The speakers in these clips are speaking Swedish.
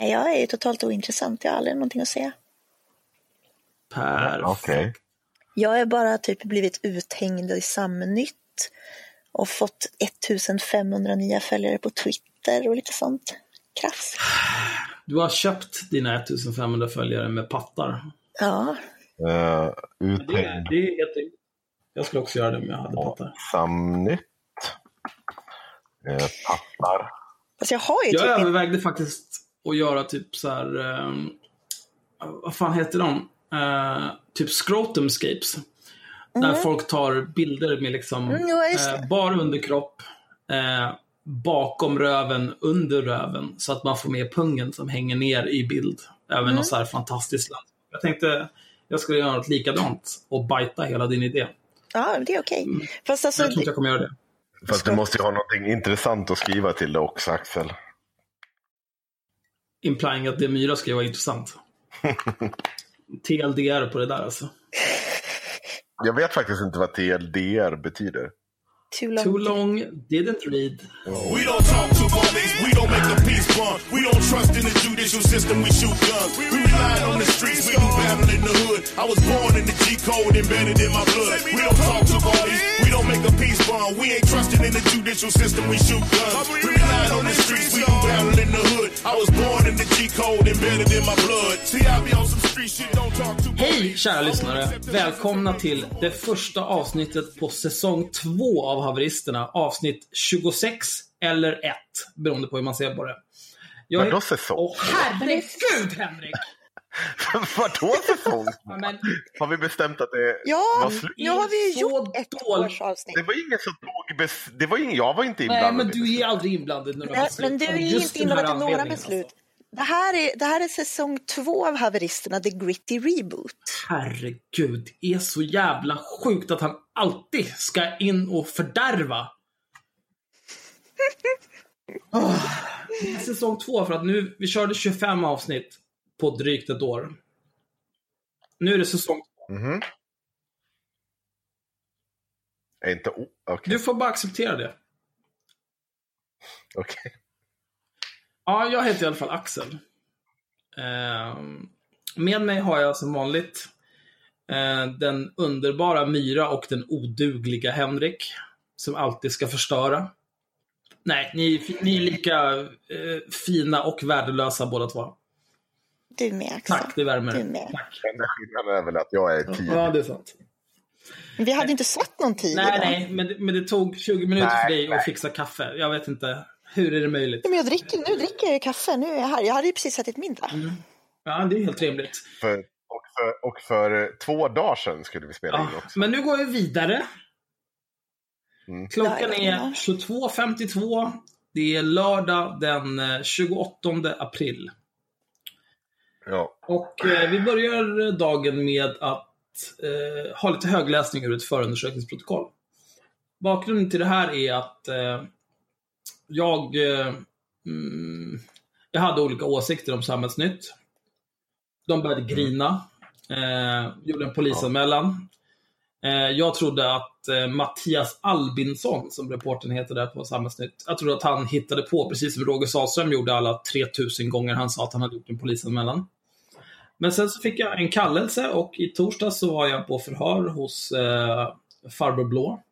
Nej, Jag är ju totalt ointressant. Jag har aldrig någonting att säga. Perfekt. Okej. Jag har bara typ blivit uthängd i Samnytt och fått 1500 nya följare på Twitter och lite sånt. Krafs. Du har köpt dina 1500 följare med pattar. Ja, Uh, Det, uthängd det är helt Jag skulle också göra det om jag hade pattar. Samnytt. Uh, pattar. fast jag har ju Jag typ inte... övervägde faktiskt att göra typ så här. ehm, vad fan heter de? Eh, typ scrotumscapes. Där folk tar bilder med liksom Mm, eh, bar underkropp, eh, bakom röven, under röven. Så att man får med pungen som hänger ner i bild. Även Mm. något så här fantastiskt land. Jag tänkte jag skulle göra något likadant och bajta hela din idé. Ja, det är okej. Fast alltså, Jag tror inte jag kommer göra det. Fast du måste ju ha någonting intressant att skriva till det också, Axel. Implying att det Myra ska vara intressant. TLDR på det där alltså. Jag vet faktiskt inte vad TLDR betyder. Too long. Too long, didn't read. We don't talk to police, we don't make the peace bond. We don't trust in the judicial system, we shoot guns. We rely on the streets, we do battle in the hood. I was born in the G code embedded in my blood. We don't talk to police, we don't make a peace bond. We ain't trusting in the judicial system, we shoot guns. We rely on the streets, we do battle in the hood. I was born in the G code embedded in my blood. See, I be on some street shit, don't talk to Hej kära lyssnare! Välkomna till det första avsnittet på säsong två av Haveristerna. Avsnitt 26 eller 1, beroende på hur man ser på det. Jag Vadå säsong? Åh herregud Henrik! Vadå säsong? Ja, men, Har vi bestämt att det Ja, var slut? nu har vi gjort ett dåligt. års avsnitt. Det var ingen som tog bes... Det var ingen... Jag var inte nej, inblandad men i du är aldrig inblandad i några Nej, beslut. men du är av inte inblandad i några anledningen, beslut. Alltså. Det här, är, det här är säsong två av Haveristerna, The Gritty Reboot. Herregud, det är så jävla sjukt att han alltid ska in och fördärva. Oh, det är säsong två för att nu, vi körde 25 avsnitt på drygt ett år. Nu är det säsong två. Mhm. Är inte... o- Okej. Du får bara acceptera det. Okej. Ja, jag heter i alla fall Axel. Ehm, med mig har jag som vanligt eh, den underbara Myra och den odugliga Henrik. Som alltid ska förstöra. Nej, ni, ni är lika eh, fina och värdelösa båda två. Du med Axel. Tack, det värmer. Du med. Tack. Enda skillnaden är väl att jag är tio. Ja, det är sant. Vi hade inte satt någon tid Nej, idag. nej, men det, men det tog 20 minuter Nej, för dig nej. att fixa kaffe. Jag vet inte. Hur är det möjligt? Men jag dricker, nu dricker jag ju kaffe, nu är jag här. Jag hade ju precis ätit middag. Ja, det är helt rimligt. För, och, för, och för två dagar sedan skulle vi spela in Ja, också. men nu går vi vidare. Mm. Klockan är ja. 22.52. Det är lördag den eh, 28 april. Ja. Och eh, vi börjar dagen med att eh, ha lite högläsning ur ett förundersökningsprotokoll. Bakgrunden till det här är att eh, jag, eh, mm, jag hade olika åsikter om Samhällsnytt. De började grina. Eh, gjorde en polisanmälan. Eh, jag trodde att eh, Mattias Albinsson, som reportern heter där på Samhällsnytt, jag trodde att han hittade på, precis som Roger Sahlström gjorde alla 3000 gånger han sa att han hade gjort en polisanmälan. Men sen så fick jag en kallelse och i torsdags så var jag på förhör hos eh, Farbror Blå.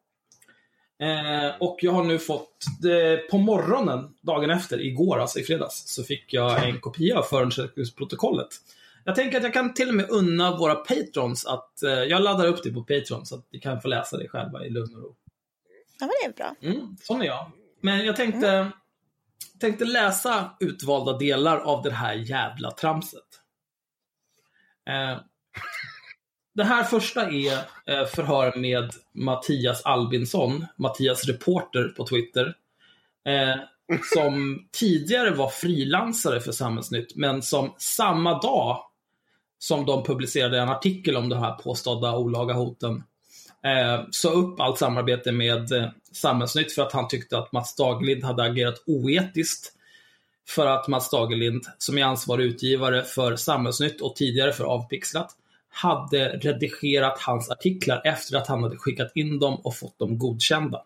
Eh, och jag har nu fått, det, på morgonen, dagen efter, igår alltså i fredags, så fick jag en kopia av förundersökningsprotokollet. Jag tänker att jag kan till och med unna våra patrons att eh, jag laddar upp det på Patreon så att ni kan få läsa det själva i lugn och ro. Ja, men det är bra. Mm, sån är jag. Men jag tänkte, tänkte läsa utvalda delar av det här jävla tramset. Det här första är eh, förhör med Mattias Albinsson, Mattias Reporter på Twitter. Eh, som tidigare var frilansare för Samhällsnytt, men som samma dag som de publicerade en artikel om de här påstådda olaga hoten, eh, sa upp allt samarbete med eh, Samhällsnytt för att han tyckte att Mats Daglind hade agerat oetiskt. För att Mats Daglind, som är ansvarig utgivare för Samhällsnytt och tidigare för Avpixlat, hade redigerat hans artiklar efter att han hade skickat in dem och fått dem godkända.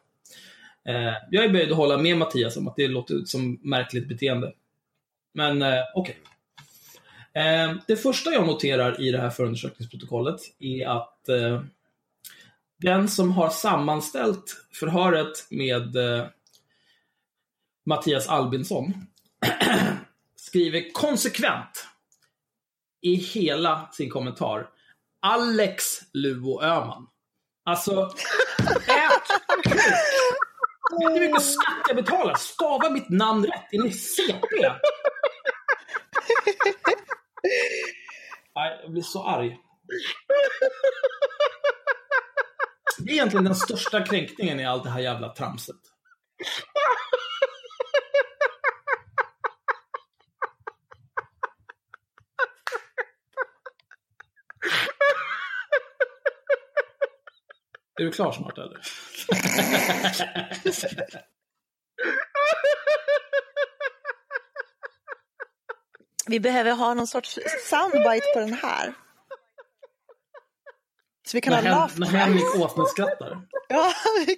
Eh, jag är böjd att hålla med Mattias om att det låter som märkligt beteende. Men eh, okej. Eh, det första jag noterar i det här förundersökningsprotokollet är att eh, den som har sammanställt förhöret med eh, Mattias Albinsson skriver konsekvent i hela sin kommentar Alex Luo Öhman. Alltså, ät kuk! Vet du hur mycket skatt jag betalar? Stava mitt namn rätt. Är ni CP? Nej, jag blir så arg. Det är egentligen den största kränkningen i allt det här jävla tramset. Är du klar snart eller? Vi behöver ha någon sorts soundbite på den här. Så vi kan När, ha laugh när track. Henrik åsneskrattar. Ja,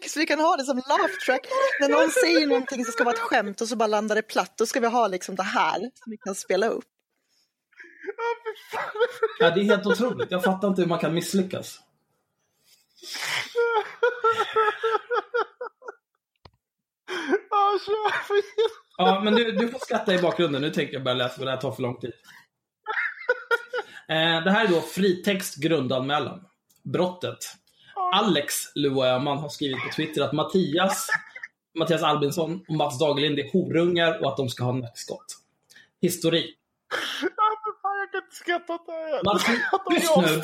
så vi kan ha det som laugh track. När någon säger någonting som ska vara ett skämt och så bara landar det platt, då ska vi ha liksom det här som vi kan spela upp. Ja, det är helt otroligt. Jag fattar inte hur man kan misslyckas. Ja, men du, du får skratta i bakgrunden. Nu tänker jag börja läsa för det här tar för lång tid. Eh, det här är då fritext grundanmälan. Brottet. Alex Luo Öhman har skrivit på Twitter att Mattias, Mattias Albinsson och Mats Dagerlind är horungar och att de ska ha nackskott. Historik. Jag kan inte skratta åt det här. Matti- Tyst nu!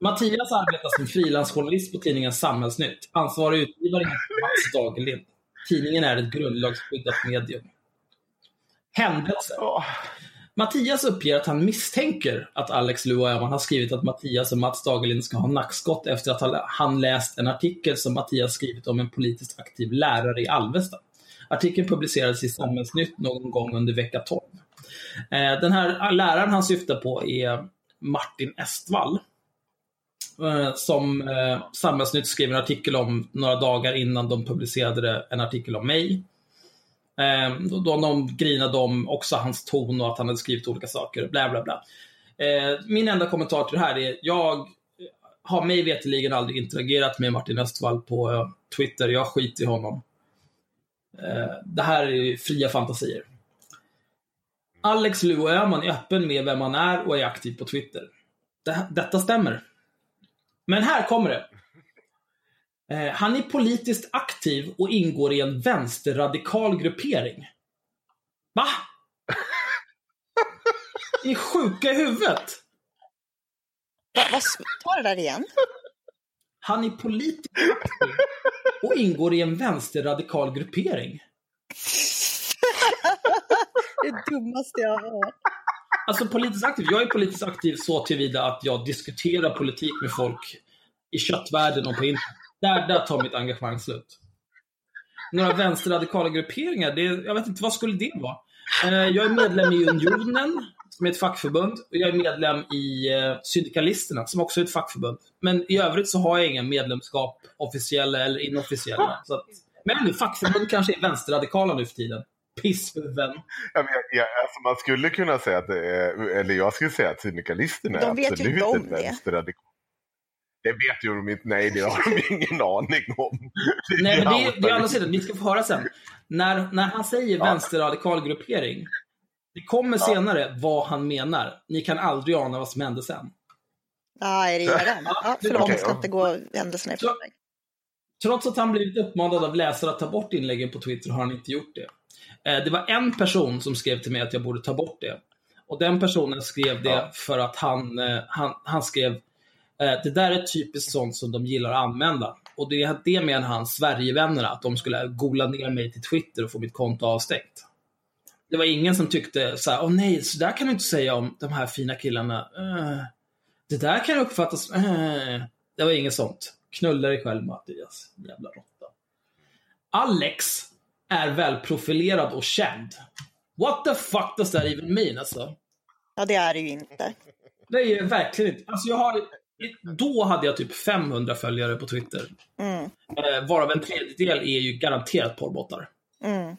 Mattias arbetar som frilansjournalist på tidningen Samhällsnytt. Ansvarig utgivare är Mats Dagerlind. Tidningen är ett grundlagsskyddat medium. Händelse. Mattias uppger att han misstänker att Alex Luo Öhman har skrivit att Mattias och Mats Dagerlind ska ha nackskott efter att ha- han läst en artikel som Mattias skrivit om en politiskt aktiv lärare i Alvesta. Artikeln publicerades i Samhällsnytt någon gång under vecka 12. Eh, Den här läraren han syftar på är Martin Estvall. Eh, som eh, Samhällsnytt skrev en artikel om några dagar innan de publicerade en artikel om mig. Eh, då, då de grinade om också hans ton och att han hade skrivit olika saker. Bla, bla, bla. Eh, min enda kommentar till det här är, jag har mig veterligen aldrig interagerat med Martin Östvall på eh, Twitter. Jag skiter i honom. Eh, det här är fria fantasier. Alex Luo Öhman är öppen med vem han är och är aktiv på Twitter. Det, detta stämmer. Men här kommer det. Eh, han är politiskt aktiv och ingår i en vänsterradikal gruppering. Va? Ni är sjuka i huvudet. Va, vad, ta det där igen. Han är politiskt aktiv och ingår i en vänsterradikal gruppering. Det dummaste jag har hört. Alltså politiskt aktiv. Jag är politiskt aktiv så tillvida att jag diskuterar politik med folk i köttvärlden och på internet. Där, där tar mitt engagemang slut. Några vänsterradikala grupperingar, det, jag vet inte, vad skulle det vara? Eh, jag är medlem i Unionen, som är ett fackförbund. Och jag är medlem i eh, Syndikalisterna, som också är ett fackförbund. Men i övrigt så har jag inga medlemskap, officiella eller inofficiella. Så att, men fackförbund kanske är vänsterradikala nu för tiden. Pisshuvuden. Ja, jag, alltså man skulle kunna säga att det är, eller jag skulle säga att syndikalisterna De är ju absolut inte om ett det. vänsterradikal. Det vet ju de inte, nej det har de ingen aning om. Nej, men det är, det är andra sidan, ni ska få höra sen. När, när han säger Ja. vänsterradikal gruppering, det kommer senare vad han menar. Ni kan aldrig ana vad som hände sen. Ja, är det redan? Ja, förlåt, jag ska ja. inte gå händelserna i förväg. Trots att han blivit uppmanad av läsare att ta bort inläggen på Twitter har han inte gjort det. Eh, Det var en person som skrev till mig att jag borde ta bort det. Och den personen skrev det Ja. för att han, eh, han, han skrev eh, det där är typiskt sånt som de gillar att använda. Och det, det menar han, Sverigevännerna, att de skulle gola ner mig till Twitter och få mitt konto avstängt. Det var ingen som tyckte så här, åh nej, så där kan du inte säga om de här fina killarna. Eh, det där kan uppfattas... Eh. Det var inget sånt. Knulla dig själv Mattias, jävla råtta. Alex är välprofilerad och känd. What the fuck does that even mean alltså? Ja, det är det ju inte. Det är verkligen inte. Alltså jag har, då hade jag typ 500 följare på Twitter. Mm, Eh, varav en tredjedel är ju garanterat porrbottar. mm.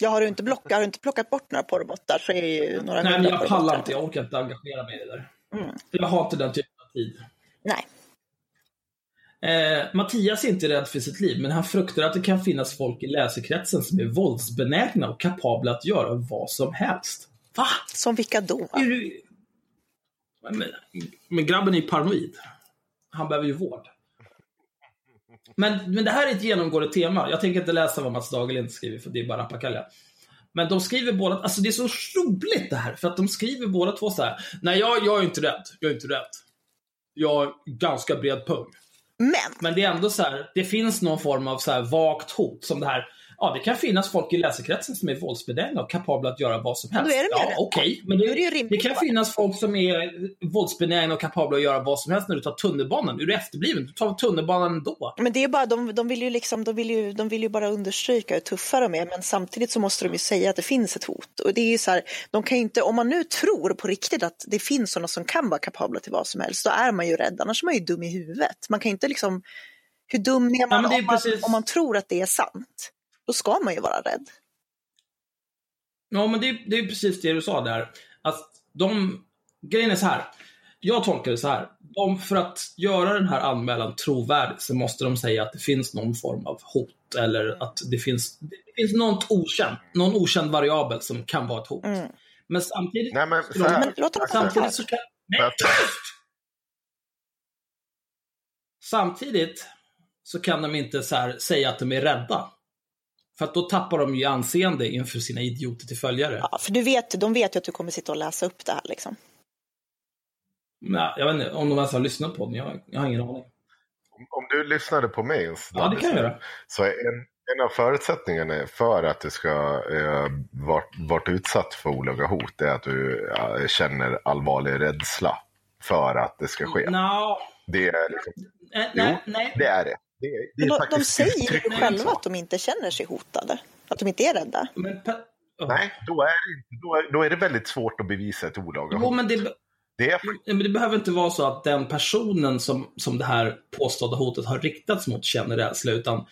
Ja, har du inte blockat, har du inte plockat bort några porrbottar så är det ju några Nej, men jag pallar inte. Jag orkar inte engagera mig i det där. Mm. Jag har inte den typen av tid. Nej. Eh, Mattias är inte rädd för sitt liv, men han fruktar att det kan finnas folk i läsekretsen som är våldsbenägna och kapabla att göra vad som helst. Va? Som vilka då? Du... men, men grabben är ju paranoid. Han behöver ju vård. Men, men det här är ett genomgående tema. Jag tänker inte läsa vad Mats Dagerlind skriver, för det är bara rappakalja. Men de skriver båda, alltså det är så roligt det här, för att de skriver båda två så här. Nej, jag, jag är inte rädd. Jag är inte rädd. Jag har ganska bred pung. Men, Men det är ändå så här, det finns någon form av så här vagt hot som det här. Ja, det kan finnas folk i läsekretsen som är våldsbenägna och kapabla att göra vad som helst. då är det ja, okej. men det, det det kan finnas folk som är våldsbenägna och kapabla att göra vad som helst när du tar tunnelbanan. Är du efterbliven? Du tar tunnelbanan ändå. men det är bara, de, de, vill ju liksom, de, vill ju, de vill ju bara understryka hur tuffa de är, men samtidigt så måste de ju säga att det finns ett hot. Och det är ju så här, de kan inte, om man nu tror på riktigt att det finns sådana som kan vara kapabla till vad som helst, då är man ju rädd, annars är man ju dum i huvudet. Man kan inte liksom, hur dum är man, det är om, man om man tror att det är sant? Då ska man ju vara rädd. Ja, men det, det är precis det du sa där. Att de, grejen är så här. Jag tolkar det så här. De, för att göra den här anmälan trovärdig så måste de säga att det finns någon form av hot eller att det finns, det finns något okänt, någon okänd variabel som kan vara ett hot. Mm. Men samtidigt, Nej, men så här. Men låt dem samtidigt så kan... Tyst! Samtidigt så kan de inte så här säga att de är rädda. För att då tappar de ju anseende inför sina idioter till följare. Ja, för du vet, de vet ju att du kommer sitta och läsa upp det här liksom. Nej, jag vet inte om de ens har lyssnat på den. Jag, jag har ingen aning. Om du lyssnade på mig en Ja, det kan jag göra. Så är en, en av förutsättningarna för att du ska eh, varit, varit utsatt för olaga hot är att du eh, känner allvarlig rädsla för att det ska ske. Nå, Det är liksom, eh, Jo, nej, nej. det är det. Det det Men är de, de säger ju själva att de inte känner sig hotade. Att de inte är rädda. Oh. Nej, då är, det då, är, då är det väldigt svårt att bevisa ett olaga Jo, hot. men det, Det är, men det behöver inte vara så att den personen som, som det här påstådda hotet har riktats mot känner rädsla, utan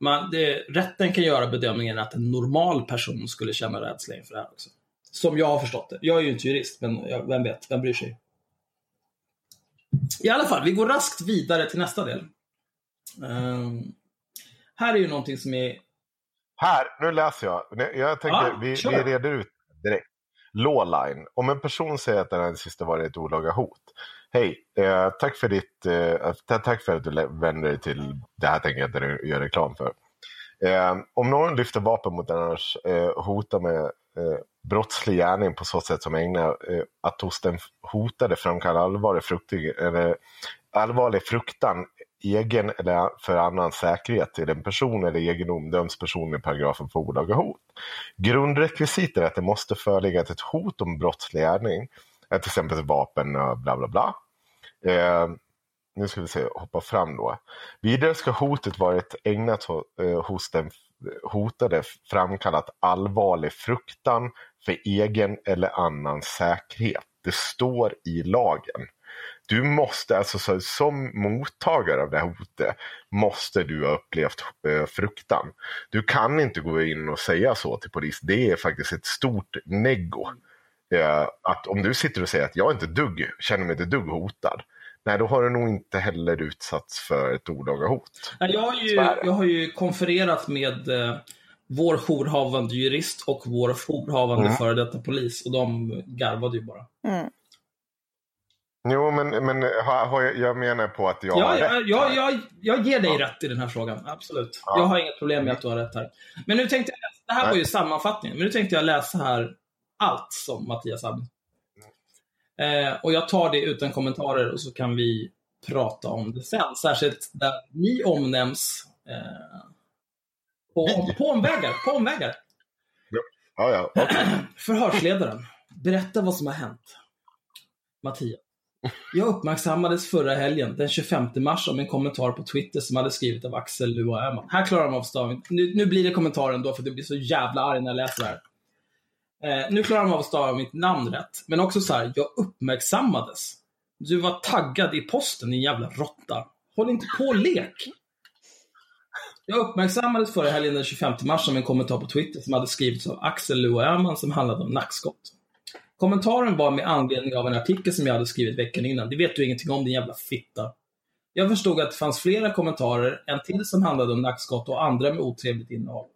man, det, rätten kan göra bedömningen att en normal person skulle känna rädsla inför det här också. Som jag har förstått det. Jag är ju inte jurist, men jag, vem vet, vem bryr sig? I alla fall, vi går raskt vidare till nästa del. Ehm, här är ju någonting som är... Här, nu läser jag. Jag tänker, Ja, vi, vi reder ut direkt. Lawline. Om en person säger att den här sista var ett olaga hot. Hej, eh, tack, för ditt, eh, ta- tack för att du vänder dig till det här tänker jag inte göra reklam för. Eh, om någon lyfter vapen mot en annars eh, hotar med eh, brottslig gärning på så sätt som ägnar eh, att hos den hotade framkalla allvarlig, fruktig, eller, allvarlig fruktan egen eller för annans säkerhet till en person eller egendom döms personen i paragrafen för olaga hot. Grundrekvisitet är att det måste föreligga ett hot om brottslig gärning, till exempel vapen och bla bla bla. Eh, nu ska vi se, hoppa fram då. Vidare ska hotet varit ägnat eh, hos den hotade framkallat allvarlig fruktan för egen eller annan säkerhet. Det står i lagen. Du måste, alltså så, som mottagare av det här hotet, måste du ha upplevt eh, fruktan. Du kan inte gå in och säga så till polis. Det är faktiskt ett stort neggo. Eh, att om du sitter och säger att jag inte dugg, känner mig inte dugg hotad. Nej, då har du nog inte heller utsatts för ett olaga hot. Nej, Jag har ju, jag har ju konfererat med eh, vår jourhavande jurist och vår jourhavande Mm. före detta polis och de garvade ju bara. Mm. Jo, men, men har, har jag, menar på att jag Ja, har rätt. jag, här. jag, jag ger dig Ja. rätt i den här frågan, absolut. Ja. Jag har inget problem med att du har rätt här. Men nu tänkte jag, det här var ju sammanfattningen, men nu tänkte jag läsa här allt som Mattias hade. Eh, och jag tar det utan kommentarer och så kan vi prata om det sen. Särskilt där ni omnämns eh, på, på omvägar. På omvägar. Ja, ja, okej. Förhörsledaren, berätta vad som har hänt. Mattias. Jag uppmärksammades förra helgen, den 25 mars, om en kommentar på Twitter som hade skrivit av Axel Lua Öhman. Här klarar de av stavning. Nu, nu blir det kommentaren då, för det blir så jävla arg när jag läser det här. Eh, nu klarar de av att stava mitt namn rätt. Men också så här, jag uppmärksammades. Du var taggad i posten, din jävla råtta. Håll inte på och lek. Jag uppmärksammades förra helgen den 25 mars om en kommentar på Twitter som hade skrivits av Axel Lua Öhman som handlade om nackskott. Kommentaren var med anledning av en artikel som jag hade skrivit veckan innan. Det vet du ingenting om din jävla fitta. Jag förstod att det fanns flera kommentarer, en till som handlade om nackskott och andra med otrevligt innehåll.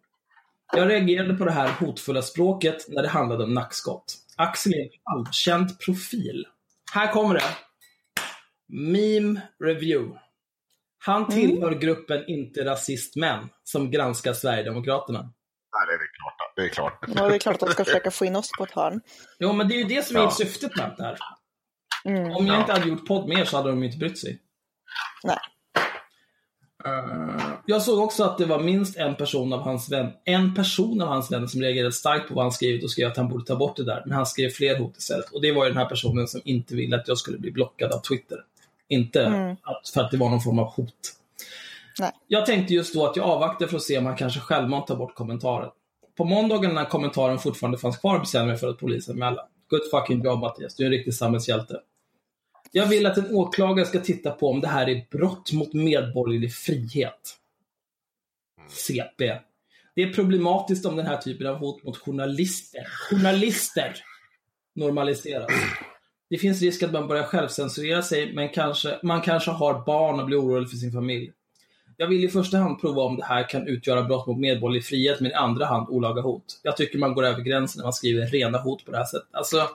Jag reagerade på det här hotfulla språket när det handlade om nackskott. Axel är en halvkänd profil. Här kommer det. Meme Review. Han tillhör gruppen Inte Rasist Män som granskar Sverigedemokraterna. Nej, det är. Det är klart. Ja, det är klart att de ska försöka få in oss på ett hörn. Jo, men det är ju det som är Ja. syftet med det här. Mm. Om jag Ja. inte hade gjort podd med er så hade de inte brytt sig. Nej. Eh, jag såg också att det var minst en person av hans vän, en person av hans vänner som reagerade starkt på vad han skrivit och skrev att han borde ta bort det där. Men han skrev fler hot istället. Och det var ju den här personen som inte ville att jag skulle bli blockad av Twitter. Inte Mm. att, för att det var någon form av hot. Nej. Jag tänkte just då att jag avvaktar för att se om han kanske självmant tar bort kommentaren. På måndagen när kommentaren fortfarande fanns kvar bestämde jag mig för att polisanmäla. Good fucking job Mattias, du är en riktig samhällshjälte. Jag vill att en åklagare ska titta på om det här är brott mot medborgerlig frihet. CP. Det är problematiskt om den här typen av hot mot journalister, journalister normaliseras. Det finns risk att man börjar självcensurera sig, men kanske, man kanske har barn och blir orolig för sin familj. Jag vill i första hand prova om det här kan utgöra brott mot medborgerlig frihet, men i andra hand olaga hot. Jag tycker man går över gränsen när man skriver rena hot på det här sättet. Alltså,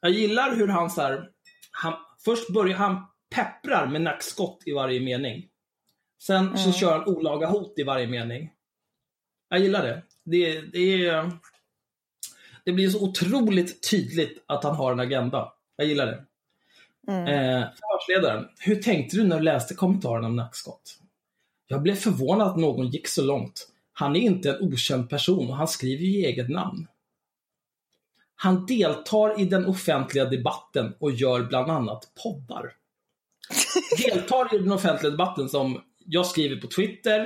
jag gillar hur han så här, han, först börjar han pepprar med nackskott i varje mening. Sen så Mm. kör han olaga hot i varje mening. Jag gillar det. Det, det, är, det blir så otroligt tydligt att han har en agenda. Jag gillar det. Mm. Eh, förhörsledaren, hur tänkte du när du läste kommentaren om nackskott? Jag blev förvånad att någon gick så långt. Han är inte en okänd person och han skriver ju i eget namn. Han deltar i den offentliga debatten och gör bland annat poddar. deltar i den offentliga debatten som jag skriver på Twitter.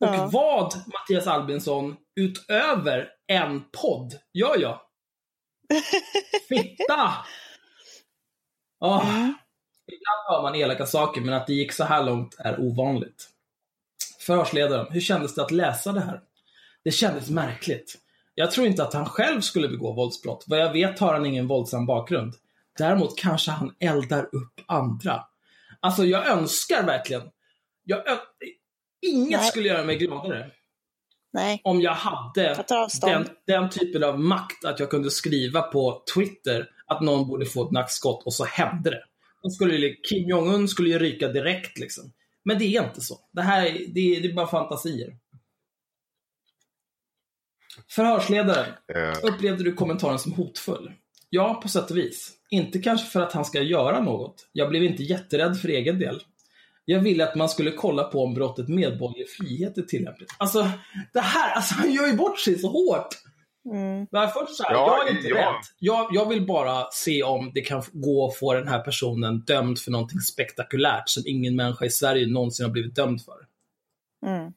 Och Ja. vad, Mattias Albinsson, utöver en podd gör jag? Fitta! Mm. Ibland hör man elaka saker, men att det gick så här långt är ovanligt. Förhörsledaren, hur kändes det att läsa det här? Det kändes märkligt. Jag tror inte att han själv skulle begå våldsbrott. Vad jag vet har han ingen våldsam bakgrund. Däremot kanske han eldar upp andra. Alltså, jag önskar verkligen... Jag Inget Nej. skulle göra mig gladare Nej, om jag hade den, den typen av makt att jag kunde skriva på Twitter att någon borde få ett nackskott och så hände det. Skulle Kim Jong-Un skulle ju ryka direkt liksom. Men det är inte så. Det här är, det är, det är bara fantasier. Förhörsledaren, Eh, upplevde du kommentaren som hotfull? Ja, på sätt och vis. Inte kanske för att han ska göra något. Jag blev inte jätterädd för egen del. Jag ville att man skulle kolla på om brottet medborgerlig frihet är tillämpligt. Alltså, det här, alltså han gör ju bort sig så hårt. Mm. Men först så här, Ja, jag är inte ja. rädd. Jag, jag vill bara se om det kan gå att få den här personen dömd för någonting spektakulärt som ingen människa i Sverige någonsin har blivit dömd för. Mm.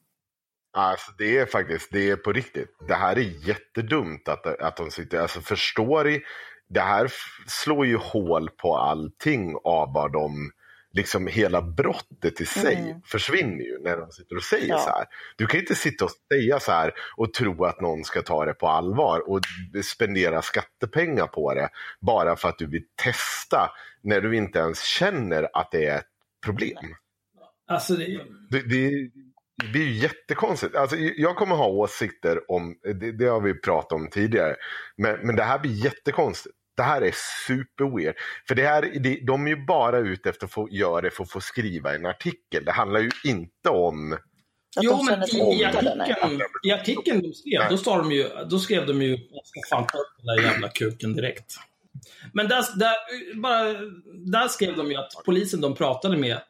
Alltså det är faktiskt, det är på riktigt. Det här är jättedumt att, att de sitter, alltså förstår ni? Det här slår ju hål på allting av vad de, liksom hela brottet i sig Mm. försvinner ju när de sitter och säger Ja. så här. Du kan inte sitta och säga så här och tro att någon ska ta det på allvar och spendera skattepengar på det bara för att du vill testa när du inte ens känner att det är ett problem. Alltså, det, Det, det, det är ju jättekonstigt. Alltså, jag kommer ha åsikter om, det, det har vi pratat om tidigare, men, men det här blir jättekonstigt. Det här är super weird. För det här, det, de är ju bara ute efter att få göra det för att få skriva en artikel. Det handlar ju inte om... Att jo, men i, artikeln, i artikeln de skrev, då, sa de ju, då skrev de ju jag ska fan ta upp den där jävla kuken direkt. Men där, där, bara, där skrev de ju att polisen de pratade med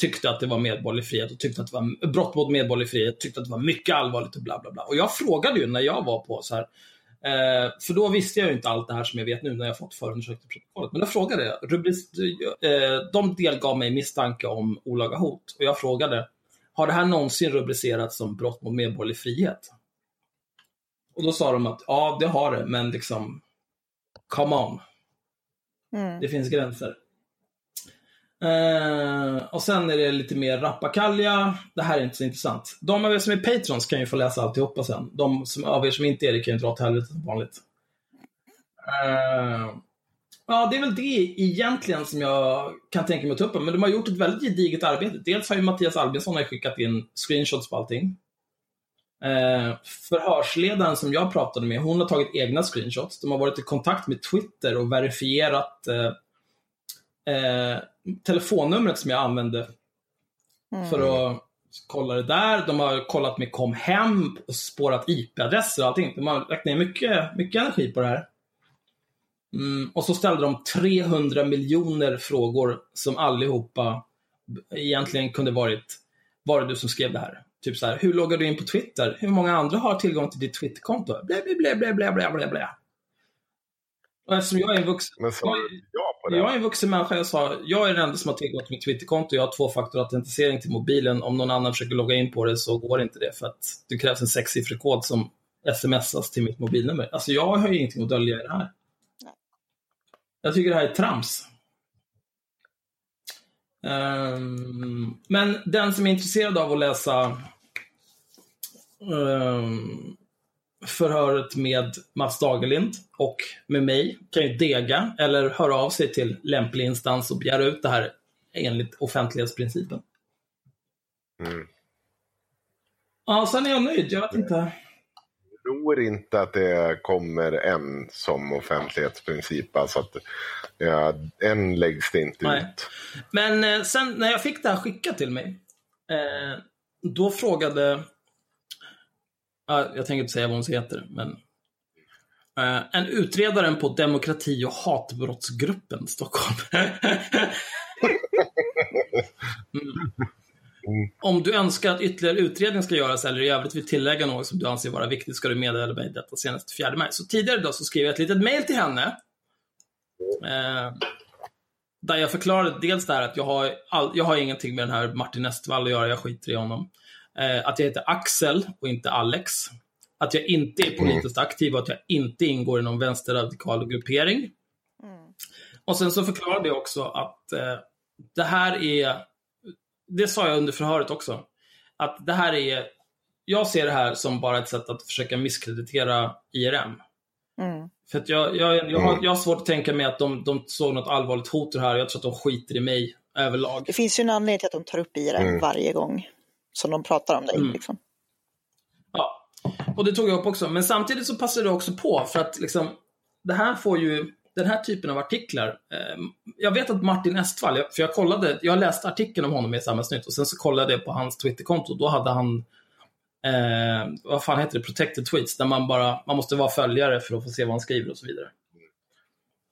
tyckte att det var medborgerlig frihet och tyckte att det var brott mot medborgerlig frihet, tyckte att det var mycket allvarligt och bla bla bla. Och jag frågade ju när jag var på så här, eh, för då visste jag ju inte allt det här som jag vet nu när jag fått förundersökningsprotokollet. Men då frågade jag, rubris, eh, de delgav mig misstanke om olaga hot och jag frågade, har det här någonsin rubricerats som brott mot medborgerlig frihet? Och då sa de att ja, det har det, men liksom, come on. Mm. Det finns gränser. Eh, och sen är det lite mer rappakalja. Det här är inte så intressant. De av er som är patrons kan ju få läsa alltihopa sen. De som, av er som inte är det kan ju dra åt helvete som vanligt. Eh, ja, det är väl det egentligen som jag kan tänka mig att ta upp. Men de har gjort ett väldigt gediget arbete. Dels har ju Mattias Albinsson skickat in screenshots på allting. Eh, förhörsledaren som jag pratade med, hon har tagit egna screenshots. De har varit i kontakt med Twitter och verifierat eh, eh telefonnumret som jag använde för att kolla det där. De har kollat med Comhem och spårat IP-adresser och allting. De har lagt ner mycket, mycket energi på det här. Mm, och så ställde de 300 miljoner frågor som allihopa egentligen kunde varit, var det du som skrev det här? Typ så här, hur loggar du in på Twitter? Hur många andra har tillgång till ditt Twitterkonto? Blä, blä, blä, blä, blä, blä, blä, blä. Och eftersom jag är en vuxen... Men sa jag- du ja på det? jag är en vuxen människa. Jag sa, jag är den enda som har tillgång till mitt Twitterkonto. Jag har tvåfaktorautentisering till mobilen. Om någon annan försöker logga in på det så går inte det för att det krävs en sexsiffrig kod som smsas till mitt mobilnummer. Alltså jag har ju ingenting att dölja i det här. Jag tycker det här är trams. Ehm, men den som är intresserad av att läsa ehm, förhöret med Mats Dagerlind och med mig kan ju dega eller höra av sig till lämplig instans och begära ut det här enligt offentlighetsprincipen. Mm. Ja, sen är jag nöjd. Jag vet inte. Jag tror inte att det kommer en som offentlighetsprincip. Alltså att ja, en läggs det inte Nej. ut. Men eh, sen när jag fick det här skickat till mig, eh, då frågade, jag tänker inte säga vad hon heter, men eh, en utredaren på demokrati och hatbrottsgruppen Stockholm. mm. Om du önskar att ytterligare utredning ska göras eller i övrigt vill tillägga något som du anser vara viktigt ska du meddela mig detta senast 4 maj. Så tidigare idag så skrev jag ett litet mail till henne. Eh, där jag förklarade dels det här att jag har, all, jag har ingenting med den här Martin Estvall att göra, jag skiter i honom. Eh, att jag heter Axel och inte Alex. Att jag inte är politiskt aktiv och att jag inte ingår i någon vänsterradikal gruppering. Och sen så förklarade jag också att eh, det här är, det sa jag under förhöret också, att det här är, jag ser det här som bara ett sätt att försöka misskreditera IRM. Mm. För att jag, jag, jag, har, jag har svårt att tänka mig att de, de såg något allvarligt hot i det här. Jag tror att de skiter i mig överlag. Det finns ju en anledning till att de tar upp i det Mm. varje gång som de pratar om dig. Mm. Liksom. Ja, och det tog jag upp också. Men samtidigt så passade det också på för att liksom, det här får ju, den här typen av artiklar. Eh, jag vet att Martin Estvall, för jag kollade, jag läste artikeln om honom i Samhällsnytt och sen så kollade jag på hans Twitterkonto. Då hade han, eh, vad fan heter det, protected tweets, där man bara, man måste vara följare för att få se vad han skriver och så vidare.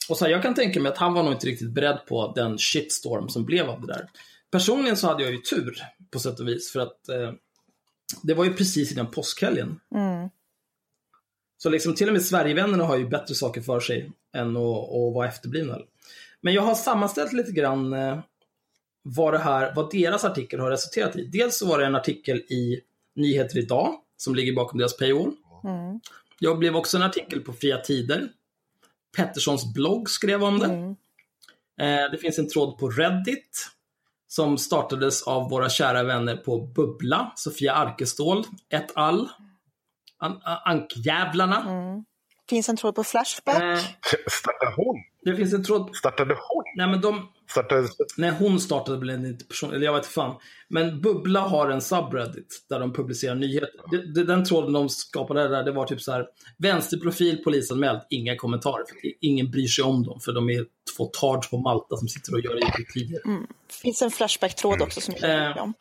Och så här, jag kan tänka mig att han var nog inte riktigt beredd på den shitstorm som blev av det där. Personligen så hade jag ju tur på sätt och vis för att eh, det var ju precis innan påskhelgen. Mm. Så liksom till och med Sverigevännerna har ju bättre saker för sig än att, att vara efterblivna. Men jag har sammanställt lite grann eh, vad, det här, vad deras artikel har resulterat i. Dels så var det en artikel i Nyheter Idag som ligger bakom deras paywall. Mm. Jag blev också en artikel på Fria Tider. Petterssons blogg skrev om det. Mm. Eh, det finns en tråd på Reddit som startades av våra kära vänner på Bubbla, Sofia Arkestål, et al. An- Ankjävlarna. Mm. Finns en tråd på Flashback. Eh, Startade hon? det finns en tråd... Startade hon? Nej, men de... Startade... Nej, hon startade väl en inte person, eller jag vet inte fan. Men Bubbla har en subreddit där de publicerar nyheter. Den tråden de skapade där, det var typ så här. Vänsterprofil polisanmäld, inga kommentarer. För ingen bryr sig om dem, för de är två tards på Malta som sitter och gör IT-tider. finns en Flashback-tråd också som jag Eh. om.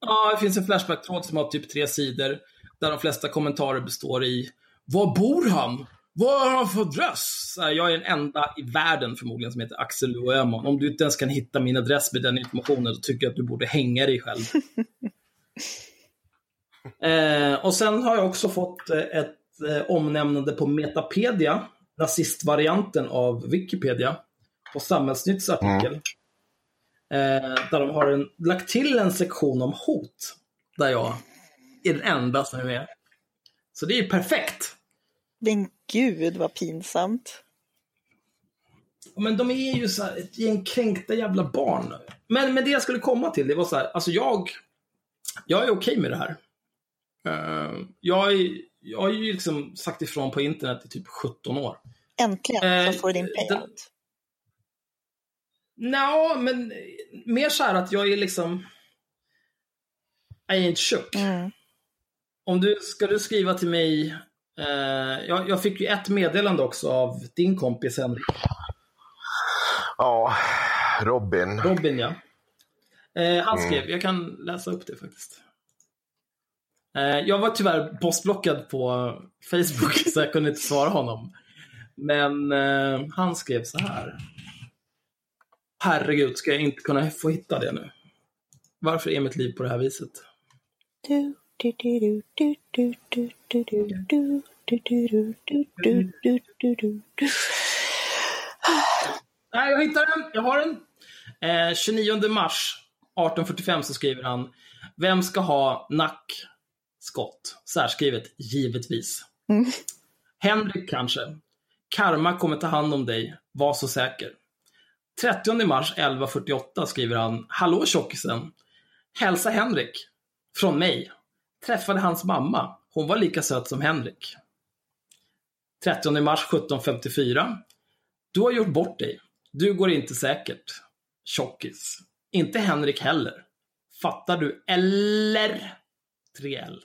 Ja, det finns en Flashback-tråd som har typ tre sidor. Där de flesta kommentarer består i Var bor han? Vad har han för adress? Så Jag är den enda i världen förmodligen som heter Axel Öhman. Om du inte ens kan hitta min adress med den informationen, då tycker jag att du borde hänga dig själv. eh, och sen har jag också fått eh, ett eh, omnämnande på Metapedia, rasistvarianten av Wikipedia, på Samhällsnytts artikel. Eh, där de har en, lagt till en sektion om hot. Där jag är den enda som är med. Så det är perfekt. Men gud vad pinsamt. Men de är ju så här, ett gäng kränkta jävla barn. Men, men det jag skulle komma till, det var så här, alltså jag, jag är okej med det här. Eh, jag, är, jag har ju liksom sagt ifrån på internet i typ 17 år. Äntligen så får du din payout. Nå, men mer så här att jag är liksom... I ain't shook. Mm. Om du, ska du skriva till mig... Eh, jag, jag fick ju ett meddelande också av din kompis Henrik. Ja, Robin. Robin, ja. Eh, han skrev, jag kan läsa upp det faktiskt. Eh, jag var tyvärr postblockad på Facebook så jag kunde inte svara honom. Men eh, han skrev så här. Herregud, ska jag inte kunna få hitta det nu? Varför är mitt liv på det här viset? Du, Nej, jag hittar den. Jag har den. Eh, 29 mars 1845 så skriver han Vem ska ha nack, skott? Särskrivet, givetvis. Mm. Henrik kanske. Karma kommer ta hand om dig, var så säker. 30 mars 11.48 skriver han Hallå tjockisen! Hälsa Henrik! Från mig, Träffade hans mamma. Hon var lika söt som Henrik. 30 mars 17.54. Du har gjort bort dig. Du går inte säkert. Tjockis. Inte Henrik heller. Fattar du? Eller? 3L.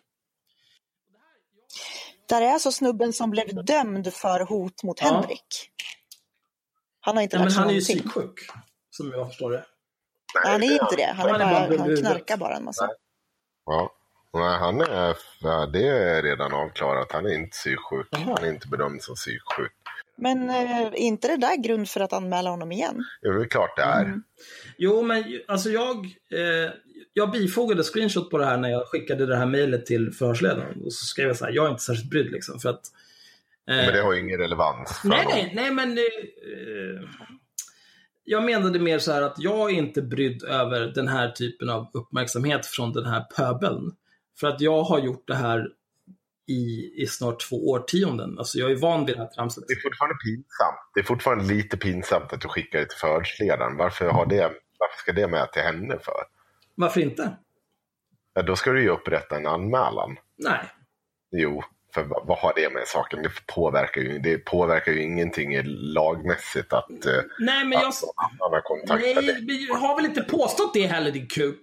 Där är alltså snubben som blev dömd för hot mot Ja. Henrik. Han har inte Ja, men lärt sig han är ju psyksjuk. Som jag förstår det. Han är inte det. Han, är Han är bara han knarkar bara en massa. Ja. Nej, han är, ja, det är redan avklarat. Han är inte psyksjuk. Han är inte bedömd som psyksjuk. Men eh, är inte det där grund för att anmäla honom igen? Det är klart det är. Mm. Jo, men alltså jag, eh, jag bifogade screenshot på det här när jag skickade det här mejlet till förhörsledaren. Och så skrev jag så här, jag är inte särskilt brydd liksom. För att, eh, Men det har ju ingen relevans. För Nej, honom. nej, nej, men... Eh, jag menade mer så här att jag är inte brydd över den här typen av uppmärksamhet från den här pöbeln. För att jag har gjort det här i, i snart två årtionden. Alltså jag är van vid det här tramset. Det är fortfarande pinsamt. Det är fortfarande lite pinsamt att du skickar det till förhörsledaren. Varför, har det, varför ska det med till henne för? Varför inte? Ja, då ska du ju upprätta en anmälan. Nej. Jo, för vad, har det med saken? Det påverkar ju, det påverkar ju ingenting lagmässigt att, eh, Nej, men jag... att någon annan har kontaktat Nej, men jag har väl inte påstått det heller, din kuk.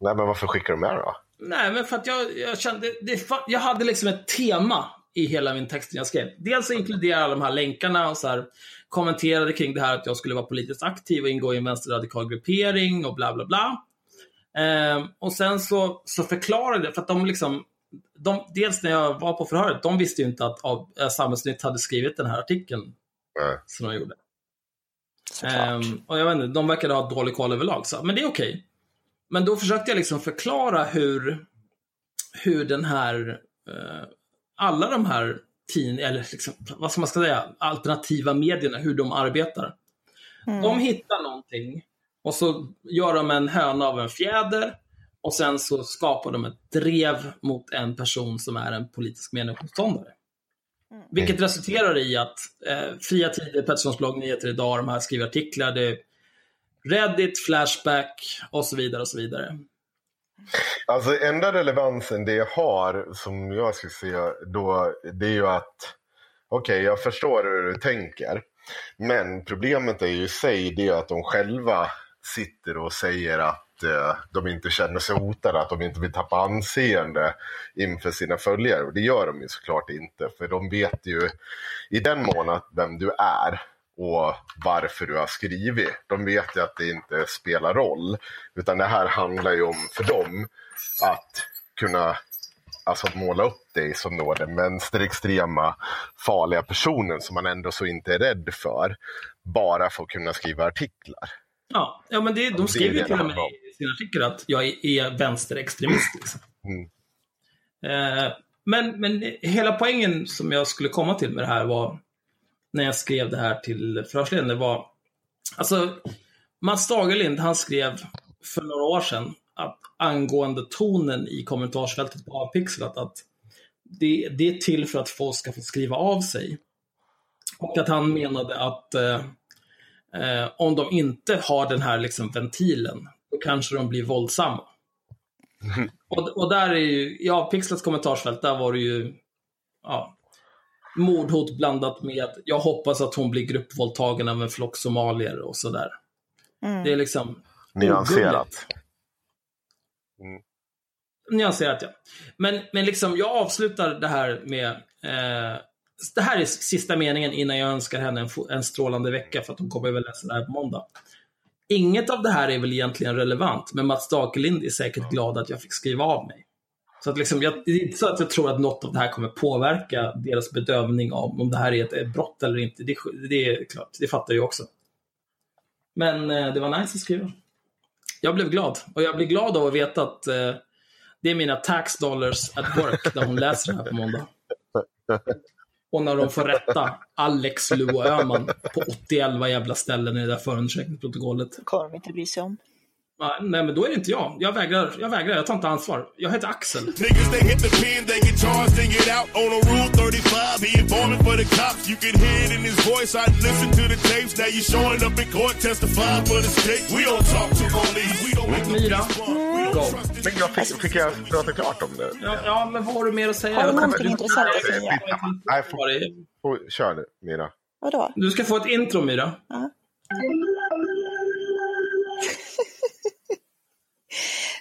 Nej, men varför skickar du med då? Nej, men för att jag, jag kände... Det, jag hade liksom ett tema i hela min text jag skrev. Dels så inkluderade jag alla de här länkarna och så här, kommenterade kring det här att jag skulle vara politiskt aktiv och ingå i en vänsterradikal gruppering och bla bla bla. Ehm, och sen så, så förklarade jag, för att de liksom... De, dels när jag var på förhöret, de visste ju inte att av, eh, Samhällsnytt hade skrivit den här artikeln Nej. som de gjorde. Ehm, och jag vet inte, de verkade ha dålig koll överlag. Så, men det är okej. Men då försökte jag liksom förklara hur, hur den här, eh, alla de här tin, eller liksom, vad ska man ska säga, alternativa medierna, hur de arbetar. Mm. De hittar någonting och så gör de en höna av en fjäder och sen så skapar de ett drev mot en person som är en politisk meningsmotståndare. Vilket resulterar i att eh, Fria Tider, Petterssons blogg, Nyheter Idag, de här skriver artiklar, det Reddit, Flashback och så vidare och så vidare. Alltså enda relevansen det har som jag skulle säga då det är ju att okej jag förstår hur du tänker men problemet är ju i sig det att de själva sitter och säger att eh, de inte känner sig hotade, att de inte vill tappa anseende inför sina följare och det gör de ju såklart inte för de vet ju i den mån att vem du är och varför du har skrivit. De vet ju att det inte spelar roll. Utan det här handlar ju om för dem att kunna alltså, måla upp dig som då den vänsterextrema farliga personen som man ändå så inte är rädd för. Bara för att kunna skriva artiklar. Ja, ja men det, de skriver ju till och med i sina artiklar att jag är, är vänsterextremist. Liksom. Mm. Eh, men, men hela poängen som jag skulle komma till med det här var, när jag skrev det här till förhörsledaren, det var, alltså, Mats Dagerlind, han skrev för några år sedan att angående tonen i kommentarsfältet på Avpixlat, att det, det är till för att folk ska få skriva av sig. Och att han menade att eh, Eh, om de inte har den här liksom ventilen, då kanske de blir våldsamma. Och, och där är ju, ja, Pixlets kommentarsfält, där var det ju ja, mordhot blandat med jag hoppas att hon blir gruppvåldtagen av en flock somalier och sådär. Mm. Det är liksom Nyanserat. nyanserat, ja. Men, men liksom, jag avslutar det här med eh, det här är sista meningen innan jag önskar henne en, en strålande vecka för att hon kommer väl läsa det här på måndag. Inget av det här är väl egentligen relevant, men Mats Dakelind är säkert glad att jag fick skriva av mig. Så att liksom, jag, det är inte så att jag tror att något av det här kommer påverka deras bedömning av om det här är ett, ett brott eller inte. Det, det är klart, det fattar jag också. Men eh, det var nice att skriva. Jag blev glad. Och jag blir glad av att veta att eh, det är mina tax dollars at work när hon läser det här på måndag. Och när de får rätta Alex Luo Öhman på 81 jävla ställen i det där förundersökningsprotokollet. kommer de inte bry sig om. Nej, men då är det inte jag. Jag vägrar. Jag vägrar. Jag tar inte ansvar. Jag heter Axel. Niggas, they hit the pen, they get charged and get out on a rule 35. He informing for the cops. You can hear it in his voice. I listen to the tapes. Now you showing up in court, testifying for the state. We don't talk to police. We don't make a Myra, Men jag fick, fick jag prata klart om det? Ja, ja, men vad har du mer att säga? Har du någonting intressant att säga? Nej, få- få- Kör det, Mira. Vadå? Du ska få ett intro, Myra.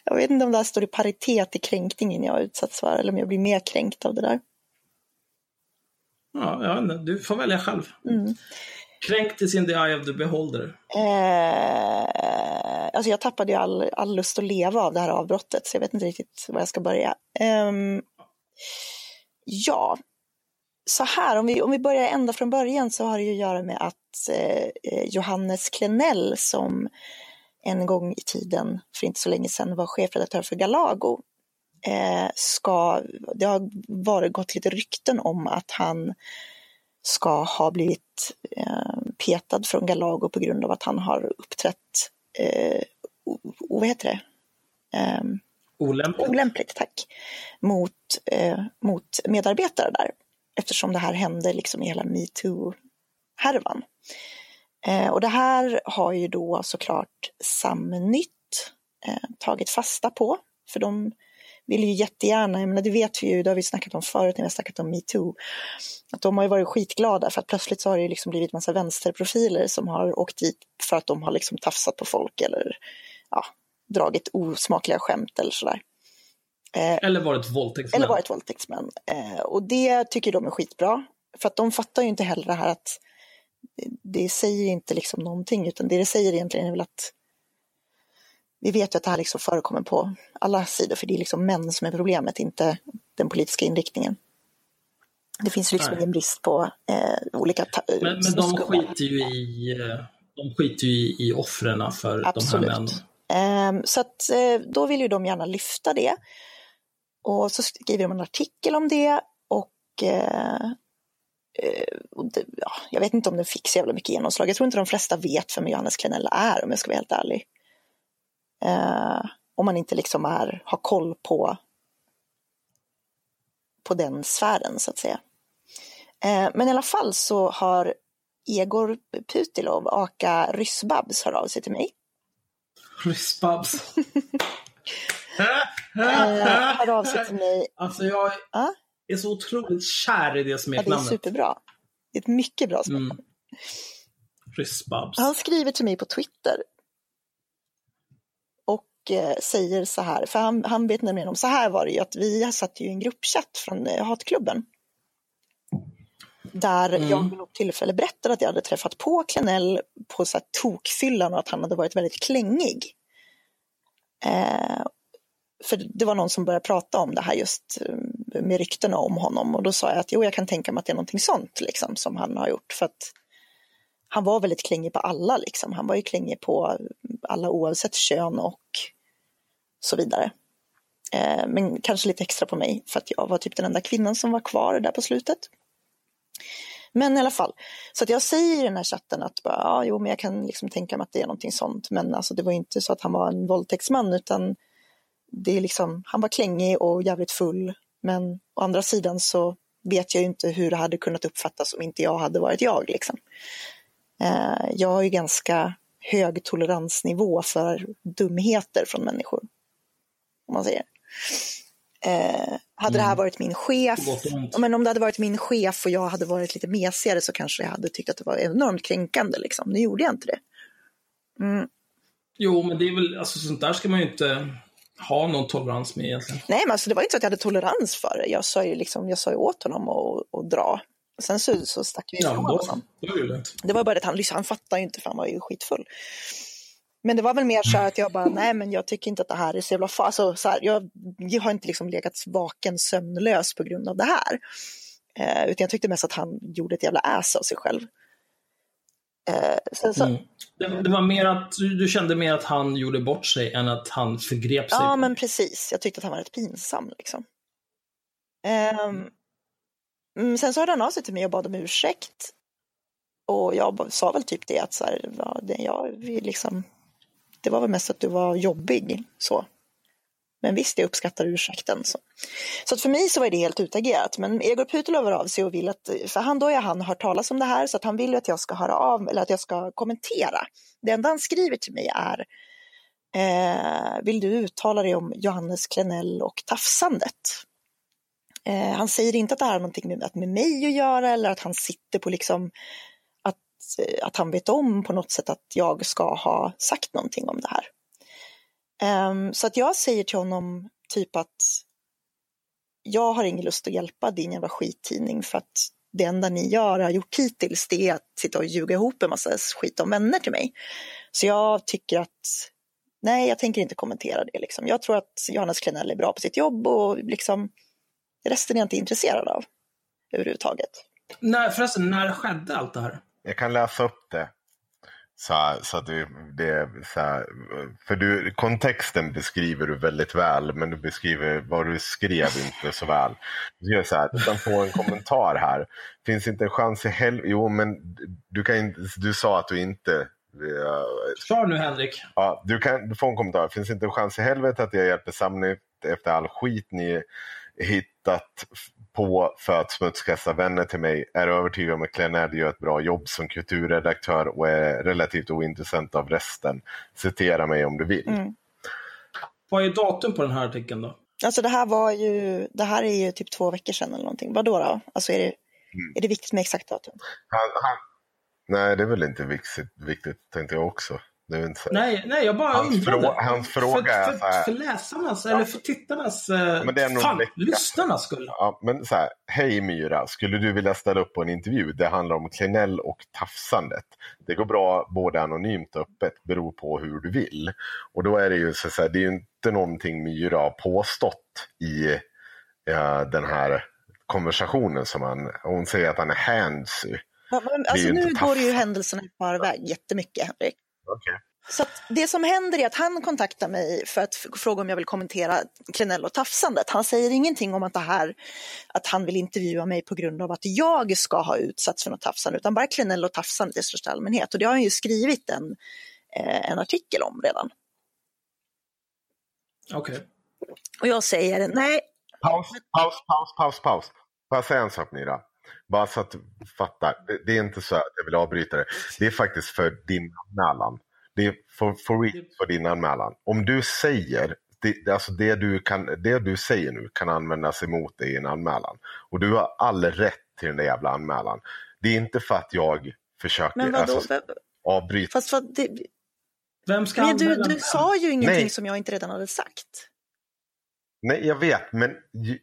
Jag vet inte om det här står i paritet till kränkningen jag har utsatts för eller om jag blir mer kränkt av det där. Ja, inte. Du får välja själv. Mm. Kränkt is in the eye of the beholder. Eh, alltså jag tappade ju all, all lust att leva av det här avbrottet så jag vet inte riktigt var jag ska börja. Ehm, ja, så här, om vi, om vi börjar ända från början så har det ju att göra med att eh, Johannes Klenell som en gång i tiden, för inte så länge sedan, var chefredaktör för Galago, eh, ska, det har varit, gått lite rykten om att han ska ha blivit eh, petad från Galago på grund av att han har uppträtt, eh, o, o, vad heter det? Ehm, Olämpligt. olämpligt, tack, mot, eh, mot medarbetare där. Eftersom det här hände liksom i hela metoo-härvan. Eh, och det här har ju då såklart Samnytt eh, tagit fasta på. För de vill ju jättegärna, jag menar det vet vi ju, det har vi snackat om förut när vi har snackat om metoo, att de har ju varit skitglada för att plötsligt så har det liksom blivit massa vänsterprofiler som har åkt dit för att de har liksom tafsat på folk eller ja, dragit osmakliga skämt eller sådär. Eh, Eller varit våldtäktsmän. eller varit våldtäktsmän. Och det tycker de är skitbra. För att de fattar ju inte heller det här att det, säger inte liksom någonting, utan det det säger egentligen är väl att vi vet ju att det här liksom förekommer på alla sidor, för det är liksom män som är problemet, inte den politiska inriktningen. Det finns liksom Nej. ingen brist på eh, olika Men, men de skiter ju i, eh, de skiter ju i, offren för de här Absolut. männen. Ehm, så att eh, då vill ju de gärna lyfta det. Och så skriver de en artikel om det och, eh, eh, och det, ja, jag vet inte om den fick så jävla mycket genomslag. Jag tror inte de flesta vet vem Johannes Klenell är om jag ska vara helt ärlig. Eh, om man inte liksom är, har koll på, på den sfären så att säga. Eh, men i alla fall så har Egor Putilov, aka Ryssbabs, hör av sig till mig. Ryssbabs. Eh, hör av sig till mig Alltså jag Ja. Är så otroligt kär i det Ja, det är smeknamnet. superbra. Det är ett mycket bra smeknamn. Mm. Ryssbabs. Han skriver till mig på Twitter och eh, säger så här, för han, han vet nämligen om, så här var det ju att vi satt ju i en gruppchatt från eh, Hatklubben. Där Mm. jag vid något tillfälle berättade att jag hade träffat på Klenell på så här tokfyllan och att han hade varit väldigt klängig. Eh, för det var någon som började prata om det här just eh, med ryktena om honom och då sa jag att jo, jag kan tänka mig att det är någonting sånt liksom som han har gjort för att han var väldigt klängig på alla liksom. Han var ju klingig på alla oavsett kön och så vidare. Eh, men kanske lite extra på mig för att jag var typ den enda kvinnan som var kvar där på slutet. Men i alla fall, så att jag säger i den här chatten att bara, ja, jo, men jag kan liksom tänka mig att det är någonting sånt. Men alltså, det var inte så att han var en våldtäktsman utan det är liksom, han var klängig och jävligt full. Men å andra sidan så vet jag inte hur det hade kunnat uppfattas om inte jag hade varit jag. Liksom. Eh, jag har ju ganska hög toleransnivå för dumheter från människor. Om man säger. Eh, hade det här Mm. varit min chef, men om det hade varit min chef och jag hade varit lite mesigare så kanske jag hade tyckt att det var enormt kränkande. Liksom. Nu gjorde jag inte det. Mm. Jo, men det är väl, alltså sånt där ska man ju inte ha någon tolerans med egentligen. Nej, men alltså, det var inte så att jag hade tolerans för det. Jag sa ju, liksom, jag sa ju åt honom att, att dra. Sen så, så stack vi Ja, ifrån men då, honom. det var bara det att han, han fattade ju inte för han var ju skitfull. Men det var väl mer så att jag bara, nej men jag tycker inte att det här är så jävla fa- alltså, så här, jag, jag har inte liksom legat vaken sömnlös på grund av det här. Eh, utan jag tyckte mest att han gjorde ett jävla ass av sig själv. Eh, sen så, Mm. Det, det var mer att, du, du kände mer att han gjorde bort sig än att han förgrep sig. Ja, men precis. Jag tyckte att han var rätt pinsam. Liksom. Ehm, mm, sen så hörde han av sig till mig och bad om ursäkt. Och jag sa väl typ det att så här, ja, det, jag, vi liksom, det var väl mest att du var jobbig. så. Men visst, jag uppskattar ursäkten. Så, så att för mig så var det helt utagerat. Men Egor Putelov hör av sig och vill att, för han då har han hört talas om det här så att han vill att jag ska höra av, eller att jag ska kommentera. Det enda han skriver till mig är Eh, vill du uttala dig om Johannes Klenell och tafsandet? Eh, han säger inte att det här har någonting med, att med mig att göra eller att han sitter på liksom att, att han vet om på något sätt att jag ska ha sagt någonting om det här. Ehm, så att jag säger till honom typ att jag har ingen lust att hjälpa din jävla skittidning för att det enda ni gör, har gjort hittills, det är att sitta och ljuga ihop en massa skit om vänner till mig. Så jag tycker att nej, jag tänker inte kommentera det. Liksom. Jag tror att Johannes Klenell är bra på sitt jobb och liksom, resten är jag inte intresserad av överhuvudtaget. När, förresten, när skedde allt det här? Jag kan läsa upp det. Så, så att det, det så här, för du, kontexten beskriver du väldigt väl, men du beskriver vad du skrev inte så väl. Du gör så här, du kan få en kommentar här. Finns inte en chans i helvete? Jo, men du, kan inte, du sa att du inte... eh, Kör nu Henrik. Ja, du, kan, du får en kommentar. Finns inte en chans i helvete att jag hjälper Samnit efter all skit ni hittat på för att smutskasta vänner till mig? Är övertygad om att Klenell gör ett bra jobb som kulturredaktör och är relativt ointressant av resten. Citera mig om du vill. Mm. Vad är datum på den här artikeln då? Alltså det här var ju, det här är ju typ två veckor sedan eller någonting. Vad då? då? Alltså är det, är det viktigt med exakt datum? Han, han, nej, det är väl inte viktigt, viktigt tänkte jag också. Är inte så. Nej, nej jag bara Hans undrade. frå- hans fråga är för, så här- för, läsarnas, eller för tittarnas, eh, Men det är nog fan, lyssnarnas skull. Ja, men så här, hej Myra, skulle du vilja ställa upp på en intervju? Det handlar om Klenell och tafsandet. Det går bra både anonymt och öppet, beror på hur du vill. Och då är det ju så här, det är ju inte någonting Myra har påstått i eh, den här konversationen som han, hon säger att han är handsy. Är Alltså nu går ju händelserna i förväg jättemycket, Henrik. Okej. Så att det som händer är att han kontaktar mig för att fråga om jag vill kommentera Klenell och tafsandet. Han säger ingenting om att, det här, att han vill intervjua mig på grund av att jag ska ha utsatts för något tafsande, utan bara Klenell och tafsandet i största allmänhet. Och det har han ju skrivit en, eh, en artikel om redan. Okej. Och jag säger nej, Paus, paus, paus, paus, paus. Får jag säga en sak Myra? Bara så att du fattar. Det, det är inte så att jag vill avbryta det. Det är faktiskt för din anmälan. Det är för, för, real för din anmälan. Om du säger, det, alltså det, du kan, det du säger nu kan användas emot dig i en anmälan. Och du har all rätt till den där jävla anmälan. Det är inte för att jag försöker men vadå? alltså, avbryta. Fast vad, det, Vem ska men du, du sa ju ingenting Nej. som jag inte redan hade sagt. Nej, jag vet, men ju-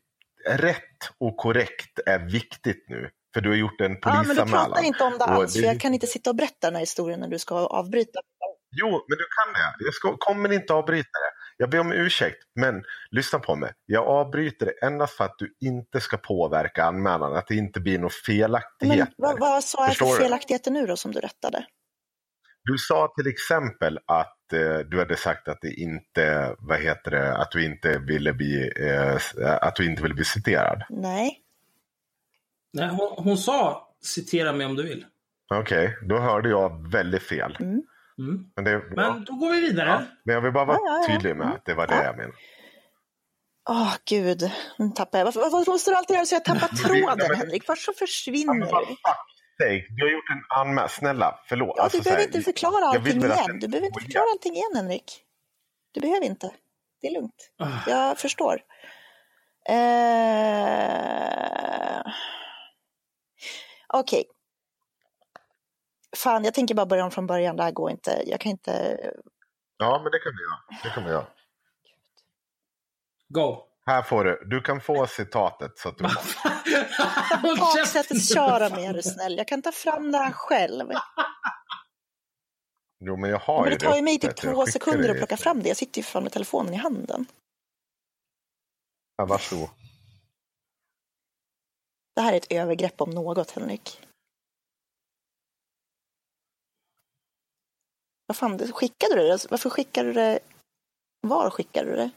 rätt och korrekt är viktigt nu. För du har gjort en Ja, men du polisanmälan. pratar inte om det alls, det- för jag kan inte sitta och berätta den här historien när du ska avbryta. Jo, men du kan det. Jag ska, kommer inte avbryta det. Jag ber om ursäkt, men lyssna på mig. Jag avbryter det endast för att du inte ska påverka anmälan, att det inte blir några Men felaktigheter. vad, vad sa jag för felaktigheter nu då som du rättade? Du sa till exempel att du hade sagt att det inte, vad heter det, att du inte ville bli, eh, att du inte ville bli citerad. Nej. Nej, hon, hon sa, citera mig om du vill. Okej, då hörde jag väldigt fel. Mm. Mm. Men, det, Men då går vi vidare. ja, men jag vill bara vara Ja, ja, ja. tydlig med att det var det Ja. jag menade. Åh gud, nu tappar jag. Varför, varför måste du alltid göra så jag tappar tråden Henrik? Vart så försvinner vad du? Sake, du har gjort en anmälan. Snälla, förlåt. Ja, Alltså, du så här, behöver inte förklara allting igen. Du behöver inte förklara allting igen, Henrik. Du behöver inte. Det är lugnt. Ah. Jag förstår. Eh... Okej. Fan, jag tänker bara börja om från början. Det här går inte. Jag kan inte... Ja, men det kan vi göra. Det kan vi göra. Go. Här får du. Du kan få citatet. Så att du... Köra med är du snäll. Jag kan ta fram det här själv. Jo, men jag har Men ju det tar ju mig typ två sekunder det att plocka fram det. Jag sitter ju fan med telefonen i handen. Ja, varsågod. Det här är ett övergrepp om något, Henrik. Vad fan, det- skickade du det? Varför skickade du det? Var skickade du det?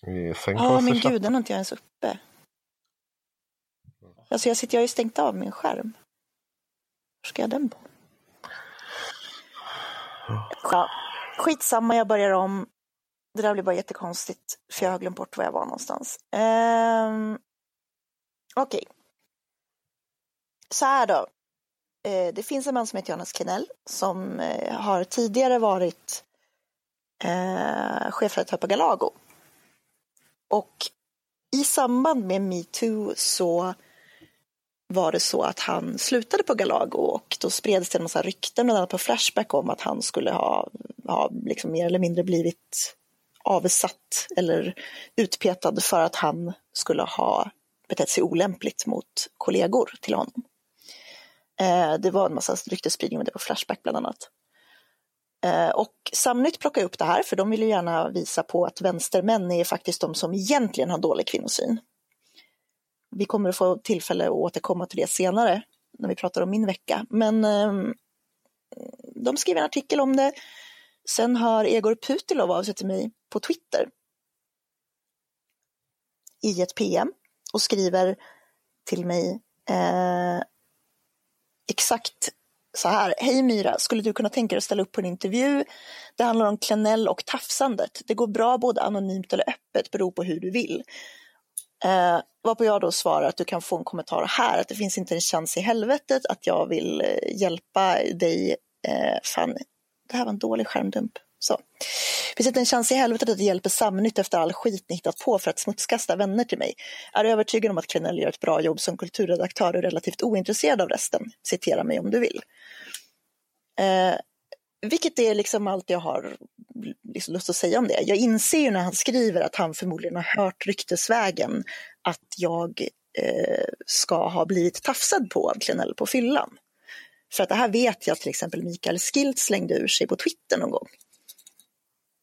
Ja, sängkonsters- men gud, den har inte jag ens uppe. Alltså, jag, sitter, jag har ju stängt av min skärm. Var ska jag ha den på? Ja, skitsamma, jag börjar om. Det där blir bara jättekonstigt, för jag har glömt bort var jag var någonstans. Ehm, Okej. Så här då. Eh, det finns en man som heter Jonas Kinell som eh, har tidigare varit eh, chefredaktör på Galago. Och i samband med metoo så var det så att han slutade på Galago och då spreds det en massa rykten, bland annat på Flashback, om att han skulle ha, ha liksom mer eller mindre blivit avsatt eller utpetad för att han skulle ha betett sig olämpligt mot kollegor till honom. Eh, det var en massa ryktesspridning om det på Flashback bland annat. Eh, och Samnytt plockade upp det här för de vill ju gärna visa på att vänstermän är faktiskt de som egentligen har dålig kvinnosyn. Vi kommer att få tillfälle att återkomma till det senare när vi pratar om min vecka. Men eh, de skriver en artikel om det. Sen hör Egor Putilov av sig till mig på Twitter i ett PM och skriver till mig eh, exakt så här. Hej Myra, skulle du kunna tänka dig att ställa upp på en intervju? Det handlar om Klenell och tafsandet. Det går bra både anonymt eller öppet, beror på hur du vill. Eh, varpå jag då svarar att du kan få en kommentar här, att det finns inte en chans i helvetet att jag vill eh, hjälpa dig. Eh, fan, det här var en dålig skärmdump. Så. Det finns inte en chans i helvetet att det hjälper Samnytt efter all skit ni hittat på för att smutskasta vänner till mig. Är övertygad om att Klenell gör ett bra jobb som kulturredaktör och relativt ointresserad av resten. Citera mig om du vill. Eh, vilket är liksom allt jag har liksom lust att säga om det. Jag inser ju när han skriver att han förmodligen har hört ryktesvägen att jag eh, ska ha blivit tafsad på av Klenell på fyllan. För att det här vet jag till exempel Mikael Skilt slängde ur sig på Twitter någon gång.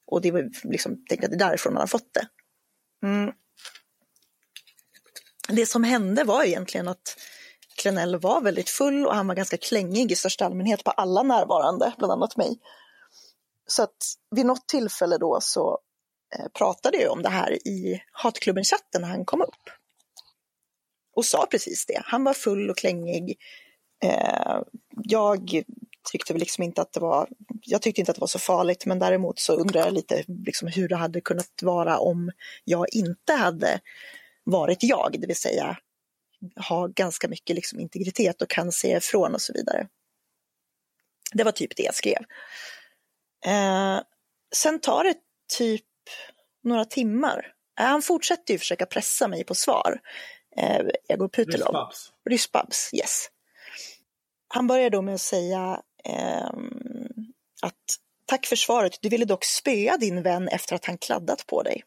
Och det var liksom, tänkte att det är därifrån han har fått det. Mm. Det som hände var egentligen att Klenell var väldigt full och han var ganska klängig i största allmänhet på alla närvarande, bland annat mig. Så att vid något tillfälle då så eh, pratade jag om det här i hatklubben-chatten när han kom upp. Och sa precis det. Han var full och klängig. Eh, jag tyckte väl liksom inte att det var, jag tyckte inte att det var så farligt, men däremot så undrar jag lite liksom hur det hade kunnat vara om jag inte hade varit jag, det vill säga ha ganska mycket liksom integritet och kan säga ifrån och så vidare. Det var typ det jag skrev. Eh, sen tar det typ några timmar. Eh, han fortsätter ju försöka pressa mig på svar. Eh, Egor Putilov. Ryssbabs. Ryssbabs, yes. Han börjar då med att säga ehm, att tack för svaret, du ville dock spöa din vän efter att han kladdat på dig.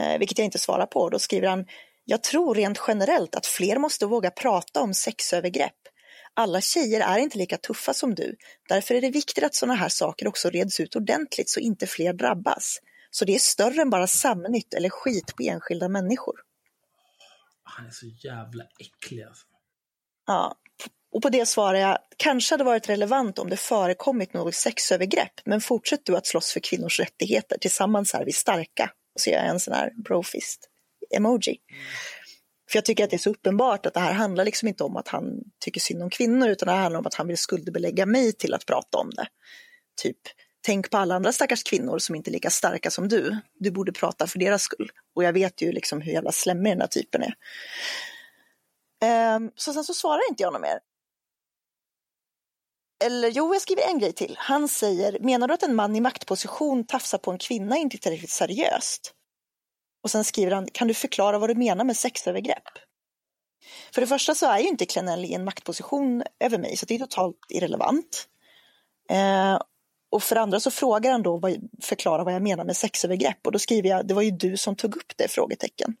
Eh, vilket jag inte svarar på. Då skriver han, jag tror rent generellt att fler måste våga prata om sexövergrepp. Alla tjejer är inte lika tuffa som du. Därför är det viktigt att sådana här saker också reds ut ordentligt så inte fler drabbas. Så det är större än bara samnytt eller skit på enskilda människor. Han är så jävla äcklig alltså. Ja, och på det svarar jag, kanske hade varit relevant om det förekommit något sexövergrepp, men fortsätt du att slåss för kvinnors rättigheter, tillsammans är vi starka. Och så gör jag en sån här brofist emoji. För jag tycker att det är så uppenbart att det här handlar liksom inte om att han tycker synd om kvinnor, utan det här handlar om att han vill skuldbelägga mig till att prata om det. Typ, tänk på alla andra stackars kvinnor som inte är lika starka som du. Du borde prata för deras skull. Och jag vet ju liksom hur jävla slemmig den här typen är. Ehm, så sen så svarar inte jag något mer. Eller jo, jag skriver en grej till. Han säger, menar du att en man i maktposition tafsar på en kvinna inte tillräckligt seriöst? Och sen skriver han, kan du förklara vad du menar med sexövergrepp? För det första så är ju inte Klenell i en maktposition över mig, så det är totalt irrelevant. Eh, och för det andra så frågar han då, vad, förklara vad jag menar med sexövergrepp. Och då skriver jag, det var ju du som tog upp det? frågetecken.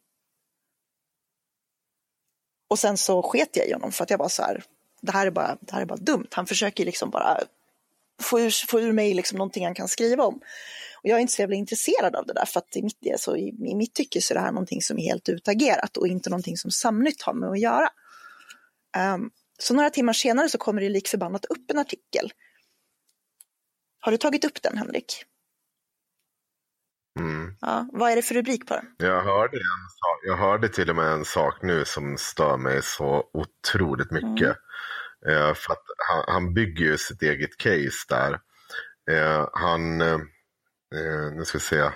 Och sen så sket jag i honom för att jag var så här, det här är bara, det här är bara dumt. Han försöker liksom bara få ur, få ur mig liksom någonting han kan skriva om. Och jag är inte så jävla intresserad av det där för att i mitt, alltså, i, i mitt tycke så är det här någonting som är helt utagerat och inte någonting som Samnytt har med att göra. Um, så några timmar senare så kommer det lik förbannat upp en artikel. Har du tagit upp den Henrik? Mm. Ja, vad är det för rubrik på den? Jag, hörde en sak, jag hörde till och med en sak nu som stör mig så otroligt mycket. Eh, för att han, han bygger ju sitt eget case där. Eh, han, eh, nu ska vi se.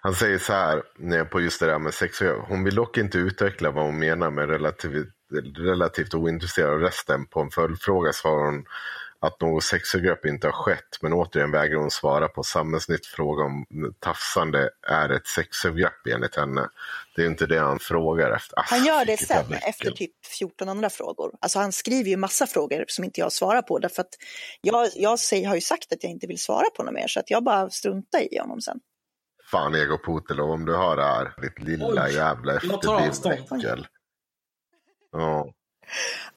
Han säger så här eh, på just det där med sex. Hon vill dock inte utveckla vad hon menar med relativt, relativt ointresserad av resten. På en följdfråga svarar hon att något sexövergrepp inte har skett. Men återigen vägrar hon svara på samhällsnytt fråga om tafsande är ett sexövergrepp enligt henne. Det är inte det han frågar efter. Ah, han gör det sen efter typ 14 andra frågor. Alltså han skriver ju massa frågor som inte jag svarar på därför att jag, jag säger, har ju sagt att jag inte vill svara på något mer så att jag bara struntar i honom sen. Fan Ego Putelov om du hör det här. Ditt lilla Oj, jävla efterblivna Ja.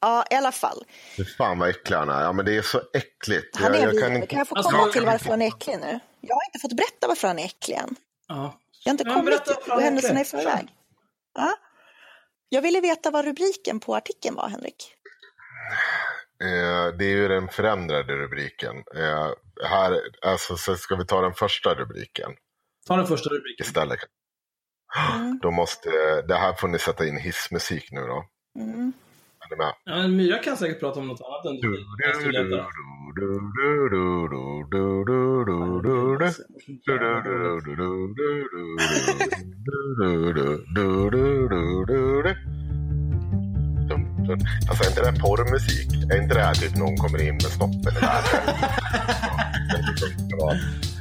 Ja, i alla fall. Fy fan vad äcklig han är. Ja men det är så äckligt. Han är jag, jag kan kan, inte... jag få Alltså, komma jag- till varför han är äcklig nu? Jag har inte fått berätta varför han är äcklig än. Ja. Jag har inte Men kommit till är händelserna i förväg. Ja. Jag ville veta vad rubriken på artikeln var, Henrik. Eh, det är ju den förändrade rubriken. Eh, här, alltså, så ska vi ta den första rubriken Ta den första rubriken. istället. Mm. Då måste, det här får ni sätta in hissmusik nu då. Mm. Är du med? Ja, en myra kan säkert prata om något annat än Alltså är inte det porrmusik? Är inte det här typ någon kommer in med snoppen i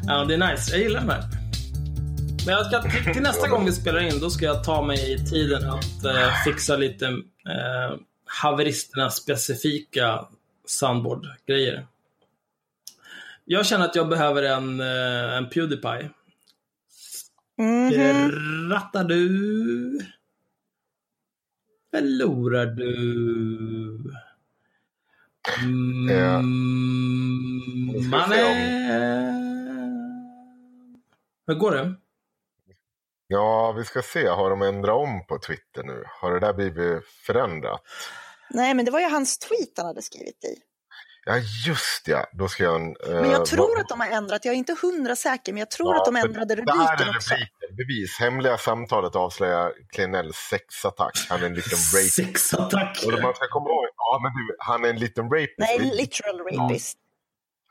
Ja, det är nice. Jag gillar den. Men jag ska, till, till nästa gång vi spelar in, då ska jag ta mig tiden att eh, fixa lite eh, haveristernas specifika soundboard-grejer. Jag känner att jag behöver en, eh, en Pewdiepie. Mhm. Rattar du? Förlorar du? Mm, Ja. Se mannen. Hur går det? Ja, vi ska se. Har de ändrat om på Twitter nu? Har det där blivit förändrat? Nej, men det var ju hans tweet han hade skrivit i. Ja, just ja. Då ska jag... eh, Men jag tror vad- att de har ändrat, jag är inte hundra säker, men jag tror Ja, att de ändrade Det här är rubriken också. rubriken. Bevis. Hemliga samtalet avslöjar Klenells sexattack. Han är en liten rapist. Sexattack. Och man ska komma ihåg, ja men du, han är en liten rapist. Nej, literal rapist.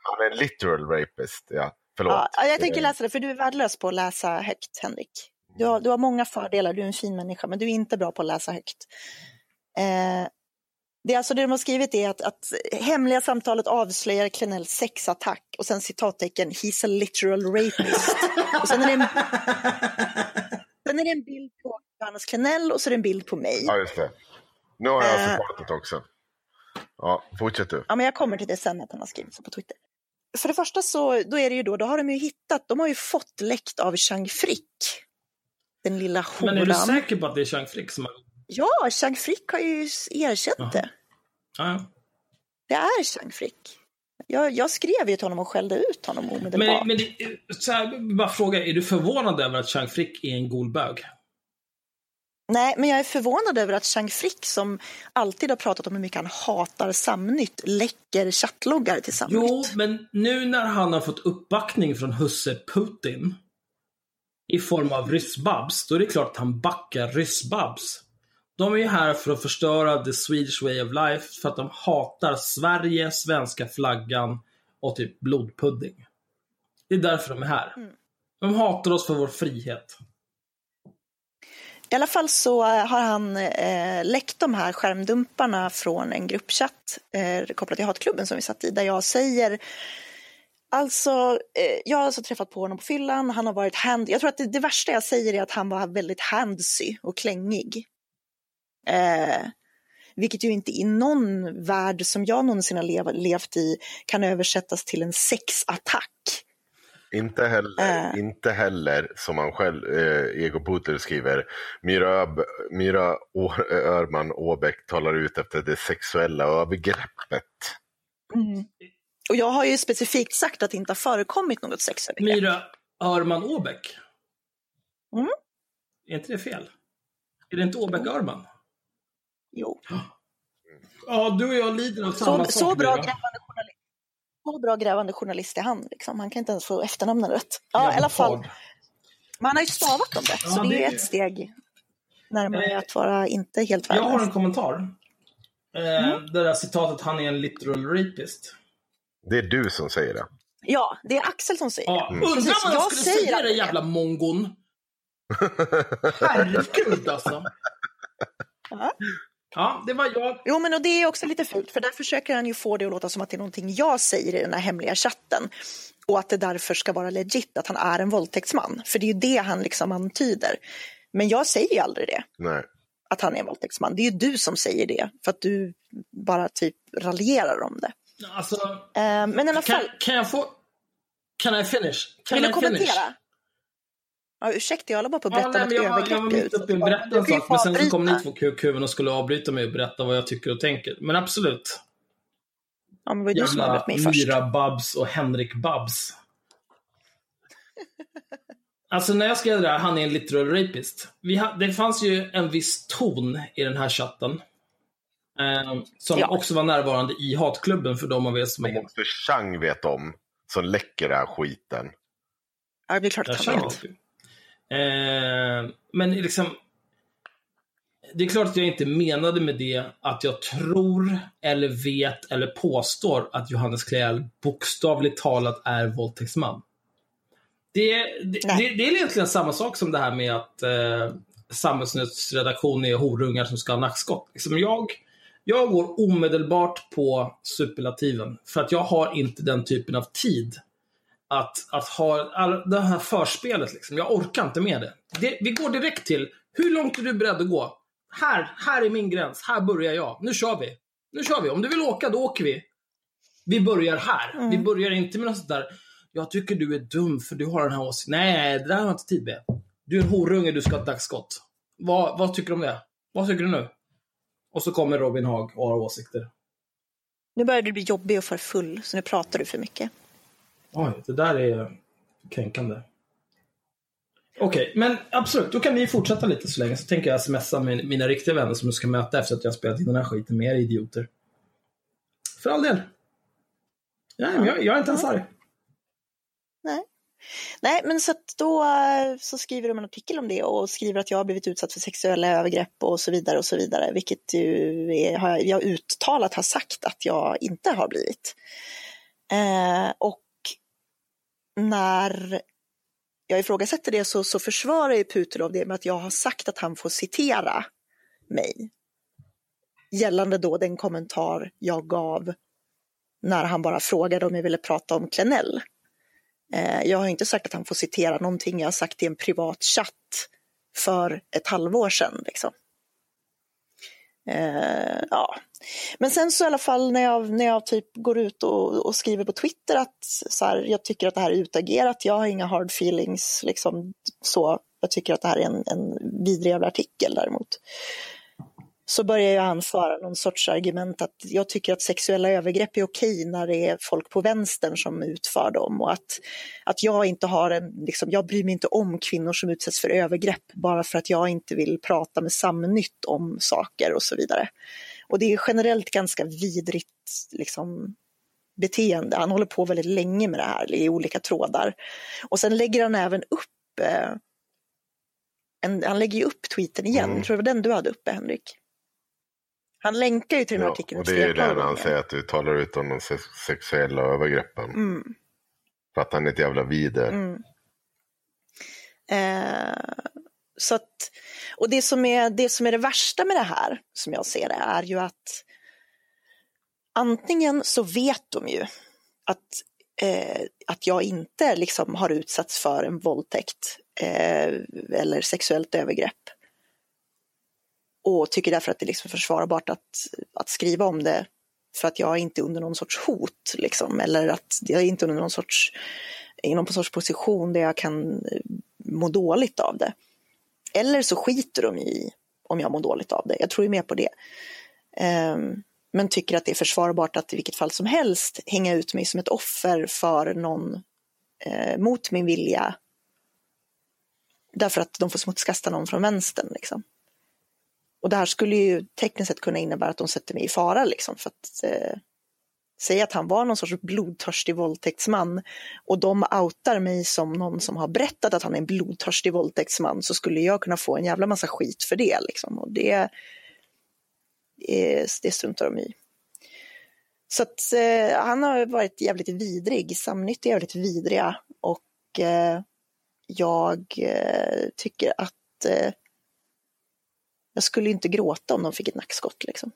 Han är en literal rapist, ja. Förlåt. Ja, ja, jag tänker Eh, läsa det, för du är värdelös på att läsa högt, Henrik. Du har, du har många fördelar, du är en fin människa, men du är inte bra på att läsa högt. Eh, det, alltså det de har skrivit är att, att hemliga samtalet avslöjar Klenells sexattack och sen citattecken “He's a literal rapist”. och sen är, det en, sen är det en bild på Johannes Klenell och så är det en bild på mig. Ja, just det. Nu har jag Eh. förklarat det också. Ja, fortsätt du. Ja, men jag kommer till det sen att han har skrivit så på Twitter. För det första så då är det ju då, då har de ju hittat, de har ju fått läckt av Chang Frick. Den lilla Men är du horan. säker på att det är Chang Frick som har... Ja, Chang Frick har ju erkänt Jaha. det. Ja. Det är Chang Frick. Jag, jag skrev ju till honom och skällde ut honom omedelbart. Men, men det- så här, bara fråga, är du förvånad över att Chang Frick är en golbög? Nej, men jag är förvånad över att Chang Frick som alltid har pratat om hur mycket han hatar Samnytt läcker chattloggar till Samnytt. Jo, men nu när han har fått uppbackning från husse Putin i form av ryssbabs, då är det klart att han backar ryssbabs. De är ju här för att förstöra the Swedish way of life för att de hatar Sverige, svenska flaggan och typ blodpudding. Det är därför de är här. Mm. De hatar oss för vår frihet. I alla fall så har han eh, läckt de här skärmdumparna från en gruppchatt eh, kopplat till hatklubben som vi satt i, där jag säger Alltså, eh, jag har alltså träffat på honom på fyllan, han har varit hand... Jag tror att det, det värsta jag säger är att han var väldigt handsy och klängig. Eh, vilket ju inte i någon värld som jag någonsin har lev, levt i kan översättas till en sexattack. Inte heller, Äh. inte heller som han själv, eh, Ego Puter skriver, Myra, Öb- Myra Å- Örman Åbäck talar ut efter det sexuella övergreppet. Och jag har ju specifikt sagt att det inte har förekommit något sexövergrepp. Myra Örman Åbäck. Mm. Är inte det fel? Är det inte Åbäck Örman? Jo. Ja, du och jag lider av Så, samma sak. så, bra grävande journalist, så bra grävande journalist är han. Liksom. Han kan inte ens få efternamnen rätt. Ja, Jävla i alla fall. han har ju stavat dem rätt, Ja, så det det är ett steg närmare Eh, att vara inte helt Jag har en värdelös. kommentar. Eh, Mm. Det där citatet, han är en literal rapist. Det är du som säger det. Ja, det är Axel som säger Ja, det. Undrar vad jag jag skulle säger säga det. jävla mongon. Herregud alltså. Ja. Ja, det var jag. Jo, men och det är också lite fult, för där försöker han ju få det att låta som att det är någonting jag säger i den här hemliga chatten. Och att det därför ska vara legit att han är en våldtäktsman. För det är ju det han liksom antyder. Men jag säger ju aldrig det, Nej. att han är en våldtäktsman. Det är ju du som säger det, för att du bara typ raljerar om det. Alltså, Eh, men i alla kan, fall, kan jag få... Can I finish? Can vill du I kommentera? finish? Ja, ursäkta, jag håller bara på att Ja, berätta nej, men ett jag, var, jag var mitt uppe i berätta Du en kan sak, men sen så kom ni två kukhuvuden och skulle avbryta mig och berätta vad jag tycker och tänker. Men absolut. Ja, men det var ju du som avbröt mig först. Myra Babs och Henrik Babs. Alltså när jag skrev det där, han är en literal rapist. Vi ha, det fanns ju en viss ton i den här chatten. Eh, som Ja. också var närvarande i hatklubben för de av er som är... också Chang vet om, som läcker den här skiten. Ja, det är klart att han vet. det. Eh, men liksom... Det är klart att jag inte menade med det att jag tror, eller vet, eller påstår att Johannes Kläell bokstavligt talat är våldtäktsman. Det, det, det, det är egentligen samma sak som det här med att eh, Samhällsnytts redaktion är horungar som ska ha nackskott. Liksom jag, jag går omedelbart på superlativen, för att jag har inte den typen av tid att, att ha all, det här förspelet. Liksom. Jag orkar inte med det. det. Vi går direkt till, hur långt är du beredd att gå? Här, här är min gräns. Här börjar jag. Nu kör vi. Nu kör vi. Om du vill åka, då åker vi. Vi börjar här. Vi börjar inte med något sånt där, jag tycker du är dum för du har den här åsikten. Nej, det där har jag inte tid med. Du är en horunge, du ska ha ett dagsskott. Vad, vad tycker du om det? Vad tycker du nu? Och så kommer Robin Haag och har åsikter. Nu börjar du bli jobbig och för full, så nu pratar du för mycket. Oj, det där är kränkande. Okej, men absolut. Då kan vi fortsätta lite så länge. Så tänker jag smsa med mina riktiga vänner som jag ska möta efter att jag har spelat in den här skiten med er idioter. För all del. Nej, men jag, jag är inte ens arg. Nej. Men så att då eh, så skriver de en artikel om det och skriver att jag har blivit utsatt för sexuella övergrepp och så vidare och så vidare, vilket ju är, har jag, jag uttalat har sagt att jag inte har blivit. Eh, och när jag ifrågasätter det så, så försvarar ju Putilov det med att jag har sagt att han får citera mig. Gällande då den kommentar jag gav när han bara frågade om jag ville prata om Klenell. Eh, jag har inte sagt att han får citera någonting jag har sagt i en privat chatt för ett halvår sedan. Liksom. Eh, ja. Men sen så i alla fall när jag, när jag typ går ut och, och skriver på Twitter att så här, jag tycker att det här är utagerat, jag har inga hard feelings, liksom, så. Jag tycker att det här är en, en vidrig jävla artikel däremot. Så börjar jag anföra någon sorts argument att jag tycker att sexuella övergrepp är okej när det är folk på vänstern som utför dem och att, att jag inte har en, liksom, jag bryr mig inte om kvinnor som utsätts för övergrepp bara för att jag inte vill prata med Samnytt om saker och så vidare. Och det är generellt ganska vidrigt liksom, beteende. Han håller på väldigt länge med det här i olika trådar. Och sen lägger han även upp eh, en, han lägger ju upp tweeten igen. Mm. Jag tror det var den du hade uppe, Henrik. Han länkar ju till den här Ja, artikeln och det är ju där han säger att du talar ut om de sex- sexuella övergreppen. Mm, För att han är ett jävla vider. mm. Eh, Så att, och det som, är, det som är det värsta med det här, som jag ser det, är ju att antingen så vet de ju att, eh, att jag inte liksom har utsatts för en våldtäkt eh, eller sexuellt övergrepp och tycker därför att det är liksom försvarbart att, att skriva om det för att jag är inte under någon sorts hot liksom, eller att jag är inte under någon sorts, i någon sorts position där jag kan eh, må dåligt av det. Eller så skiter de i om jag mår dåligt av det. Jag tror ju mer på det. Um, men tycker att det är försvarbart att i vilket fall som helst hänga ut mig som ett offer för någon eh, mot min vilja. Därför att de får smutskasta någon från vänstern. Liksom. Och det här skulle ju tekniskt sett kunna innebära att de sätter mig i fara. Liksom, för att eh, säga att han var någon sorts blodtörstig våldtäktsman och de outar mig som någon som har berättat att han är en blodtörstig våldtäktsman så skulle jag kunna få en jävla massa skit för det. Liksom. Och det, eh, det struntar de i. Så att eh, han har varit jävligt vidrig, Samnytt är jävligt vidriga och eh, jag eh, tycker att eh, jag skulle inte gråta om de fick ett nackskott liksom.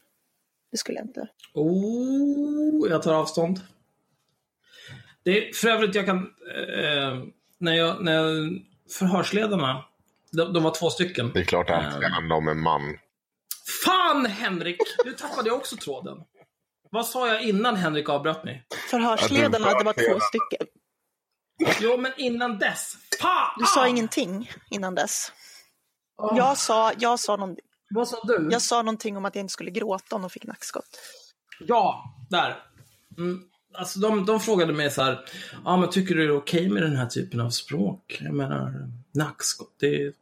Det skulle jag inte. Oh, jag tar avstånd. Det är för övrigt, jag kan... Eh, när jag, när jag, förhörsledarna, de, de var två stycken. Det är klart att det Eh, handlar om en man. Fan Henrik! Nu tappade jag också tråden. Vad sa jag innan Henrik avbröt mig? Förhörsledarna, det var två stycken. Jo, men innan dess. Fan! Du sa ingenting innan dess. Åh, Jag sa, jag, sa någon, Vad sa du? jag sa någonting om att jag inte skulle gråta om de fick nackskott. Ja, där. Mm. Alltså de, de frågade mig så här, ja men tycker du det är okej med den här typen av språk? Jag menar, nackskott, det är...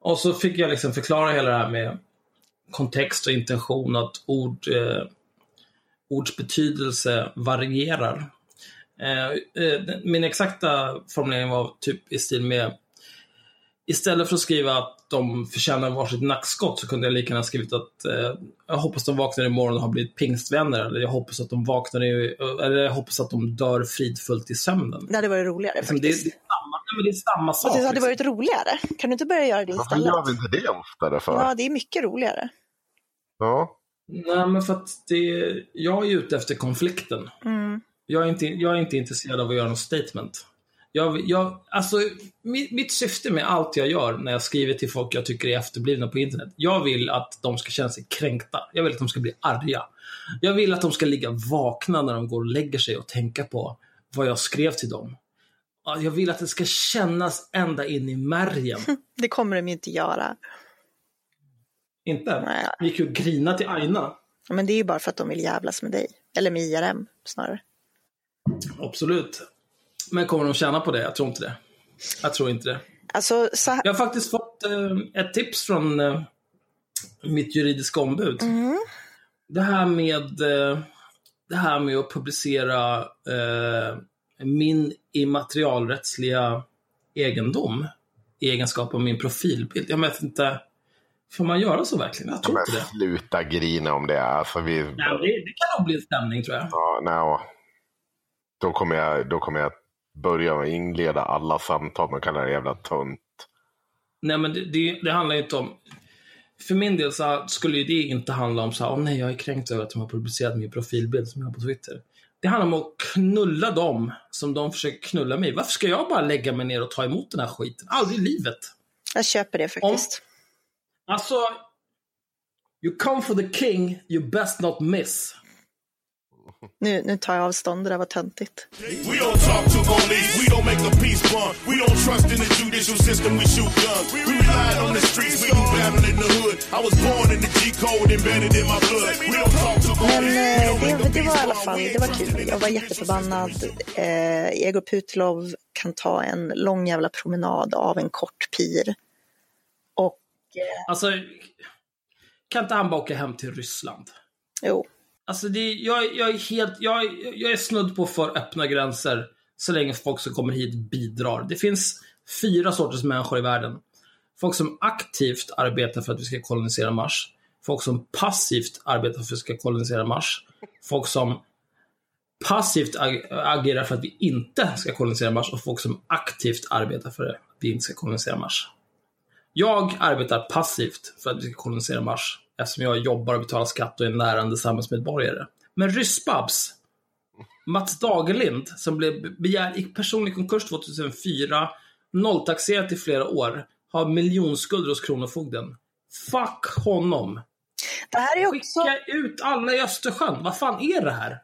Och så fick jag liksom förklara hela det här med kontext och intention, att ord, eh, ords betydelse varierar. Eh, eh, min exakta formulering var typ i stil med Istället för att skriva att de förtjänar varsitt nackskott så kunde jag lika gärna skrivit att eh, jag hoppas de vaknar imorgon och har blivit pingstvänner. Eller jag hoppas att de vaknar i, eller jag hoppas att de dör fridfullt i sömnen. Det hade varit roligare Liksom, det, det, är faktiskt. samma, det är samma sak. Och det hade liksom. varit roligare. Kan du inte börja göra det Varför istället? gör vi inte det oftare för? Ja, det är mycket roligare. Ja. Nej, men för att det, jag är ute efter konflikten. Mm. Jag är inte, jag är inte intresserad av att göra något statement. Jag, jag, alltså, mitt, mitt syfte med allt jag gör när jag skriver till folk jag tycker är efterblivna på internet. Jag vill att de ska känna sig kränkta. Jag vill att de ska bli arga. Jag vill att de ska ligga vakna när de går och lägger sig och tänka på vad jag skrev till dem. Ja, Jag vill att det ska kännas ända in i märgen. Det kommer de ju inte göra. Inte? Nej. Vi gick ju och grina till Aina. Men det är ju bara för att de vill jävlas med dig. Eller med IRM snarare. Absolut. Men kommer de tjäna på det? Jag tror inte det. Jag tror inte det. Alltså, så Jag har faktiskt fått eh, ett tips från eh, mitt juridiska ombud. mm, Det här med eh, det här med att publicera eh, min immaterialrättsliga egendom i egenskap av min profilbild. Jag vet inte, får man göra så verkligen? Jag tror Men inte det. sluta grina om det. Alltså, vi, Nej, det, det kan nog bli en stämning tror jag. ja, nej, då, kommer jag, då kommer jag börja med att inleda alla samtal med att kalla det jävla tunt. Nej, men det, det, det handlar ju inte om... För min del så skulle ju det inte handla om så här, åh nej, jag är kränkt över att de har publicerat min profilbild som jag har på Twitter. Det handlar om att knulla dem som de försöker knulla mig. Varför ska jag bara lägga mig ner och ta emot den här skiten? Aldrig i livet. jag köper det faktiskt. Alltså, you come for the king, you best not miss. Nu, nu tar jag avstånd, det där var töntigt. Men eh, det, det var i alla fall, det var kul. Jag var jätteförbannad. Eh, Ego Putlov kan ta en lång jävla promenad av en kort pir. Och Alltså, kan inte han bara åka hem till Ryssland? jo, Alltså, det, jag, jag är helt... Jag, jag är snudd på för öppna gränser så länge folk som kommer hit bidrar. Det finns fyra sorters människor i världen. Folk som aktivt arbetar för att vi ska kolonisera Mars. Folk som passivt arbetar för att vi ska kolonisera Mars. Folk som passivt ag- agerar för att vi inte ska kolonisera Mars och folk som aktivt arbetar för att vi inte ska kolonisera Mars. Jag arbetar passivt för att vi ska kolonisera Mars, eftersom jag jobbar och betalar skatt och är en närande samhällsmedborgare. Men Ryssbabs, Mats Dagerlind, som blev begär, gick personlig konkurs 2004, nolltaxerat i flera år, har miljonskulder hos Kronofogden. Fuck honom! Det här är också, Skicka ut alla i Östersjön! Vad fan är det här?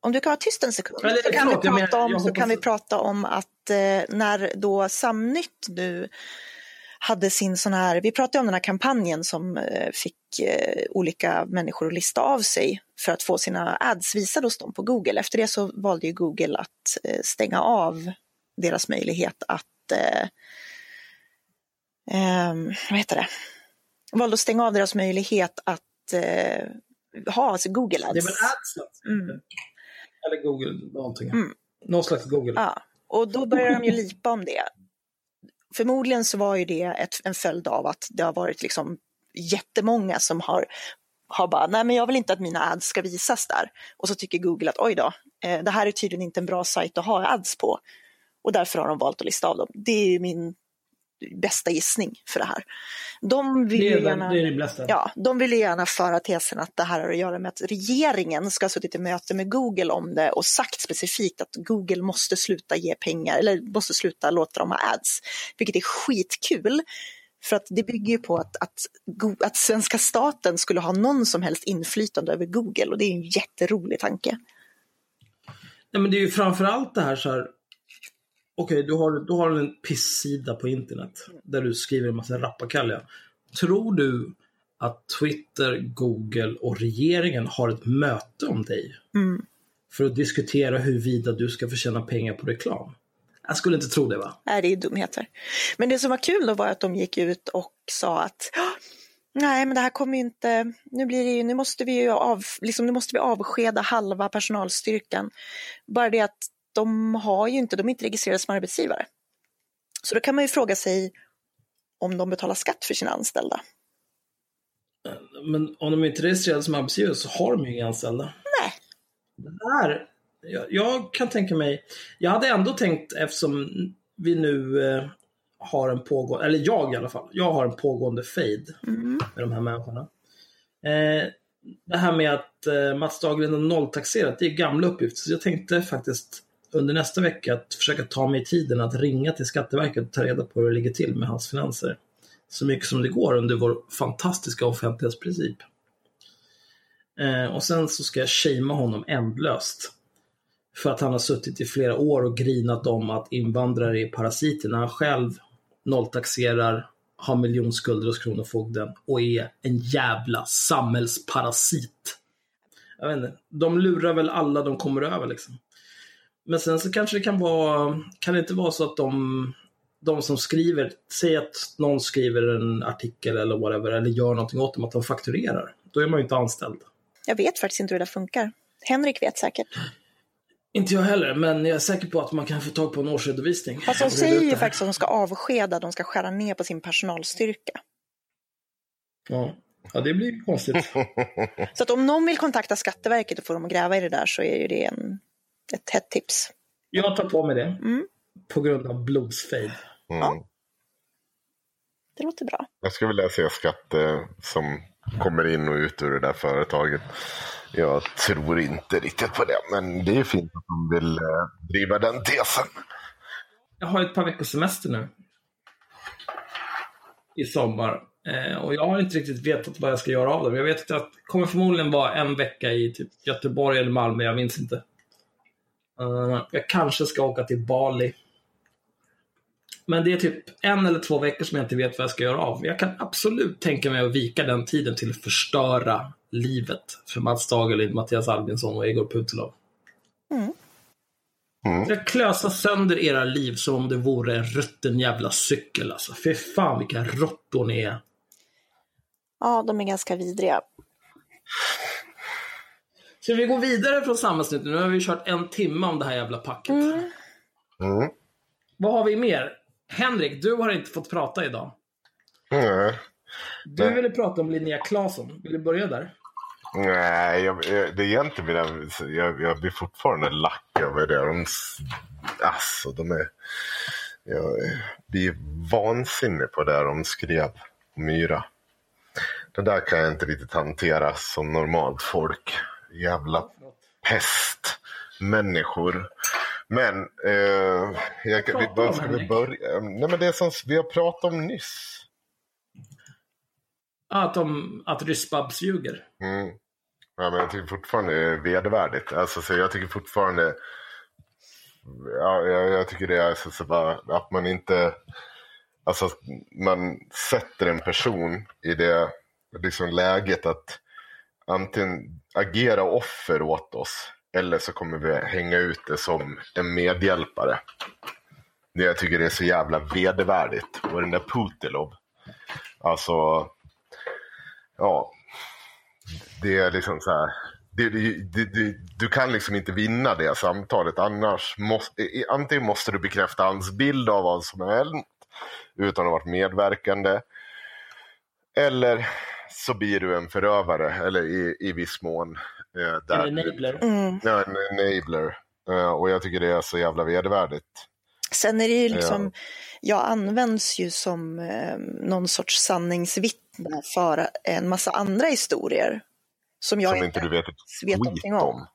om du kan vara tyst en sekund, Eller, så, kan förlåt, vi prata om, så kan vi prata om att eh, när då Samnytt nu hade sin sån här, vi pratade om den här kampanjen som eh, fick eh, olika människor att lista av sig för att få sina ads visade hos dem på Google. Efter det så valde ju Google att eh, stänga av deras möjlighet att eh, ehm, vad heter det? Valde att stänga av deras möjlighet att eh, ha alltså Google Ads. Det är väl AdSense? Mm. Eller Google, någonting. Mm. Någon slags Google. Ja, och då börjar de ju lipa om det. Förmodligen så var ju det ett, en följd av att det har varit liksom jättemånga som har, har bara, nej men jag vill inte att mina ads ska visas där. Och så tycker Google att oj då, eh, det här är tydligen inte en bra sajt att ha ads på. Och därför har de valt att lista av dem. Det är ju min bästa gissning för det här. De vill Det är, gärna... det är. Ja, de vill gärna föra tesen att det här har att göra med att regeringen ska ha suttit i möte med Google om det och sagt specifikt att Google måste sluta ge pengar eller måste sluta låta dem ha ads. Vilket är skitkul. För att det bygger ju på att, att, att svenska staten skulle ha någon som helst inflytande över Google och det är en jätterolig tanke. Nej, men det är ju framförallt det här så här. Okej, du, har, du har en pissida på internet där du skriver en massa rappakalja. Tror du att Twitter, Google och regeringen har ett möte om dig? Mm. För att diskutera huruvida du ska få tjäna pengar på reklam? Jag skulle inte tro det va? Nej, det är dumheter. Men det som var kul då var att de gick ut och sa att "Ah, nej, men det här kommer ju inte, nu blir det ju, nu måste vi ju av, liksom, nu måste vi avskeda halva personalstyrkan. Bara det att de har ju inte, de är inte registrerade som arbetsgivare. Så då kan man ju fråga sig om de betalar skatt för sina anställda. Men om de inte är registrerade som arbetsgivare så har de ju inga anställda. Nej. Det här, jag, jag kan tänka mig, jag hade ändå tänkt eftersom vi nu eh, har en pågående, eller jag i alla fall, jag har en pågående fade Mm. med de här människorna. Eh, det här med att eh, Mats Dahlgren har nolltaxerat, det är gamla uppgifter. Så jag tänkte faktiskt under nästa vecka att försöka ta mig tiden att ringa till Skatteverket och ta reda på hur det ligger till med hans finanser. Så mycket som det går under vår fantastiska offentlighetsprincip. Eh, och sen så ska jag shamea honom ändlöst. För att han har suttit i flera år och grinat om att invandrare är parasiter när han själv nolltaxerar, har miljonskulder hos Kronofogden och är en jävla samhällsparasit. Jag vet inte, de lurar väl alla de kommer över liksom. Men sen så kanske det kan vara, kan det inte vara så att de, de som skriver, säg att någon skriver en artikel eller whatever, eller gör någonting åt dem, att de fakturerar. Då är man ju inte anställd. Jag vet faktiskt inte hur det funkar. Henrik vet säkert. Inte jag heller, men jag är säker på att man kan få tag på en årsredovisning. Fast de säger ju faktiskt att de ska avskeda, de ska skära ner på sin personalstyrka. Ja. ja, det blir konstigt. Så att om någon vill kontakta Skatteverket och få dem att gräva i det där så är ju det en, ett hett tips. Jag tar på mig det. Mm. På grund av blodsfejd. Mm. Det låter bra. Jag skulle vilja se skatt eh, som kommer in och ut ur det där företaget. Jag tror inte riktigt på det, men det är fint att de vill eh, driva den tesen. Jag har ett par veckors semester nu. I sommar. Eh, och jag har inte riktigt vetat vad jag ska göra av dem. Jag vet att det kommer förmodligen vara en vecka i typ Göteborg eller Malmö, jag minns inte. Eh, jag kanske ska åka till Bali. Men det är typ en eller två veckor som jag inte vet vad jag ska göra av. Jag kan absolut tänka mig att vika den tiden till att förstöra livet för Mats Dagerlind, Mattias Albinsson och Egor Putilov. Mm. Mm. Jag klösa sönder era liv som om det vore en rutten jävla cykel alltså. Fy fan vilka råttor ni är. Ja, de är ganska vidriga. Ska vi gå vidare från samhällsnytt? Nu har vi kört en timme om det här jävla packet. Mm. Mm. Vad har vi mer? Henrik, du har inte fått prata idag. Nej. Du Nej. ville prata om Linnea Claesson. Vill du börja där? Nej, jag, jag, det är egentligen vill jag, jag, blir fortfarande lack över det. De, alltså, de är... Jag blir vansinnig på det de skrev om Myra. Det där kan jag inte riktigt hantera som normalt folk. Jävla pest. Människor. Men, eh, jag, vi, om, ska vi börja? Nej men det som vi har pratat om nyss. Att, de, att Ryssbabs ljuger. Mm. Ja, men jag tycker fortfarande det är vedervärdigt. Alltså, så jag tycker fortfarande... Ja, jag, jag tycker det är så, så bara, att man inte... Alltså, man sätter en person i det liksom, läget att antingen agera offer åt oss eller så kommer vi hänga ut det som en medhjälpare. Det jag tycker det är så jävla vedervärdigt. Och den där Putilov. Alltså, ja, det är liksom så här. Det, det, det, du kan liksom inte vinna det samtalet. Annars måste, antingen måste du bekräfta hans bild av vad som har hänt utan att ha varit medverkande. Eller så blir du en förövare, eller i, i viss mån. Eh, där En du- enabler. Mm. Ja, en enabler. Eh, och jag tycker det är så jävla vedervärdigt. Sen är det ju liksom, jag används ju som eh, någon sorts sanningsvittne för en massa andra historier. Som jag Som inte du vet ett vet skit någonting om. om.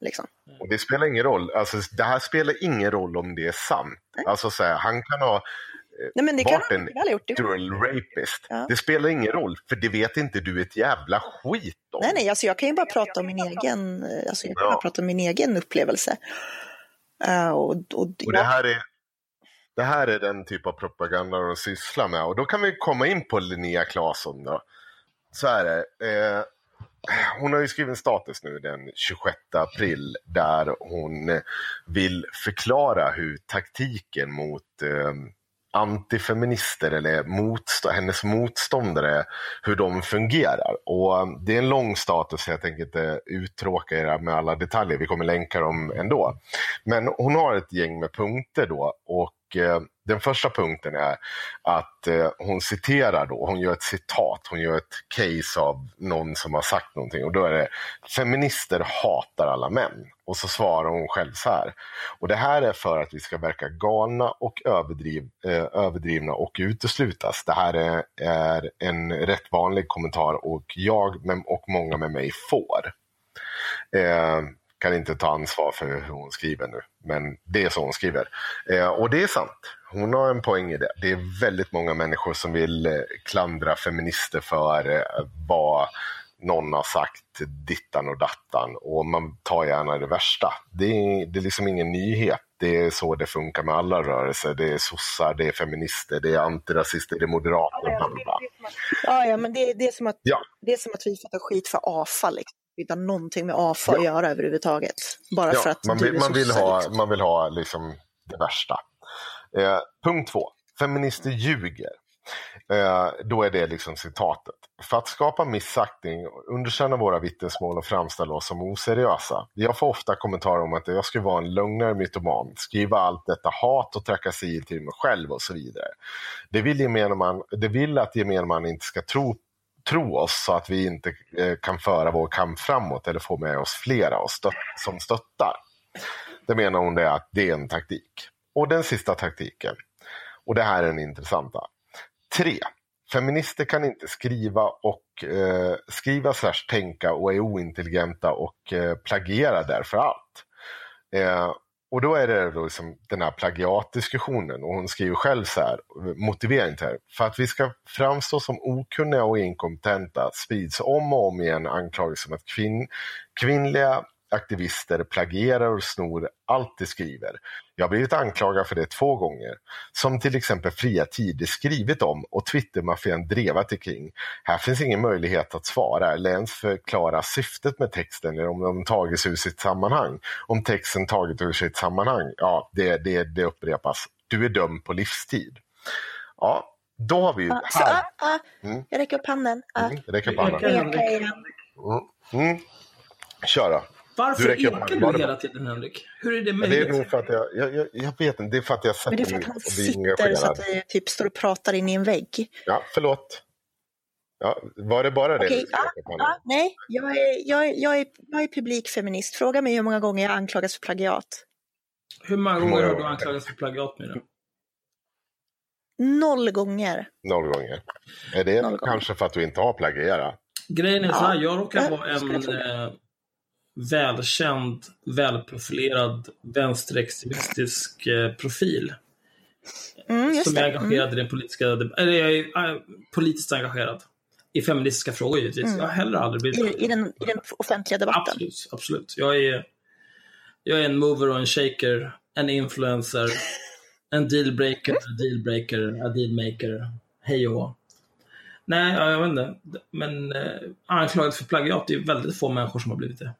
Liksom. Och det spelar ingen roll. Alltså, det här spelar ingen roll om det är sant. Alltså, så här, han kan ha Nej men det kan en väl ha gjort. Det- actual rapist. Ja. Det spelar ingen roll, för det vet inte du ett jävla skit om. Nej, nej, alltså jag kan ju bara prata om min egen, eh, alltså jag kan Ja. bara prata om min egen upplevelse. Eh, och, och, Och ja, det, här är, det här är den typ av propaganda de sysslar med. Och då kan vi komma in på Linnea Claesson. Då. Så är det. Eh, hon har ju skrivit en status nu den 26 april där hon eh, vill förklara hur taktiken mot eh, antifeminister eller motstå- hennes motståndare, hur de fungerar. Och eh, det är en lång status, jag tänker inte uttråka er med alla detaljer, vi kommer länka dem ändå. Men hon har ett gäng med punkter då och eh, den första punkten är att eh, hon citerar då, hon gör ett citat, hon gör ett case av någon som har sagt någonting och då är det feminister hatar alla män. Och så svarar hon själv så här. Och det här är för att vi ska verka galna och överdriv, eh, överdrivna och uteslutas. Det här är, är en rätt vanlig kommentar och jag och många med mig får. Eh, kan inte ta ansvar för hur hon skriver nu, men det är så hon skriver. Eh, och det är sant. Hon har en poäng i det. Det är väldigt många människor som vill eh, klandra feminister för eh, vad någon har sagt dittan och dattan och man tar gärna det värsta. Det är, det är liksom ingen nyhet. Det är så det funkar med alla rörelser. Det är sossar, det är feminister, det är antirasister, det är moderater. Ja, ja, men det, det, är som att, Ja. det är som att vi fattar skit för AFA. Liksom. Inte har någonting med AFA att Ja. göra överhuvudtaget. Bara för Ja, att man, vill, man, vill ha, man vill ha liksom det värsta. Eh, punkt två. Feminister ljuger. Eh, då är det liksom citatet. För att skapa missaktning, underkänna våra vittnesmål och framställa oss som oseriösa. Jag får ofta kommentarer om att jag skulle vara en lögnare mytoman, skriva allt detta hat och trakasserier till mig själv och så vidare. Det vill, man, det vill att gemene man inte ska tro tro oss så att vi inte eh, kan föra vår kamp framåt eller få med oss flera och stött, som stöttar. Det menar hon det att det är en taktik. Och den sista taktiken, och det här är den intressanta. Tre. Feminister kan inte skriva och eh, skriva slash tänka och är ointelligenta och eh, plagierar därför allt. Eh, och då är det då liksom den här plagiatdiskussionen och hon skriver själv så här, motivering till det här. För att vi ska framstå som okunniga och inkompetenta sprids om och om igen anklagelser om att kvinn, kvinnliga aktivister plagierar och snor allt de skriver. Jag har blivit anklagad för det två gånger. Som till exempel Fria Tider skrivit om och Twittermaffian drevat det kring. Här finns ingen möjlighet att svara eller ens förklara syftet med texten eller om de tagits ur sitt sammanhang. Om texten tagit ur sitt sammanhang, ja, det, det, det upprepas. Du är dömd på livstid. Ja, då har vi ju Ah, så, ah, ah, Mm. Jag räcker upp handen. Ah. Mm, räcker upp handen. Mm. Mm. Kör då. Varför ekar du Bara- hela tiden, Henrik? Hur är det Men Det är möjligt? nog för att jag, jag, jag, jag vet inte, det är för att jag Men det sätter är för mig att han och blir sitter så engagerad. att vi typ står och pratar in i en vägg. Ja, förlåt. Ja, var det bara det? Skulle ja, ja, nej, jag är, jag, är, jag, är, jag är publikfeminist. Fråga mig hur många gånger jag anklagas för plagiat. Hur många gånger har du gånger? anklagats för plagiat, Myra? Noll gånger. Noll gånger. Är det Noll gånger. kanske för att du inte har plagierat? Grejen är så här, Ja, jag råkar vara en välkänd, välprofilerad vänsterextremistisk eh, profil. Mm, som är Mm. engagerad i den politiska eller jag är eh, politiskt engagerad. I feministiska frågor givetvis. Mm. Jag har heller aldrig blivit I, i, den, I den offentliga debatten. Absolut, absolut. Jag är, jag är en mover och en shaker, en influencer, en dealbreaker, en dealbreaker, en dealmaker. Hej och. Nej, ja, jag vet inte. Men eh, anklagad för plagiat, det är väldigt få människor som har blivit det.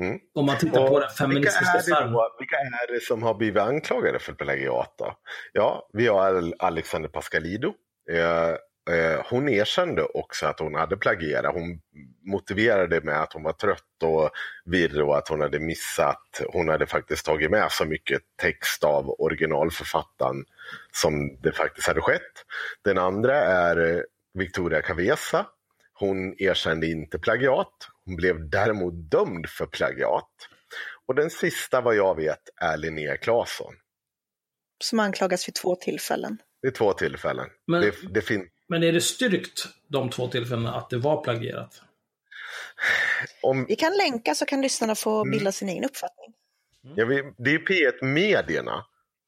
Mm. Om man tittar på Och den feministiska vilka är, det sfären. då, vilka är det som har blivit anklagade för plagiat då? Ja, vi har Alexander Pascalido. Eh, eh, hon erkände också att hon hade plagierat. Hon motiverade det med att hon var trött och virrig och att hon hade missat. Hon hade faktiskt tagit med så mycket text av originalförfattaren som det faktiskt hade skett. Den andra är eh, Victoria Cavesa. Hon erkände inte plagiat. Hon blev däremot dömd för plagiat. Och den sista vad jag vet är Linnea Claesson. Som anklagas vid två tillfällen. Vid två tillfällen. Men- Det, det fin- Men är det styrkt, de två tillfällena, att det var plagierat? om, Vi kan länka så kan lyssnarna få Mm. bilda sin egen uppfattning. ja, vi, det är P1 Medierna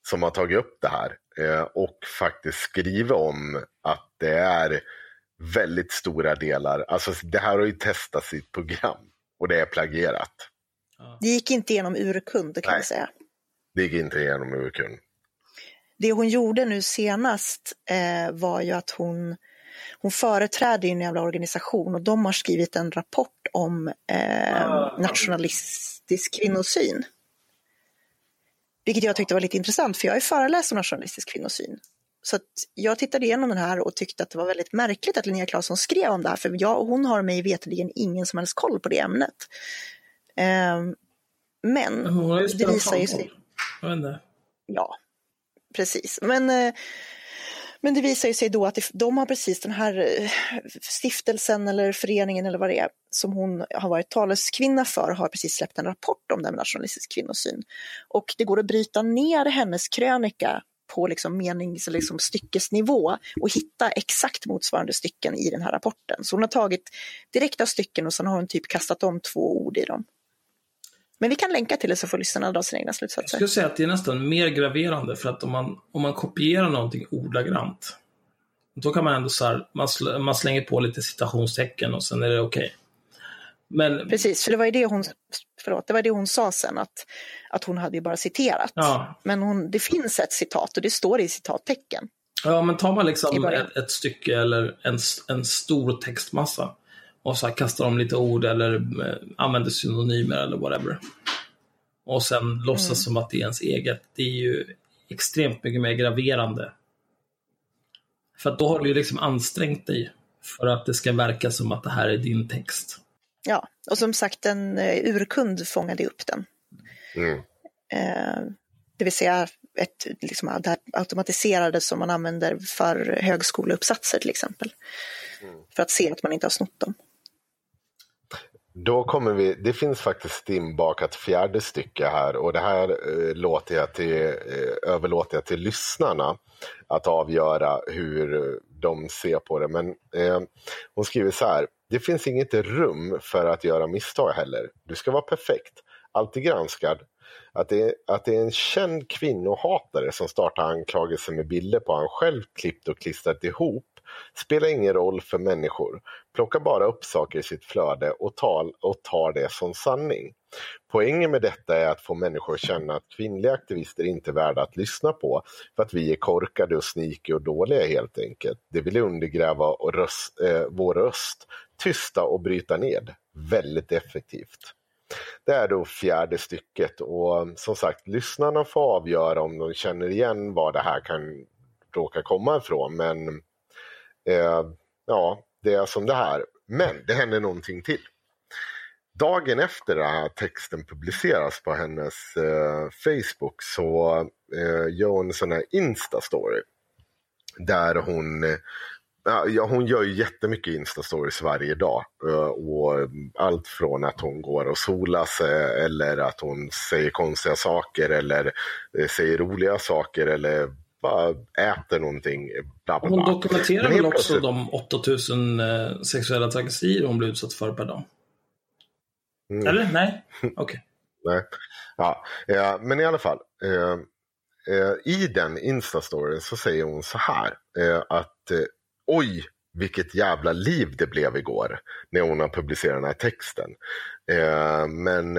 som har tagit upp det här eh, och faktiskt skrivit om att det är väldigt stora delar. Alltså det här har ju testats i ett program och det är plagierat. Det gick inte igenom urkund kan Nej. jag säga. Det gick inte igenom urkund. Det hon gjorde nu senast eh, var ju att hon, hon företräder en jävla organisation och de har skrivit en rapport om eh, Ah. nationalistisk kvinnosyn. Vilket jag tyckte var lite intressant för jag är föreläst om nationalistisk kvinnosyn. Så jag tittade igenom den här och tyckte att det var väldigt märkligt att Linnea Claesson skrev om det här för jag, hon har mig veterligen ingen som helst koll på det ämnet. Eh, men det visar ju sig. Ja, precis. Men, eh, men det visar ju sig då att de har precis den här eh, stiftelsen eller föreningen eller vad det är som hon har varit taleskvinna för har precis släppt en rapport om med nationalistisk kvinnosyn. Och det går att bryta ner hennes krönika på liksom menings eller liksom styckesnivå och hitta exakt motsvarande stycken i den här rapporten. Så hon har tagit direkta stycken och sen har hon typ kastat om två ord i dem. Men vi kan länka till det så får lyssnarna dra sina egna Jag slutsatser. skulle säga att det är nästan mer graverande för att om man, om man kopierar någonting ordagrant då kan man ändå så här, man, sl man slänger på lite citationstecken och sen är det okej. Men Precis, för det var ju det hon, förlåt, det var det hon sa sen, att, att hon hade ju bara citerat. Ja. Men hon, det finns ett citat och det står i citattecken. Ja, men tar man liksom ett, ett stycke eller en, en stor textmassa och så kastar om lite ord eller eh, använder synonymer eller whatever. Och sen låtsas Mm. som att det är ens eget. Det är ju extremt mycket mer graverande. För att då har du ju liksom ansträngt dig för att det ska verka som att det här är din text. Ja, och som sagt en eh, urkund fångade upp den. Mm. Eh, det vill säga ett liksom, det här automatiserade som man använder för högskoleuppsatser till exempel. För att se att man inte har snott dem. Då kommer vi, det finns faktiskt inbakat fjärde stycke här och det här eh, låter jag till, eh, överlåter jag till lyssnarna att avgöra hur de ser på det. Men eh, hon skriver så här, det finns inget rum för att göra misstag heller. Du ska vara perfekt, alltid granskad. Att det, att det är en känd kvinnohatare som startar anklagelser med bilder på han själv klippt och klistrat ihop spelar ingen roll för människor. plockar bara upp saker i sitt flöde och, tal, och tar det som sanning. Poängen med detta är att få människor att känna att kvinnliga aktivister inte är värda att lyssna på för att vi är korkade och sneaky och dåliga helt enkelt. Det vill undergräva och röst, eh, vår röst, tysta och bryta ned. Väldigt effektivt. Det är då fjärde stycket och som sagt lyssnarna får avgöra om de känner igen var det här kan råka komma ifrån men eh, ja, det är som det här. Men det händer någonting till. Dagen efter den här texten publiceras på hennes eh, Facebook så eh, gör hon en sån här Insta-story. Där hon, ja, hon gör ju jättemycket Insta-stories varje dag. Eh, och allt från att hon går och solar sig eller att hon säger konstiga saker eller eh, säger roliga saker eller bara äter någonting. Bla, bla, Hon bla. dokumenterar Men väl också plötsligt- de 8000 eh, sexuella trakasserier hon blev utsatt för per dag? Mm. Eller? Nej? Okej. Nej. Ja, eh, men i alla fall. Eh, eh, I den Insta-storyn så säger hon så här. Att oj, vilket jävla liv det blev igår. När hon har publicerat den här texten. Eh, men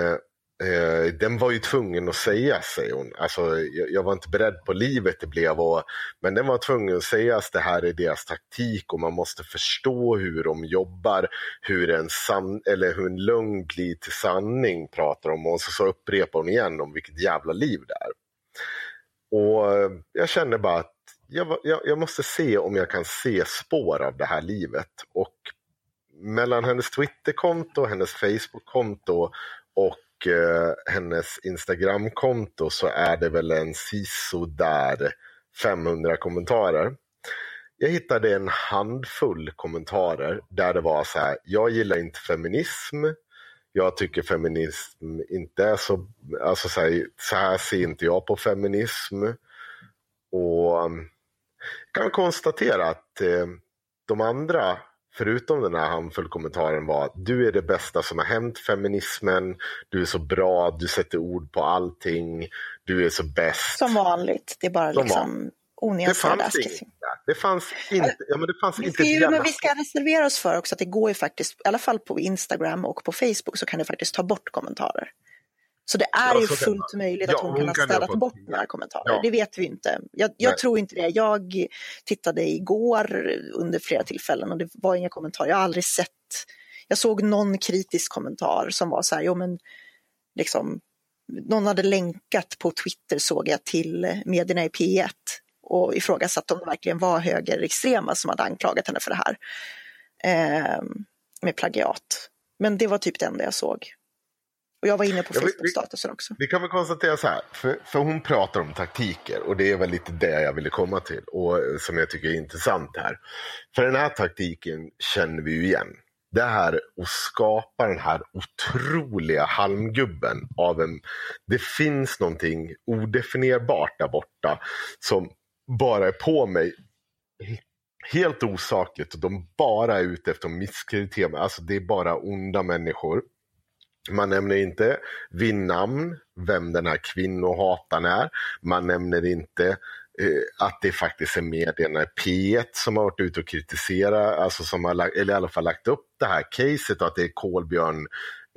eh, den var ju tvungen att sägas, säger hon. Alltså, jag, jag var inte beredd på livet det blev. Och, men den var tvungen att sägas. Det här är deras taktik och man måste förstå hur de jobbar. Hur en, san, eller hur en lögn blir till sanning pratar de om. Och så, så upprepar hon igen om vilket jävla liv det är. Och eh, jag känner bara att jag, jag, jag måste se om jag kan se spår av det här livet. Och mellan hennes Twitterkonto, hennes Facebookkonto och eh, hennes Instagramkonto så är det väl en där 500 kommentarer. Jag hittade en handfull kommentarer där det var så här, jag gillar inte feminism, jag tycker feminism inte är så, alltså så här, så här ser inte jag på feminism. Och mm, jag kan konstatera att eh, de andra, förutom den här handfull kommentaren var du är det bästa som har hänt feminismen, du är så bra, du sätter ord på allting, du är så bäst. Som vanligt, det är bara Som liksom onyanserad där. Det fanns inte, ja, men det fanns Vi inte ju, men vi ska reservera oss för också att det går ju faktiskt, i alla fall på Instagram och på Facebook så kan du faktiskt ta bort kommentarer. Så det är Ja, ju fullt möjligt Ja, att hon, hon kan ha städat fått- bort några kommentarer. Ja. Det vet vi inte. Jag, jag tror inte det. Jag tittade igår under flera tillfällen och det var inga kommentarer. Jag har aldrig sett, jag såg någon kritisk kommentar som var så här, jo men liksom, någon hade länkat på Twitter såg jag till medierna i P1 och ifrågasatt om det verkligen var högerextrema som hade anklagat henne för det här eh, med plagiat. Men det var typ det enda jag såg. Och jag var inne på vi- vi- Facebook-statusen också. Vi kan väl konstatera så här, för, för hon pratar om taktiker och det är väl lite det jag ville komma till och eh, som jag tycker är intressant här. För den här taktiken känner vi ju igen. Det här att skapa den här otroliga halmgubben av en... Det finns någonting odefinierbart där borta som bara är på mig helt osakligt och de bara är ute efter att misskreditera mig. Alltså det är bara onda människor. Man nämner inte vid namn vem den här kvinnohataren är. Man nämner inte eh, att det faktiskt är medierna i P1 som har varit ute och kritiserat, alltså som har, lagt- eller i alla fall lagt upp det här caset och att det är Kolbjörn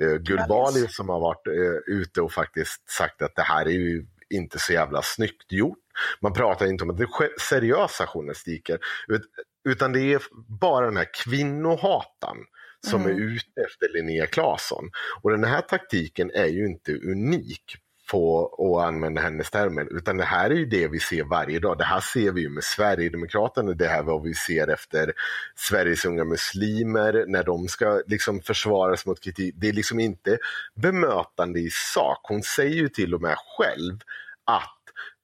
eh, Gullbali som har varit eh, ute och faktiskt sagt att det här är ju inte så jävla snyggt gjort. Man pratar inte om att det är seriösa journalistiker, ut- utan det är bara den här kvinnohatan som Mm. är ute efter Linnea Claesson. Och den här taktiken är ju inte unik på att använda hennes termer, utan det här är ju det vi ser varje dag. Det här ser vi ju med Sverigedemokraterna, det här är vad vi ser efter Sveriges unga muslimer när de ska liksom försvaras mot kritik. Det är liksom inte bemötande i sak. Hon säger ju till och med själv att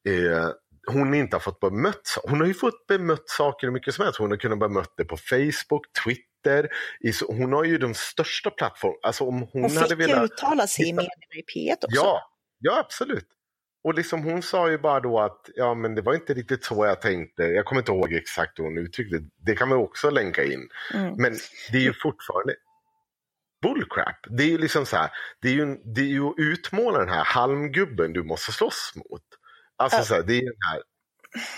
eh, hon inte har fått bemött Hon har ju fått bemött saker hur mycket som helst. Hon har kunnat bemött det på Facebook, Twitter. I, så- hon har ju de största plattformarna. Alltså om hon, Hon hade fick ju velat... uttala sig i medierna i P1 också. Ja, ja absolut. Och liksom hon sa ju bara då att ja, men det var inte riktigt så jag tänkte. Jag kommer inte ihåg exakt hur hon uttryckte det. Det kan vi också länka in. Mm. Men det är ju fortfarande bullcrap. Det är ju liksom så här, det är ju, det är ju att utmåla den här halmgubben du måste slåss mot. Alltså Ja. så här, det är den här...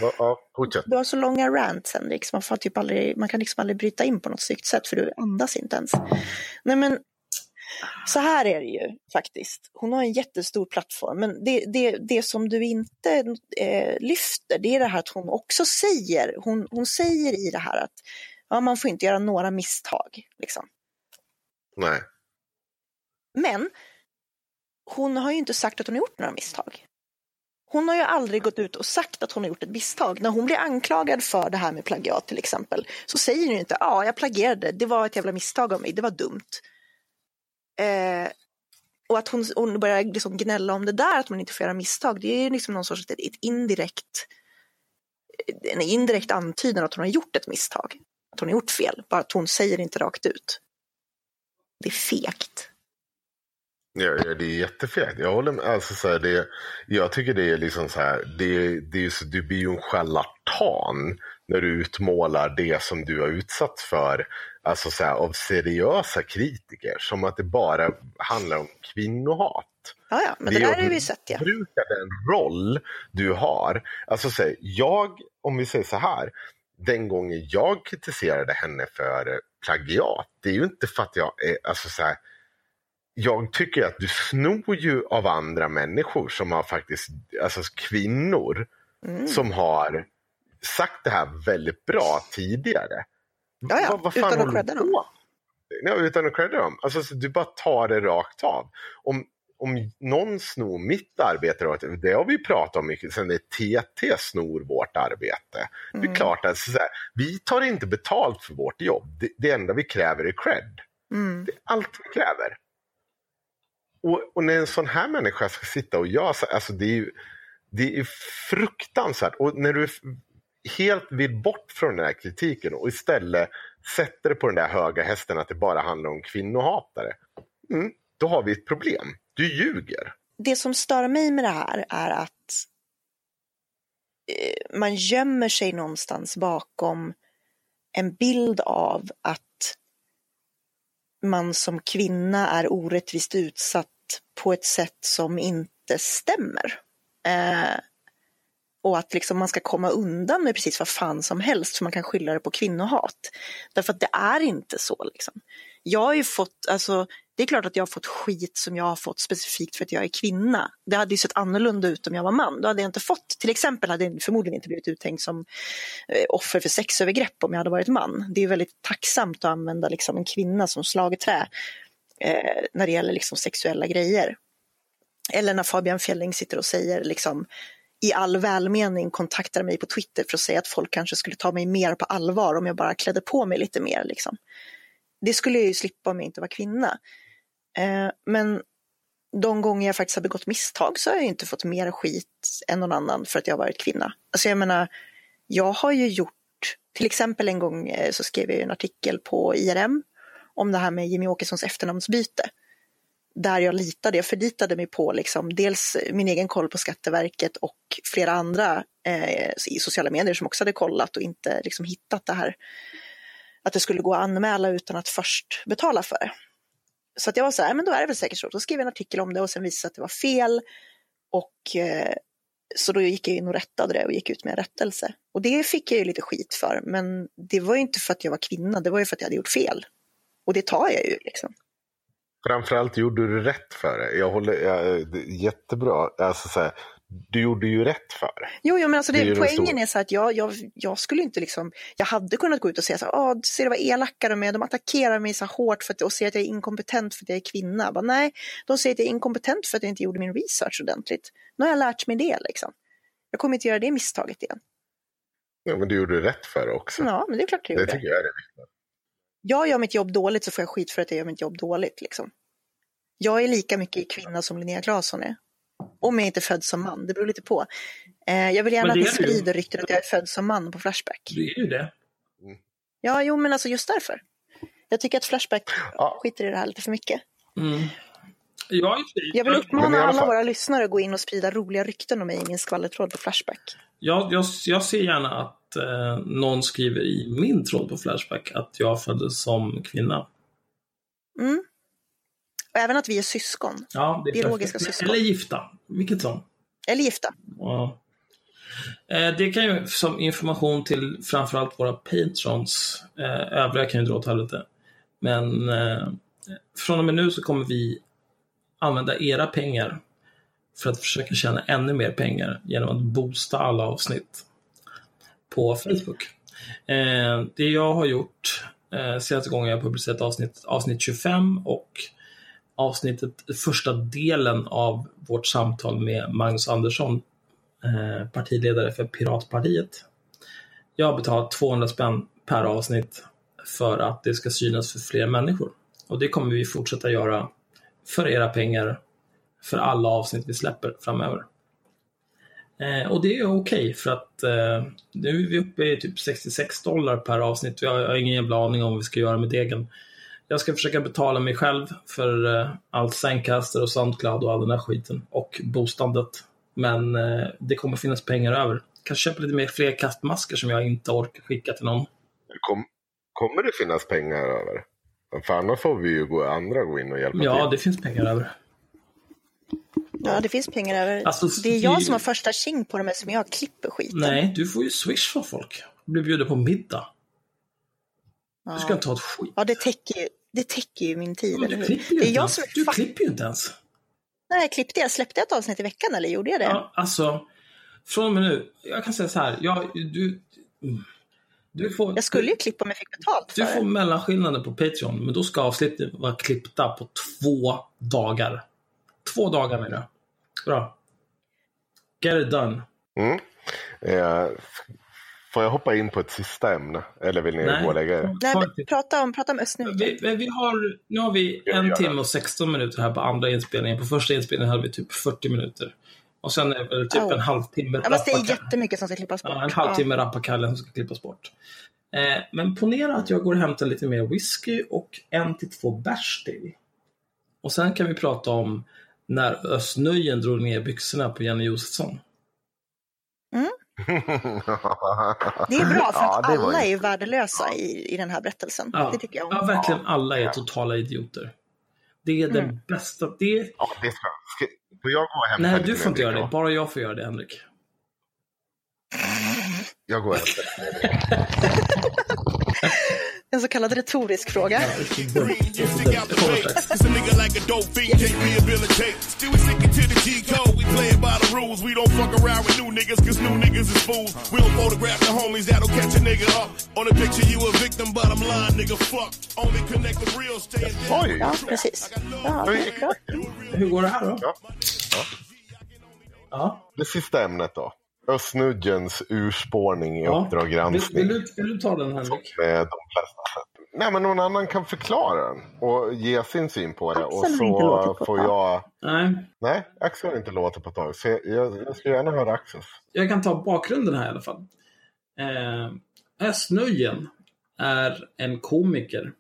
Ja, ja, fortsätt. Du har så långa rants Henrik, så man, får typ aldrig, man kan liksom aldrig bryta in på något snyggt sätt för du andas inte ens. Nej men, så här är det ju faktiskt. Hon har en jättestor plattform, men det, det, det som du inte eh, lyfter, det är det här att hon också säger, hon, hon säger i det här att ja, man får inte göra några misstag. Liksom. Nej. Men hon har ju inte sagt att hon har gjort några misstag. Hon har ju aldrig gått ut och sagt att hon har gjort ett misstag. När hon blir anklagad för det här med plagiat till exempel så säger hon ju inte ja, jag plagierade, det var ett jävla misstag av mig, det var dumt. Eh, och att hon, hon börjar liksom gnälla om det där, att man inte får göra misstag, det är ju liksom någon sorts ett, ett indirekt, en indirekt antydan att hon har gjort ett misstag. Att hon har gjort fel, bara att hon säger det inte rakt ut. Det är fegt. Ja, ja, det är jättefegt. Jag håller med. Alltså, så här, det, jag tycker det är liksom så här, det, det är så, du blir ju en charlatan när du utmålar det som du har utsatts för alltså så här, av seriösa kritiker. Som att det bara handlar om kvinnohat. Ja, ja, men det, Det är där har vi sett ja. Bruka den roll du har. Alltså så här, jag, om vi säger så här. Den gången jag kritiserade henne för plagiat, det är ju inte för att jag är, alltså så här, jag tycker att du snor ju av andra människor som har faktiskt, alltså kvinnor Mm. som har sagt det här väldigt bra tidigare. Ja, ja, utan att håller du credda dem. Ja, utan att credda dem. Alltså, så du bara tar det rakt av. Om, om någon snor mitt arbete, det har vi pratat om mycket sen det TT snor vårt arbete. Det Mm. är klart att här, vi tar inte betalt för vårt jobb. Det, det enda vi kräver är cred. Mm. Det är allt vi kräver. Och, och när en sån här människa ska sitta och göra så, alltså det är ju det är fruktansvärt. Och när du helt vill bort från den här kritiken och istället sätter det på den där höga hästen att det bara handlar om kvinnohatare. Mm, då har vi ett problem. Du ljuger. det som stör mig med det här är att eh, man gömmer sig någonstans bakom en bild av att man som kvinna är orättvist utsatt på ett sätt som inte stämmer. Eh, och att liksom man ska komma undan med precis vad fan som helst för man kan skylla det på kvinnohat. Därför att det är inte så. Liksom. Jag har ju fått, alltså, det är klart att jag har fått skit som jag har fått specifikt för att jag är kvinna. Det hade ju sett annorlunda ut om jag var man. Då hade jag inte fått, till exempel hade jag förmodligen inte blivit uthängd som eh, offer för sexövergrepp om jag hade varit man. Det är väldigt tacksamt att använda liksom, en kvinna som slagträ eh, när det gäller liksom, sexuella grejer. Eller när Fabian Fjelling sitter och säger liksom, i all välmening kontaktar mig på Twitter för att säga att folk kanske skulle ta mig mer på allvar om jag bara klädde på mig lite mer. Liksom. Det skulle jag ju slippa om jag inte var kvinna. Eh, men de gånger jag faktiskt har begått misstag så har jag inte fått mer skit än någon annan för att jag har varit kvinna. Alltså jag menar, jag har ju gjort, till exempel en gång eh, så skrev jag en artikel på IRM om det här med Jimmy Åkessons efternamnsbyte. Där jag litade, jag förlitade mig på liksom, dels min egen koll på Skatteverket och flera andra eh, i sociala medier som också hade kollat och inte liksom, hittat det här. Att det skulle gå att anmäla utan att först betala för det. Så att jag var så här, men då är det väl säkert så. Då skrev jag en artikel om det och sen visade att det var fel. Och eh, så då gick jag in och rättade det och gick ut med en rättelse. Och det fick jag ju lite skit för, men det var ju inte för att jag var kvinna, det var ju för att jag hade gjort fel. Och det tar jag ju liksom. Framförallt gjorde du rätt för det. Jag håller, jag, det är jättebra. Alltså, så här, du gjorde ju rätt för det. Jo, jo men alltså Det är det, den poängen är så att jag, jag, jag skulle inte liksom, jag hade kunnat gå ut och säga så här, ser du vad elaka de är, de attackerar mig så hårt för att, och säger att jag är inkompetent för att jag är kvinna. Bara, nej, de säger att jag är inkompetent för att jag inte gjorde min research ordentligt. Nu har jag lärt mig det liksom. Jag kommer inte göra det misstaget igen. Ja, men du gjorde rätt för det också. Ja, men det är klart det gjorde. tycker jag är det viktiga. Jag gör mitt jobb dåligt så får jag skit för att jag gör mitt jobb dåligt. Liksom. Jag är lika mycket kvinna som Linnea Claesson är. Om jag inte är född som man, det beror lite på. Eh, jag vill gärna att det ni sprider ryktet att jag är född som man på Flashback. Det är ju det. Ja, jo, men alltså just därför. Jag tycker att Flashback Ja. skiter i det här lite för mycket. Mm. Jag, är, Jag vill uppmana alla våra lyssnare att gå in och sprida roliga rykten om mig i min skvallertråd på Flashback. Jag, jag, jag ser gärna att eh, någon skriver i min tråd på Flashback att jag föddes som kvinna. Mm. Och även att vi är syskon. Ja, det är Biologiska perfekt. syskon. Eller gifta. Vilket som. Eller gifta. Ja. Eh, Det kan ju som information till framförallt våra patrons. Eh, övriga kan ju dra åt helvete. Men eh, från och med nu så kommer vi använda era pengar för att försöka tjäna ännu mer pengar genom att boosta alla avsnitt på Facebook. Eh, det jag har gjort eh, senaste gången jag publicerat avsnitt, avsnitt 25 och avsnittet, första delen av vårt samtal med Magnus Andersson, eh, partiledare för Piratpartiet. Jag har betalat 200 spänn per avsnitt för att det ska synas för fler människor. Och det kommer vi fortsätta göra för era pengar för alla avsnitt vi släpper framöver. Eh, och det är okej för att eh, nu är vi uppe i typ 66 dollar per avsnitt. Jag har, jag har ingen jävla aning om vad vi ska göra med degen. Jag ska försöka betala mig själv för eh, allt Zencaster och Soundcloud och all den där skiten. Och bostandet. Men eh, det kommer finnas pengar över. Kanske köpa lite mer fler kastmasker som jag inte orkar skicka till någon. Kom, kommer det finnas pengar över? För annars får vi ju gå, andra gå in och hjälpa Ja, till. det finns pengar över. Ja, det finns pengar över. Alltså, det är jag som har första tjing på dem eftersom jag klipper skiten. Nej, du får ju swish från folk. Du blir bjuden på middag. Du ska ja. inte ha ett skit. ja, det täcker ju, det täcker ju min tid, Men eller du hur? Det är inte jag ens. som Du är fuck... klipper ju inte ens. Nej, klippte jag? Släppte jag ett avsnitt i veckan eller gjorde jag det? Ja, alltså, från och med nu. Jag kan säga så här. Jag, du, du får, Jag skulle ju klippa om jag fick betalt för Du får mellanskillnaden på Patreon, men då ska avsnitten vara klippta på två dagar. Två dagar menar jag. Bra. Get it done. Mm. Eh, får jag hoppa in på ett sista ämne? Eller vill ni gå och lägga er? Nej, prata om, prata om Östnuten. Vi, vi har, nu har vi Ja, en timme och 16 minuter här på andra inspelningen. På första inspelningen hade vi typ 40 minuter. Och sen är det typ Oh. en halvtimme Ja, fast det är jättemycket som ska klippas bort. Ja, en halvtimme rappakalja som ska klippas bort. Eh, men ponera att jag går och hämtar lite mer whisky och en till två bärs till. Och sen kan vi prata om när Östnöjen drog ner byxorna på Jenny Josefsson. Det är bra för Ja, att det var alla är ju- ju värdelösa i, i den här berättelsen. Ja, Det tycker jag ja verkligen alla är totala idioter. Det är den bästa. Det är... Ja, det ska, får jag gå och hämta Nej, du får inte göra det. Bara jag får göra det, Henrik. Jag går och hämtar. En så kallad retorisk fråga. Oj! Ja, precis. Ja. Hur går det här då? Ja. Ja. Det sista ämnet då. Östnudgens urspårning i ja. Uppdrag Vill, granskning. vill, du, vill du ta den, Henrik? Med de flesta. Nej, men någon annan kan förklara den och ge sin syn på det. Och Axel har inte låtit så på får jag... Nej, Nej, Axel har inte låtit på ett tag. Så jag, jag, jag skulle gärna höra Axels. jag kan ta bakgrunden här i alla fall. Eh, Östnöjen är en komiker.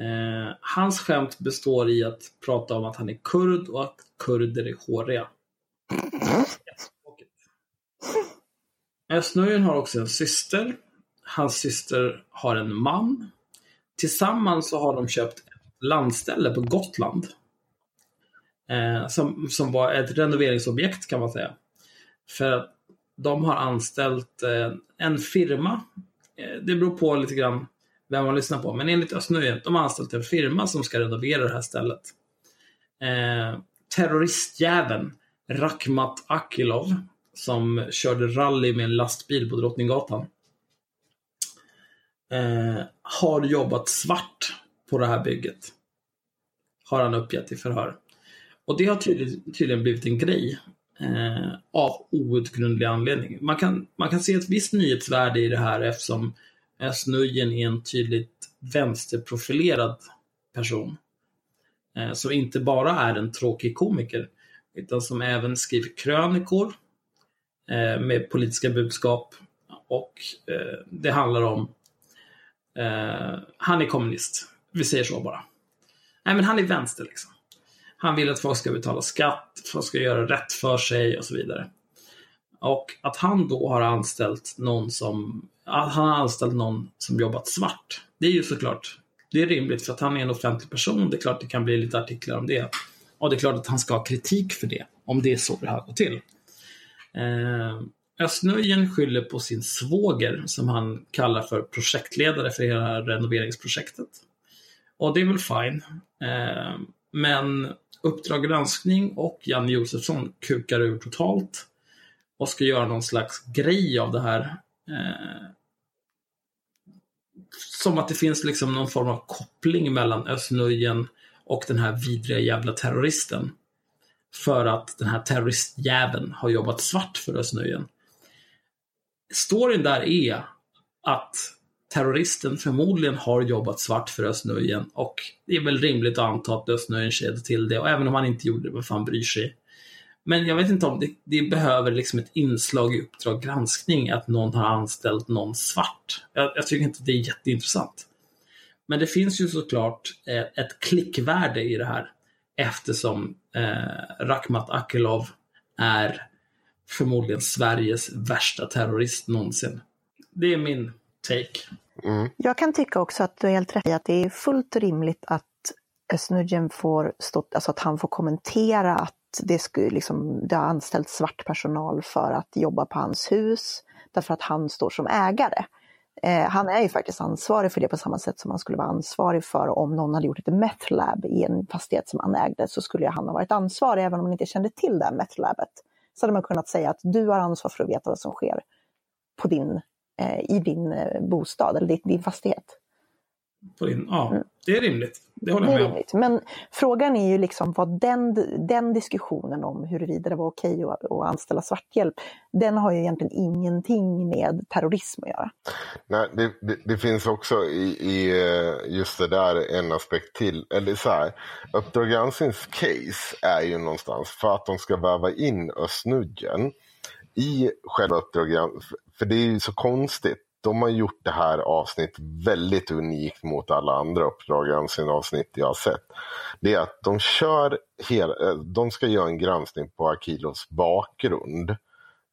Eh, hans skämt består i att prata om att han är kurd och att kurder är håriga. Östnöjen har också en syster. Hans syster har en man. Tillsammans så har de köpt ett landställe på Gotland. Eh, som, som var ett renoveringsobjekt kan man säga. För att de har anställt eh, en firma. Eh, det beror på lite grann vem man lyssnar på. Men enligt Östnöjen, de har anställt en firma som ska renovera det här stället. Eh, terroristjäveln Rakhmat Akilov som körde rally med en lastbil på Drottninggatan. Eh, har jobbat svart på det här bygget. Har han uppgett i förhör. Och det har tydligen, tydligen blivit en grej. Eh, av outgrundlig anledning. Man kan, man kan se ett visst nyhetsvärde i det här eftersom Snöjen är en tydligt vänsterprofilerad person. Eh, som inte bara är en tråkig komiker utan som även skriver krönikor eh, med politiska budskap och eh, det handlar om eh, han är kommunist. Vi säger så bara. Nej, men han är vänster liksom. Han vill att folk ska betala skatt, folk ska göra rätt för sig och så vidare. Och att han då har anställt någon som att han har anställt någon som jobbat svart. Det är ju såklart det är rimligt för att han är en offentlig person. Det är klart det kan bli lite artiklar om det. Och det är klart att han ska ha kritik för det, om det är så det har gått till. Eh, Ösnöjen skyller på sin svåger som han kallar för projektledare för hela renoveringsprojektet. Och det är väl fine. Eh, men Uppdrag granskning och Janne Josefsson kukar ur totalt och ska göra någon slags grej av det här. Eh, som att det finns liksom någon form av koppling mellan Ösnöjen och den här vidriga jävla terroristen. För att den här terroristjäveln har jobbat svart för Ösnöjen. Storyn där är att terroristen förmodligen har jobbat svart för Özz och det är väl rimligt att anta att Özz kände till det och även om han inte gjorde det, vad fan bryr sig? Men jag vet inte om det, det behöver liksom ett inslag i Uppdrag granskning att någon har anställt någon svart. Jag, jag tycker inte det är jätteintressant. Men det finns ju såklart eh, ett klickvärde i det här eftersom eh, Rakhmat Akilov är förmodligen Sveriges värsta terrorist någonsin. Det är min take. Mm. Jag kan tycka också att du är helt rätt i att det är fullt rimligt att Snudgen får stå, alltså att han får kommentera att det, skulle, liksom, det har anställt svart personal för att jobba på hans hus, därför att han står som ägare. Eh, han är ju faktiskt ansvarig för det på samma sätt som han skulle vara ansvarig för om någon hade gjort ett meth lab i en fastighet som han ägde så skulle han ha varit ansvarig även om man inte kände till det här meth labet. Så hade man kunnat säga att du har ansvar för att veta vad som sker på din, eh, i din eh, bostad eller din, din fastighet. På din, ja, det är rimligt. Det håller Det jag med om. Men frågan är ju liksom vad den, den diskussionen om huruvida det var okej att, att anställa svarthjälp, den har ju egentligen ingenting med terrorism att göra. Nej, det, det, det finns också i, i eh, just det där en aspekt till. Eller så här, Uppdrag case är ju någonstans för att de ska väva in Östnudgen i själva Uppdrag. För det är ju så konstigt. De har gjort det här avsnittet väldigt unikt mot alla andra Uppdrag granskning avsnitt jag har sett. Det är att de kör hela, eh, de ska göra en granskning på Akilos bakgrund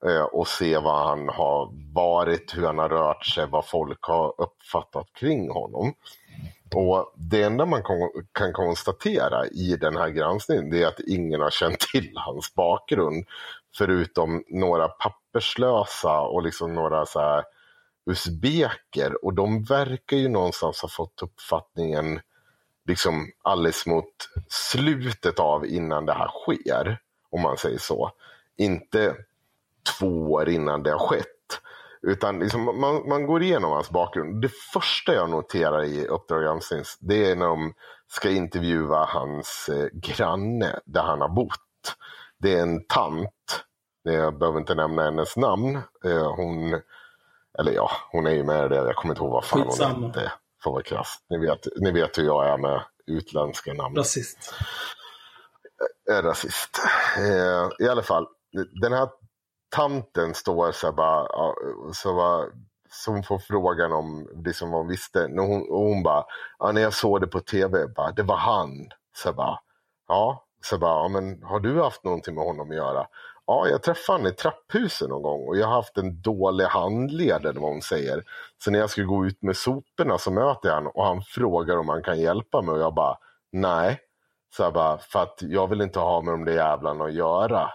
eh, och se vad han har varit, hur han har rört sig, vad folk har uppfattat kring honom. Och Det enda man kan konstatera i den här granskningen det är att ingen har känt till hans bakgrund förutom några papperslösa och liksom några så här usbeker och de verkar ju någonstans ha fått uppfattningen liksom alldeles mot slutet av innan det här sker, om man säger så. Inte två år innan det har skett. Utan liksom man, man går igenom hans bakgrund. Det första jag noterar i Uppdrag granskning det är när de ska intervjua hans eh, granne där han har bott. Det är en tant, jag behöver inte nämna hennes namn. Eh, hon, eller ja, hon är ju med i det, jag kommer inte ihåg vad fan hon Skitsamma. hette. För att vara krass. Ni vet, ni vet hur jag är med utländska namn Rasist. är rasist. Eh, I alla fall, den här tanten står så här bara, så, bara, hon får frågan om det som hon visste. När hon, och hon bara, ja, när jag såg det på tv, bara, det var han. Så jag bara, ja, så jag bara, ja, men har du haft någonting med honom att göra? Ja, jag träffade honom i trapphuset någon gång och jag har haft en dålig handled eller vad hon säger. Så när jag ska gå ut med soporna så möter jag honom och han frågar om han kan hjälpa mig och jag bara, nej. Så jag bara, för att jag vill inte ha med de där jävlarna att göra.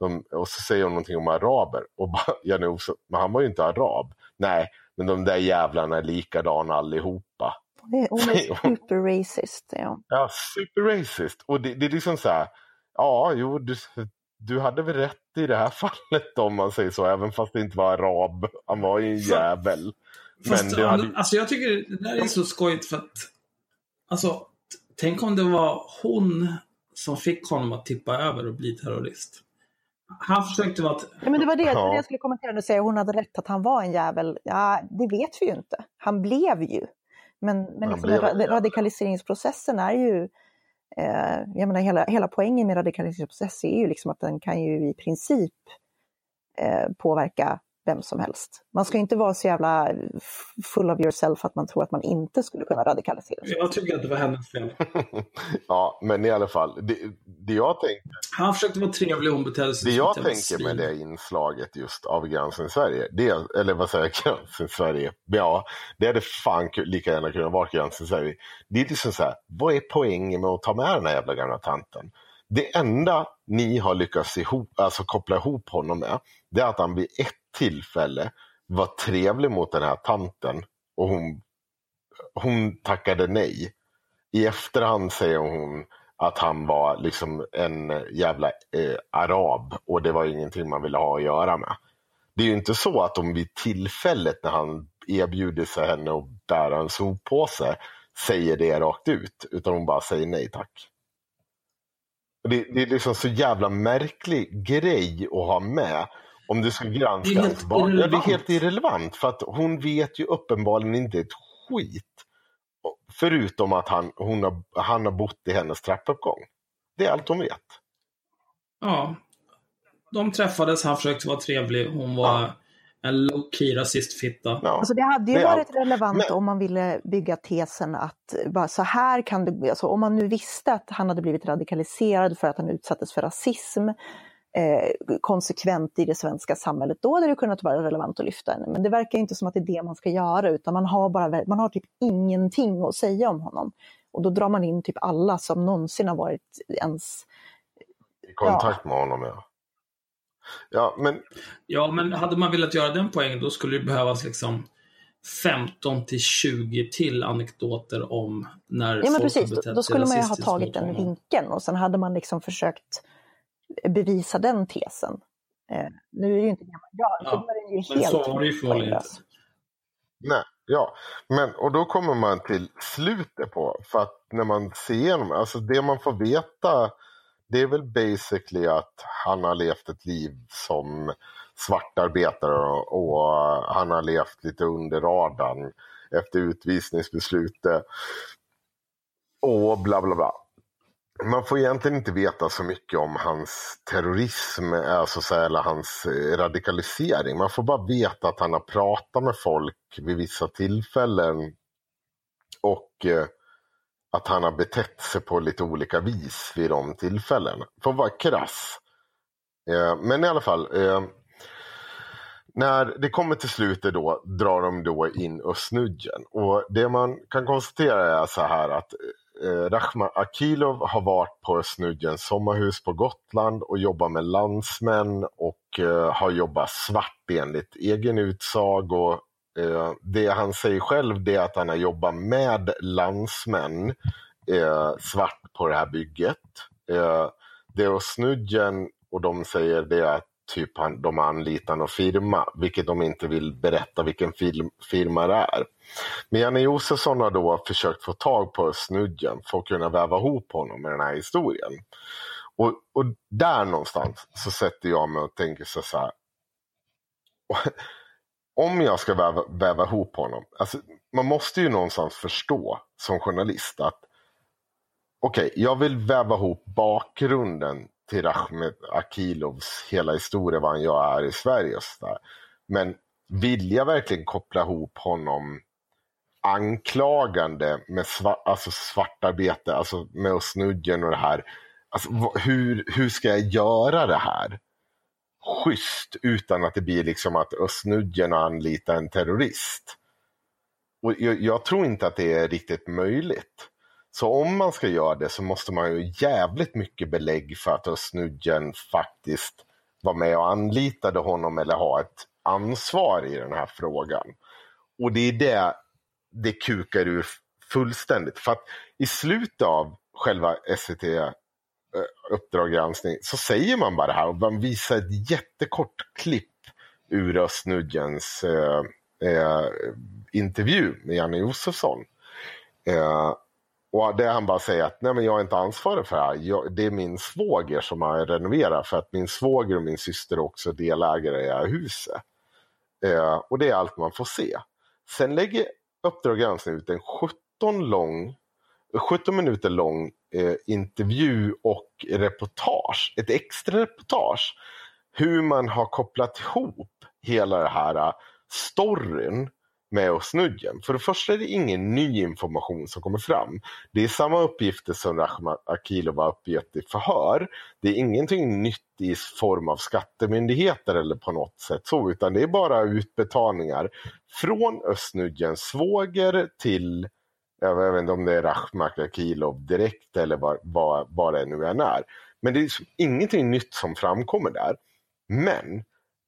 De, och så säger hon någonting om araber. Och bara, ja, nu, så, men han var ju inte arab. Nej, men de där jävlarna är likadana allihopa. Hon är super racist. Ja. Ja, super racist. Och det, det är liksom så här, ja, jo, du, du hade väl rätt i det här fallet om man säger så, även fast det inte var arab. Han var ju en jävel. Fast, Men det hade, alltså jag tycker det där är så skojigt för att, alltså, tänk om det var hon som fick honom att tippa över och bli terrorist. Han försökte vara... Ja, men det var det, Ja. det jag skulle kommentera nu, säga hon hade rätt att han var en jävel. Ja, det vet vi ju inte. Han blev ju. Men, men liksom, blev radikaliseringsprocessen är ju, eh, jag menar hela, hela poängen med radikaliseringsprocess är ju liksom att den kan ju i princip eh, påverka vem som helst. Man ska inte vara så jävla f- full of yourself att man tror att man inte skulle kunna radikaliseras. jag tycker att det var hennes fel. ja, men i alla fall, det, det jag tänkte Han försökte vara trevlig och betedde sig Det jag tänker med det inslaget just av Granskning Sverige, det, eller vad säger jag, Granskning Sverige? Ja, det hade fan lika gärna kunnat vara Granskning Sverige. Det är liksom så här, vad är poängen med att ta med den här jävla gamla tanten? Det enda ni har lyckats ihop, alltså koppla ihop honom med, det är att han vid ett tillfälle var trevlig mot den här tanten och hon, hon tackade nej. I efterhand säger hon att han var liksom en jävla eh, arab och det var ingenting man ville ha att göra med. Det är ju inte så att de vid tillfället när han erbjuder sig henne att bära en soppåse säger det rakt ut, utan hon bara säger nej tack. Det, det är liksom så jävla märklig grej att ha med om du ska granska Det är helt hans barn. Ja, det är irrelevant. helt irrelevant för att hon vet ju uppenbarligen inte ett skit. Förutom att han, hon har, han har bott i hennes trappuppgång. Det är allt hon vet. Ja. De träffades, han försökte vara trevlig. Hon var En low-key rasistfitta. Ja. Alltså det hade ju Det är varit allt. relevant Men- om man ville bygga tesen att bara så här kan det, alltså om man nu visste att han hade blivit radikaliserad för att han utsattes för rasism eh, konsekvent i det svenska samhället, då hade det kunnat vara relevant att lyfta henne. Men det verkar inte som att det är det man ska göra, utan man har, bara, man har typ ingenting att säga om honom. Och då drar man in typ alla som någonsin har varit ens... I kontakt med honom, ja. Ja, men Ja, men hade man velat göra den poängen då skulle det behövas liksom 15 till 20 till anekdoter om när Ja men folk precis, har då, då skulle man ju ha tagit den vinkeln och sen hade man liksom försökt bevisa den tesen. Eh, nu är det ju inte det man gör, Ja, är ju Men helt så var det ju förmodligen inte. Nej, ja. Men, och då kommer man till slutet på, för att när man ser igenom, alltså det man får veta, det är väl basically att han har levt ett liv som svartarbetare och, och han har levt lite under radarn efter utvisningsbeslutet. Och bla bla bla. Man får egentligen inte veta så mycket om hans terrorism, alltså så här, eller hans eh, radikalisering. Man får bara veta att han har pratat med folk vid vissa tillfällen och eh, att han har betett sig på lite olika vis vid de tillfällena. Får vara krass. Eh, men i alla fall. När det kommer till slutet då drar de då in Östnudgen. Och det man kan konstatera är så här att eh, Rachman Akilov har varit på Östnudgens sommarhus på Gotland och jobbat med landsmän och eh, har jobbat svart enligt egen utsago. Eh, det han säger själv det är att han har jobbat med landsmän eh, svart på det här bygget. Eh, det Östnudgen och de säger det är att typ han, de anlitar någon firma, vilket de inte vill berätta vilken film, firma det är. Men Janne Josefsson har då försökt få tag på Snudgen för att kunna väva ihop honom med den här historien. Och, och där någonstans så sätter jag mig och tänker så här. Om jag ska väva, väva ihop honom, alltså, man måste ju någonstans förstå som journalist att okej, okay, jag vill väva ihop bakgrunden till Rahmet Akilovs hela historia, vad han gör här i Sverige och så där. Men vill jag verkligen koppla ihop honom anklagande med svart, alltså svartarbete, alltså med Östnudgen och det här. Alltså, hur, hur ska jag göra det här? Schysst utan att det blir liksom att Östnudgen anlitar en terrorist. Och jag, jag tror inte att det är riktigt möjligt. Så om man ska göra det så måste man ju jävligt mycket belägg för att snudgen faktiskt var med och anlitade honom eller ha ett ansvar i den här frågan. Och det är det det kukar ur fullständigt. För att i slutet av själva SVT eh, Uppdrag granskning så säger man bara det här och man visar ett jättekort klipp ur Östnudgens eh, eh, intervju med Janne Josefsson. Eh, och det han bara säger att Nej, men jag är inte ansvarig för det här. Jag, det är min svåger som har renoverat för att min svåger och min syster är också delägare i det här huset. Eh, och det är allt man får se. Sen lägger Uppdrag granskning ut en 17, lång, 17 minuter lång eh, intervju och reportage. Ett extra reportage. Hur man har kopplat ihop hela det här eh, storyn med Östnudgen. För det första är det ingen ny information som kommer fram. Det är samma uppgifter som Rahmat Akilov har uppgett i förhör. Det är ingenting nytt i form av skattemyndigheter eller på något sätt så, utan det är bara utbetalningar från Östnudgens svåger till, jag vet inte om det är Rahmat Akilov direkt eller vad, vad, vad det nu än är. Men det är ingenting nytt som framkommer där. Men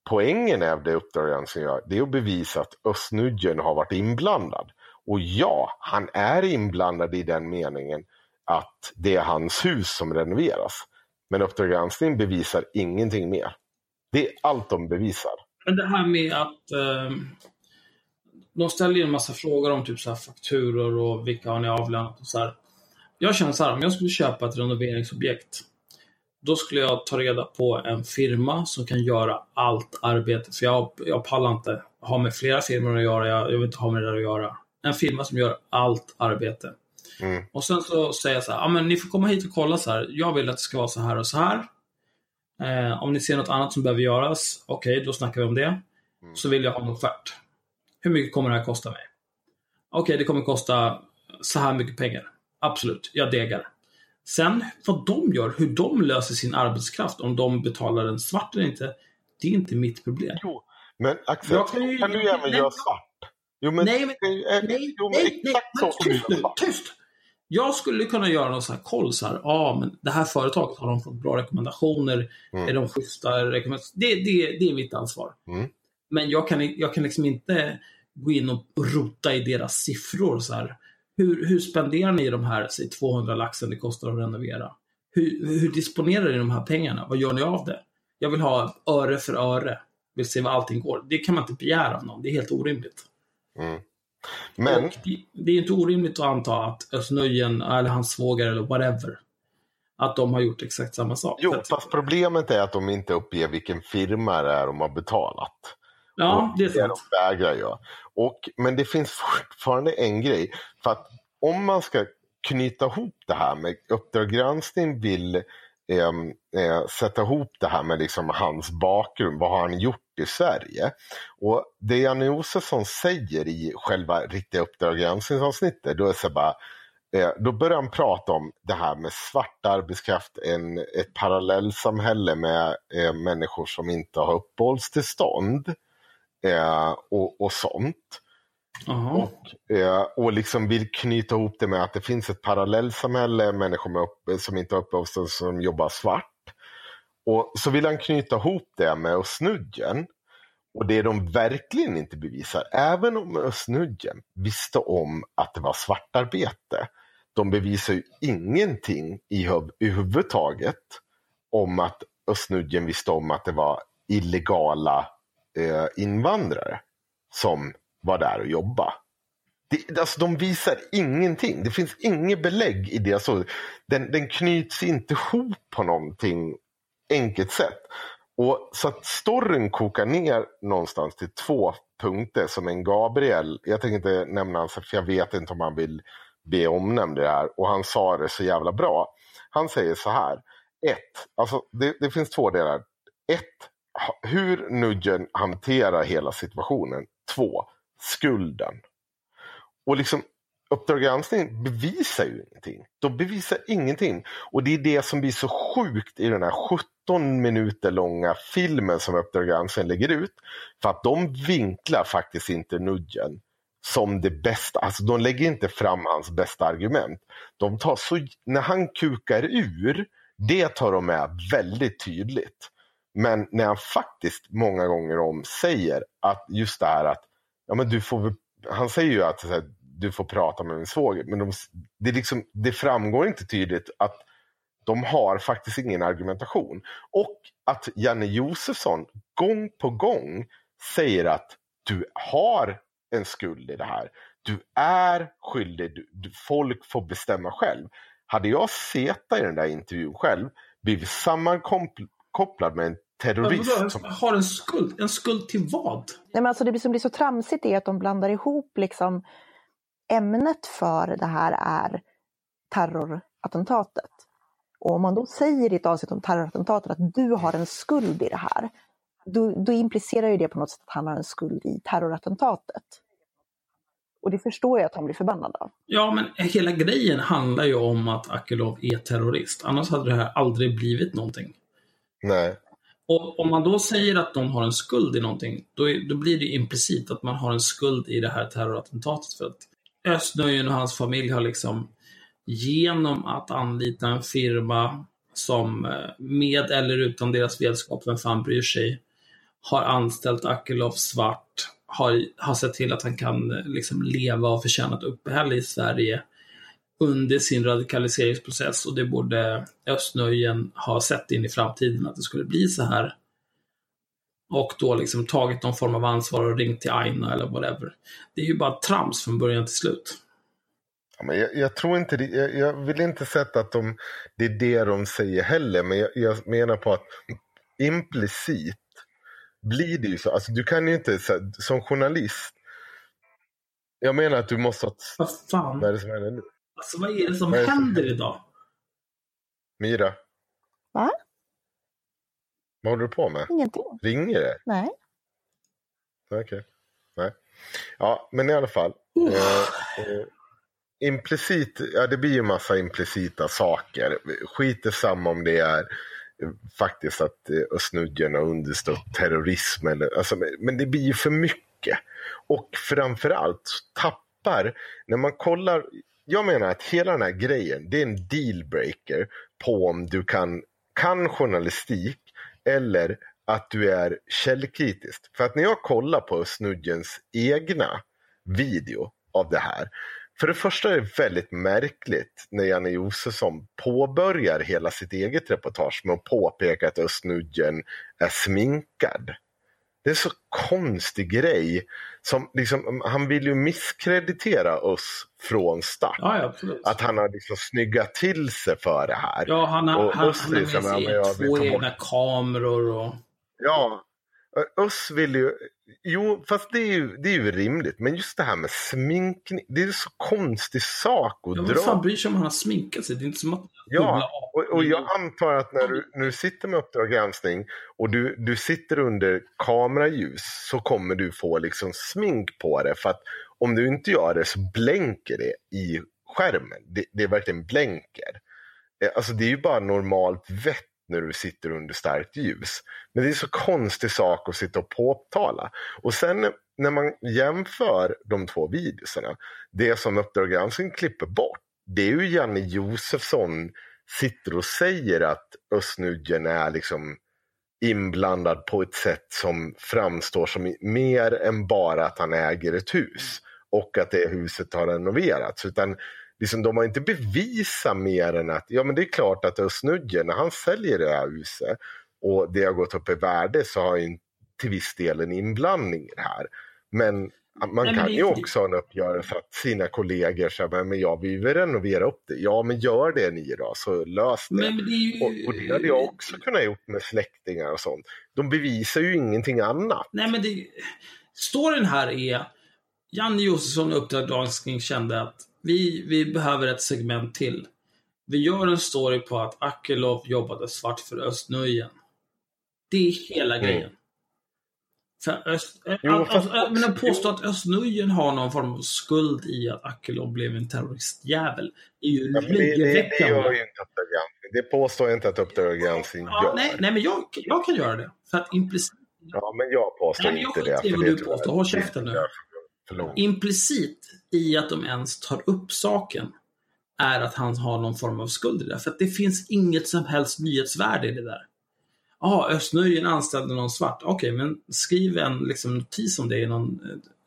poängen av det Uppdrag som gör, det är att bevisa att Östnudgen har varit inblandad. Och ja, han är inblandad i den meningen att det är hans hus som renoveras. Men Uppdrag granskning bevisar ingenting mer. Det är allt de bevisar. Men det här med att eh, de ställer ju en massa frågor om typ så här fakturor och vilka har ni avlönat och så här. Jag känner så här, om jag skulle köpa ett renoveringsobjekt då skulle jag ta reda på en firma som kan göra allt arbete. För jag, jag pallar inte ha med flera firmor att göra. Jag, jag vill inte ha med det där att göra. En firma som gör allt arbete. Mm. Och sen så säger jag så här, ja men ni får komma hit och kolla så här. Jag vill att det ska vara så här och så här. Eh, om ni ser något annat som behöver göras, okej, okay, då snackar vi om det. så vill jag ha en offert. Hur mycket kommer det här kosta mig? Okej, det kommer kosta så här mycket pengar. Absolut, jag degar. Sen vad de gör, hur de löser sin arbetskraft, om de betalar den svart eller inte, det är inte mitt problem. Jo, men Axel, Jag kan kan, ju- du även nej, göra svart? Jo, men, Nej, men- eh, Nej, jo, men nej, nej, exakt men så som du tyst nu, tyst! Jag skulle kunna göra någon sån här koll så här, ja men det här företaget har de fått bra rekommendationer, Mm. är de schyssta rekommendationer? Det, det, det är mitt ansvar. Mm. Men jag kan, jag kan liksom inte gå in och rota i deras siffror så här. Hur, hur spenderar ni de här, säg 200 laxen det kostar att renovera? Hur, hur disponerar ni de här pengarna? Vad gör ni av det? Jag vill ha öre för öre. Vill se vad allting går. Det kan man inte begära av någon. Det är helt orimligt. Mm. Men, Och det, är inte orimligt att anta att Özz-Nujen eller hans svåger eller whatever, att de har gjort exakt samma sak. jo, fast problemet är att de inte uppger vilken firma det är de har betalat. Ja, det är det sant. de vägrar göra. Och, men det finns fortfarande en grej. För att om man ska knyta ihop det här med Uppdrag granskning vill ehm, eh, sätta ihop det här med liksom hans bakgrund. Vad har han gjort i Sverige? Och det Janne Josefsson säger i själva riktiga Uppdrag granskningsavsnittet, då är det så bara Eh, då börjar han prata om det här med svart arbetskraft, en, ett parallellsamhälle med eh, människor som inte har uppehållstillstånd eh, och, och sånt. Och, eh, och liksom vill knyta ihop det med att det finns ett parallellsamhälle, människor med upp, som inte har uppehållstillstånd som jobbar svart. Och så vill han knyta ihop det med snudgen. Och det de verkligen inte bevisar, även om snudgen visste om att det var svartarbete, de bevisar ju ingenting i huvudtaget om att Östnudgen visste om att det var illegala eh, invandrare som var där och jobbade. Det, alltså, de visar ingenting. Det finns inget belägg i det. Så den, den knyts inte ihop på någonting enkelt sätt. Och Så att storyn kokar ner någonstans till två punkter som en Gabriel, jag tänker inte nämna hans, för jag vet inte om han vill be omnämnd i det här. Och han sa det så jävla bra. Han säger så här. Ett, alltså det, det finns två delar. Ett, hur Nudgen hanterar hela situationen. Två, skulden. Och liksom Uppdrag granskning bevisar ju ingenting. De bevisar ingenting. Och det är det som blir så sjukt i den här 17 minuter långa filmen som Uppdrag granskning lägger ut. För att de vinklar faktiskt inte Nudgen som det bästa. Alltså de lägger inte fram hans bästa argument. De tar så, när han kukar ur, det tar de med väldigt tydligt. Men när han faktiskt många gånger om säger att just det här att ja, men du får, väl- han säger ju att så här, du får prata med min svåger, men de, det, liksom, det framgår inte tydligt att de har faktiskt ingen argumentation. Och att Janne Josefsson gång på gång säger att du har en skuld i det här. Du är skyldig, du, du, folk får bestämma själv. Hade jag sett i den där intervjun själv, blivit sammankopplad med en terrorist vadå, som Har en skuld? En skuld till vad? Nej, men alltså det som blir så tramsigt är att de blandar ihop liksom ämnet för det här är terrorattentatet. Och om man då säger i ett avsnitt om terrorattentatet att du har en skuld i det här, då, då implicerar ju det på något sätt att han har en skuld i terrorattentatet. Och det förstår jag att han blir förbannad av. Ja, men hela grejen handlar ju om att Akilov är terrorist. Annars hade det här aldrig blivit någonting. Nej. Och om man då säger att de har en skuld i någonting, då, är, då blir det implicit att man har en skuld i det här terrorattentatet. För att Östnöjen och hans familj har liksom genom att anlita en firma som eh, med eller utan deras vetskap, vem fan bryr sig, har anställt Akilov svart, har, har sett till att han kan eh, liksom leva och förtjäna ett uppehälle i Sverige under sin radikaliseringsprocess och det borde Östnöjen ha sett in i framtiden att det skulle bli så här. Och då liksom tagit någon form av ansvar och ringt till Aina eller whatever. Det är ju bara trams från början till slut. Ja, men jag, jag tror inte det, jag, jag vill inte sätta att de, det är det de säger heller, men jag, jag menar på att implicit blir det ju så. Alltså, du kan ju inte, som journalist, jag menar att du måste ha Vad fan? vad är det som händer nu? Alltså vad är det som Vad är det som händer idag? Mira? Va? Vad håller du på med? Ingenting. Ringer det? Nej. Okej. Nej. Ja, men i alla fall. Eh, eh, implicit, ja det blir ju massa implicita saker. Skit samma om det är eh, faktiskt att eh, Östnudgen har understött terrorism. Eller, alltså, men- det blir ju för mycket. Och framförallt tappar, när man kollar, jag menar att hela den här grejen, det är en dealbreaker på om du kan, kan journalistik eller att du är källkritisk. För att när jag kollar på Snudgens egna video av det här. För det första är det väldigt märkligt när Janne Josefsson påbörjar hela sitt eget reportage med att påpeka att Östnudgen är sminkad. Det är så konstig grej. Som liksom, han vill ju misskreditera oss från start. Ja, ja. Att han har liksom snyggat till sig för det här. Ja, han har, Och han, Öst han med liksom, sig men jag vill två egna kameror och... Ja, Öss vill ju... Jo, fast det är ju, det är ju rimligt. Men just det här med sminkning, det är ju så konstig sak att Ja, dra. vem fan bryr sig om han har sminkat sig? Det är inte som att... Ja, och, och jag antar att när du, du sitter med Uppdrag granskning och du, du sitter under kameraljus så kommer du få liksom smink på det. För att om du inte gör det så blänker det i skärmen. Det, det är verkligen blänker. Eh, Alltså det är ju bara normalt vett när du sitter under starkt ljus. Men det är så konstig sak att sitta och påtala. Och sen när man jämför de två videorna, det som Uppdrag granskning klipper bort, det är ju Janne Josefsson sitter och säger att Östnudgen är liksom inblandad på ett sätt som framstår som mer än bara att han äger ett hus och att det huset har renoverats. Utan liksom, de har inte bevisat mer än att ja, men det är klart att Östnudgen, när han säljer det här huset och det har gått upp i värde så har han till viss del en inblandning i det här. Men man Nej, men kan det- ju också ha en uppgörelse att sina kollegor säger men jag vill väl renovera upp det. Ja men gör det ni då så lös det. Men, men det ju... Och, och det hade jag också kunnat gjort med släktingar och sånt. De bevisar ju ingenting annat. Nej, men det... Storyn här är... Janne Josefsson och Uppdrag kände att vi, vi behöver ett segment till. Vi gör en story på att Akilov jobbade svart för Östnöjen. Det är hela Mm. grejen. För Öst, Jo, att, fast att, men att påstå att Östnöjen har någon form av skuld i att Akilov blev en terroristjävel är ju Ja, men det, det, det löjeväckande. inte. Det påstår inte att Uppdrag granskning Ja, gör. nej, nej, men jag, jag kan göra det. För att implicit, Ja, men jag påstår Nej, men jag inte det. för det du påstår. Håll käften nu. Implicit i att de ens tar upp saken är att han har någon form av skuld i det. För att det finns inget som helst nyhetsvärde i det där. Ja, Östnöjen anställde någon svart. Okej, men skriv en liksom, notis om det i, någon,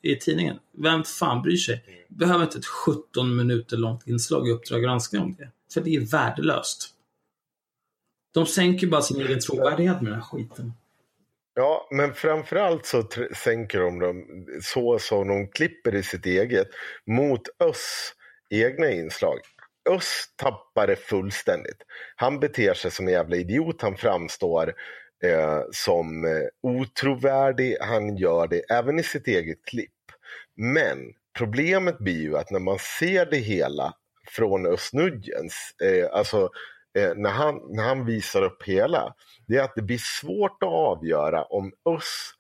eh, i tidningen. Vem fan bryr sig? Behöver inte ett 17 minuter långt inslag i Uppdrag granskning om det. För det är värdelöst. De sänker bara sin egen trovärdighet med den här skiten. Ja, men framförallt så sänker de dem så som de klipper i sitt eget mot Öss egna inslag. Öss tappar det fullständigt. Han beter sig som en jävla idiot. Han framstår eh, som eh, otrovärdig. Han gör det även i sitt eget klipp. Men problemet blir ju att när man ser det hela från Östnudgens, eh, alltså eh, när, han, när han visar upp hela, det är att det blir svårt att avgöra om Öss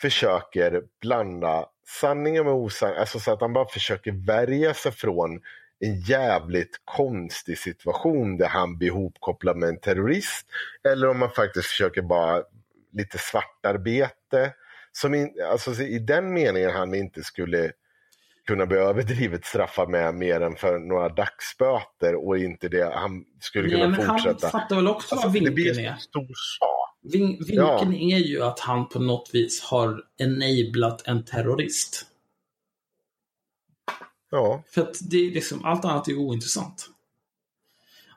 försöker blanda sanningen med osanningen, alltså så att han bara försöker värja sig från en jävligt konstig situation där han blir ihopkopplad med en terrorist. Eller om man faktiskt försöker bara lite svartarbete. Som in, alltså i den meningen han inte skulle kunna bli överdrivet straffad med mer än för några dagsböter och inte det han skulle Nej, kunna men han fortsätta. fattar väl också Alltså, vad det blir vinkeln en är. stor sak. Vin vinkeln är ju att han på något vis har enablat en terrorist. Ja, För att det är liksom, allt annat är ointressant.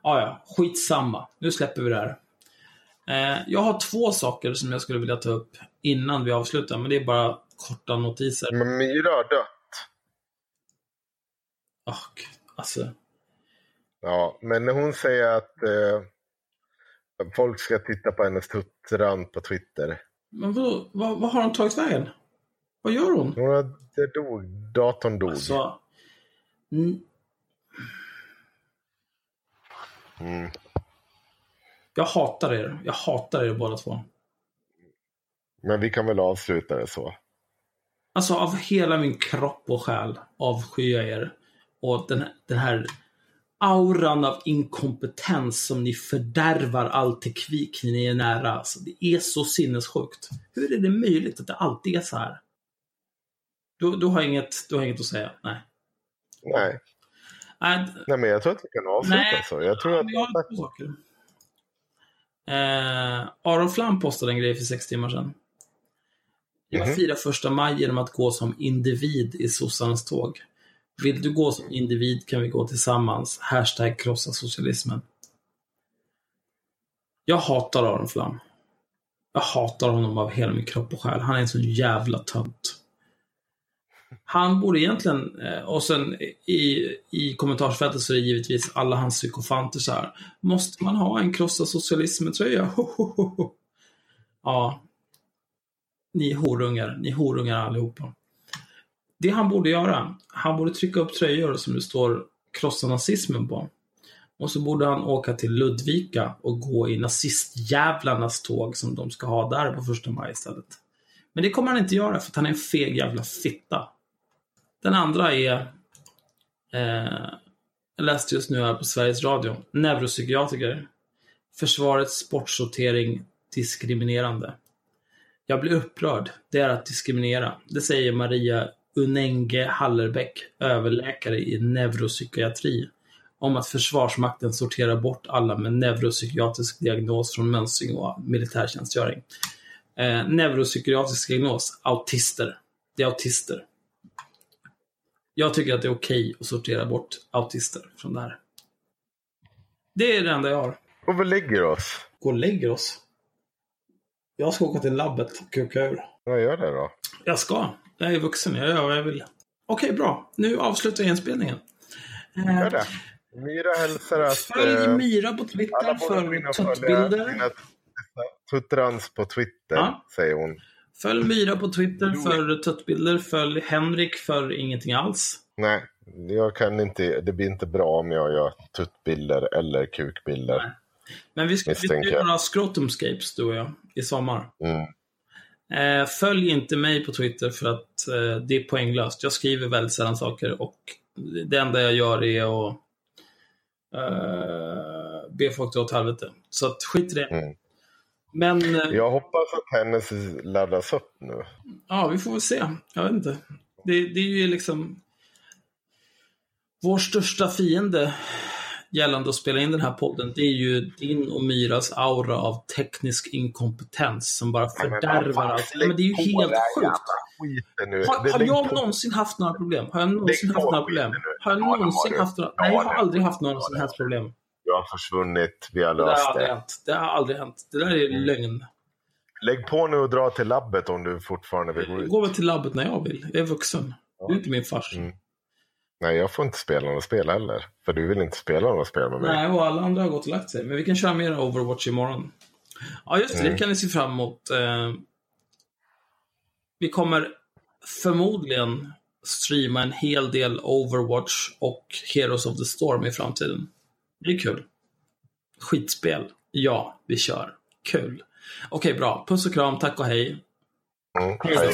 Ah, ja, skitsamma. Nu släpper vi det här. Eh, jag har två saker som jag skulle vilja ta upp innan vi avslutar, men det är bara korta notiser. men Myra har dött. Gud, alltså, Ja, men när hon säger att eh, folk ska titta på hennes tuttrand på Twitter. men vadå, vad, vad har hon tagit vägen? Vad gör hon? Hon har, det dog, datorn dog. Alltså, mm, Mm. jag hatar er. Jag hatar er båda två. Men vi kan väl avsluta det så. Alltså av hela min kropp och själ avskyr jag er. Och den, den här auran av inkompetens som ni fördärvar all teknik ni är nära. Alltså, det är så sinnessjukt. Hur är det möjligt att det alltid är så här? Du, du, har, inget, du har inget att säga? Nej. Nej. Nej, Nej, men jag tror att vi kan avsluta Nej. så. Jag tror att... jag har två saker. Eh, Aron Flam postade en grej för sex timmar sedan. Jag Mhm. firar första maj genom att gå som individ i sossarnas tåg. Vill du gå som individ kan vi gå tillsammans. Hashtag krossa socialismen. Jag hatar Aron Flam. Jag hatar honom av hela min kropp och själ. Han är en sån jävla tönt. Han borde egentligen, eh, och sen i, i kommentarsfältet så är det givetvis alla hans psykofanter så här. Måste man ha en krossa socialismen-tröja? Ja. Ni är horungar. Ni är horungar allihopa. Det han borde göra, han borde trycka upp tröjor som det står krossa nazismen på. Och så borde han åka till Ludvika och gå i nazistjävlarnas tåg som de ska ha där på första maj istället. Men det kommer han inte göra för att han är en feg jävla fitta. Den andra är, eh, jag läste just nu här på Sveriges Radio, neuropsykiatriker. Försvarets sportsortering diskriminerande. Jag blir upprörd. Det är att diskriminera. Det säger Maria Unenge Hallerbäck, överläkare i neuropsykiatri, om att Försvarsmakten sorterar bort alla med neuropsykiatrisk diagnos från mönstring och militärtjänstgöring. Eh, neuropsykiatrisk diagnos, autister. Det är autister. Jag tycker att det är okej att sortera bort autister från det här. Det är det enda jag har. Och vi lägger oss. Gå och lägger oss. Jag ska åka till labbet och kuka ur. Vad gör det då? Jag ska. Jag är vuxen. Jag gör vad jag vill. Okej, bra. Nu avslutar jag inspelningen. Eh, Gör det. Myra hälsar att... Följ eh, Myra på Twitter för tuttbilder. tuttrans på Twitter, Ja. säger hon. Följ Myra på Twitter för tuttbilder. Följ Henrik för ingenting alls. Nej, jag kan inte, det blir inte bra om jag gör tuttbilder eller kukbilder. Nej. Men vi ska, vi ska göra scrotumscapes, du och jag, i sommar. Mm. Eh, följ inte mig på Twitter för att eh, det är poänglöst. Jag skriver väldigt sällan saker och det enda jag gör är att eh, be folk dra åt helvete. Så att skit i det. Mm. Men Jag hoppas att hennes laddas upp nu. ja, vi får väl se. Jag vet inte. Det, det är ju liksom vår största fiende gällande att spela in den här podden, det är ju din och Myras aura av teknisk inkompetens som bara fördärvar allt. Men det är ju helt sjukt. Har, har jag någonsin haft några problem? Har jag någonsin haft några problem? Har jag har någonsin haft några? Nej, jag har aldrig haft några som helst problem. Du har försvunnit, vi har Det har löst det. hänt. Det har aldrig hänt. Det där är Mm. lögn. Lägg på nu och dra till labbet om du fortfarande vill gå ut. går väl till labbet när jag vill. Jag är vuxen. Du är inte min fars. Mm. Nej, jag får inte spela några spel heller. För du vill inte spela några spel med mig. Nej, och alla andra har gått och lagt sig. Men vi kan köra mer Overwatch imorgon. Ja, just det. Det Mm. kan ni se fram emot. Eh, vi kommer förmodligen streama en hel del Overwatch och Heroes of the Storm i framtiden. Det är kul. Skitspel. Ja, vi kör. Kul. Okej, bra. Puss och kram. Tack och hej. Mm. Hej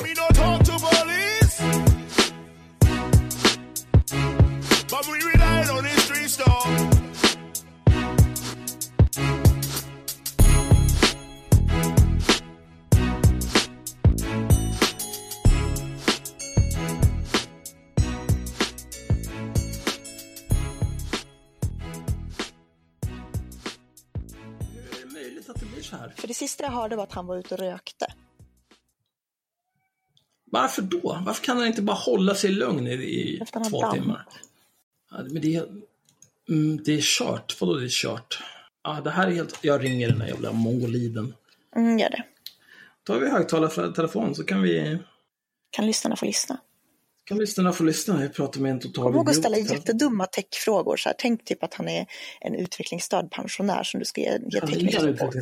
hörde var att han var ute och rökte. Varför då? Varför kan han inte bara hålla sig lugn i, i Efter han två timmar? Ja, men det är, mm, det är kört. Vadå det är kört? Ja, det här är helt... Jag ringer den där jävla mongoliden. Mm, gör det. Tar vi högtalartelefon så kan vi... Kan lyssnarna få lyssna? Kan lyssnarna få lyssna? Jag pratar med en total Kom ihåg att ställa idiot. jättedumma techfrågor. Så här. Tänk typ att han är en utvecklingsstörd pensionär som du ska ge, ge teknisk support.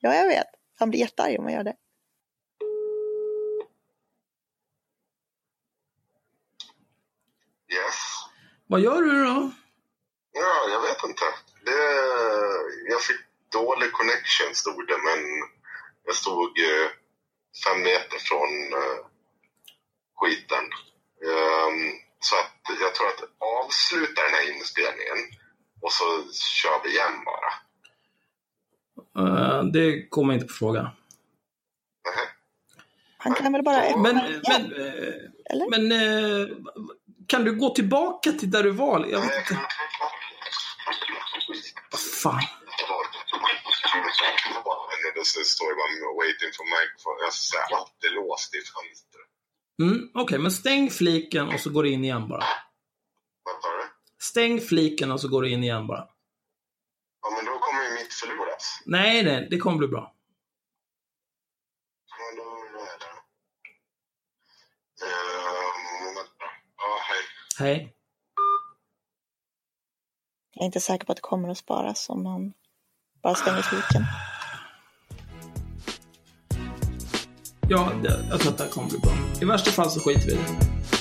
Ja, jag vet. Han blir jättearg om man gör det. Yes. Vad gör du då? Ja, jag vet inte. Det, jag fick dålig connection stod det, men jag stod eh, fem meter från eh, skiten. Ehm, så att jag tror att avsluta den här inspelningen och så kör vi igen bara. Eh, det kommer inte på fråga. Han kan väl bara... Men, men, eh, eller? men eh, kan du gå tillbaka till där du var? Jag vet inte. Vad fan. Det står bara waiting for microphone. Jag är alltid låst i fönstret. Mm, Okej, men stäng fliken och så går du in igen bara. Stäng fliken och så går du in igen bara. Ja, men då kommer ju mitt förloras. Nej, nej, det kommer bli bra. Ja, hej. Jag är inte säker på att det kommer att sparas om man bara stänger fliken. Ja, det, jag tror att det här kommer bli bra. I värsta fall så skiter vi i det.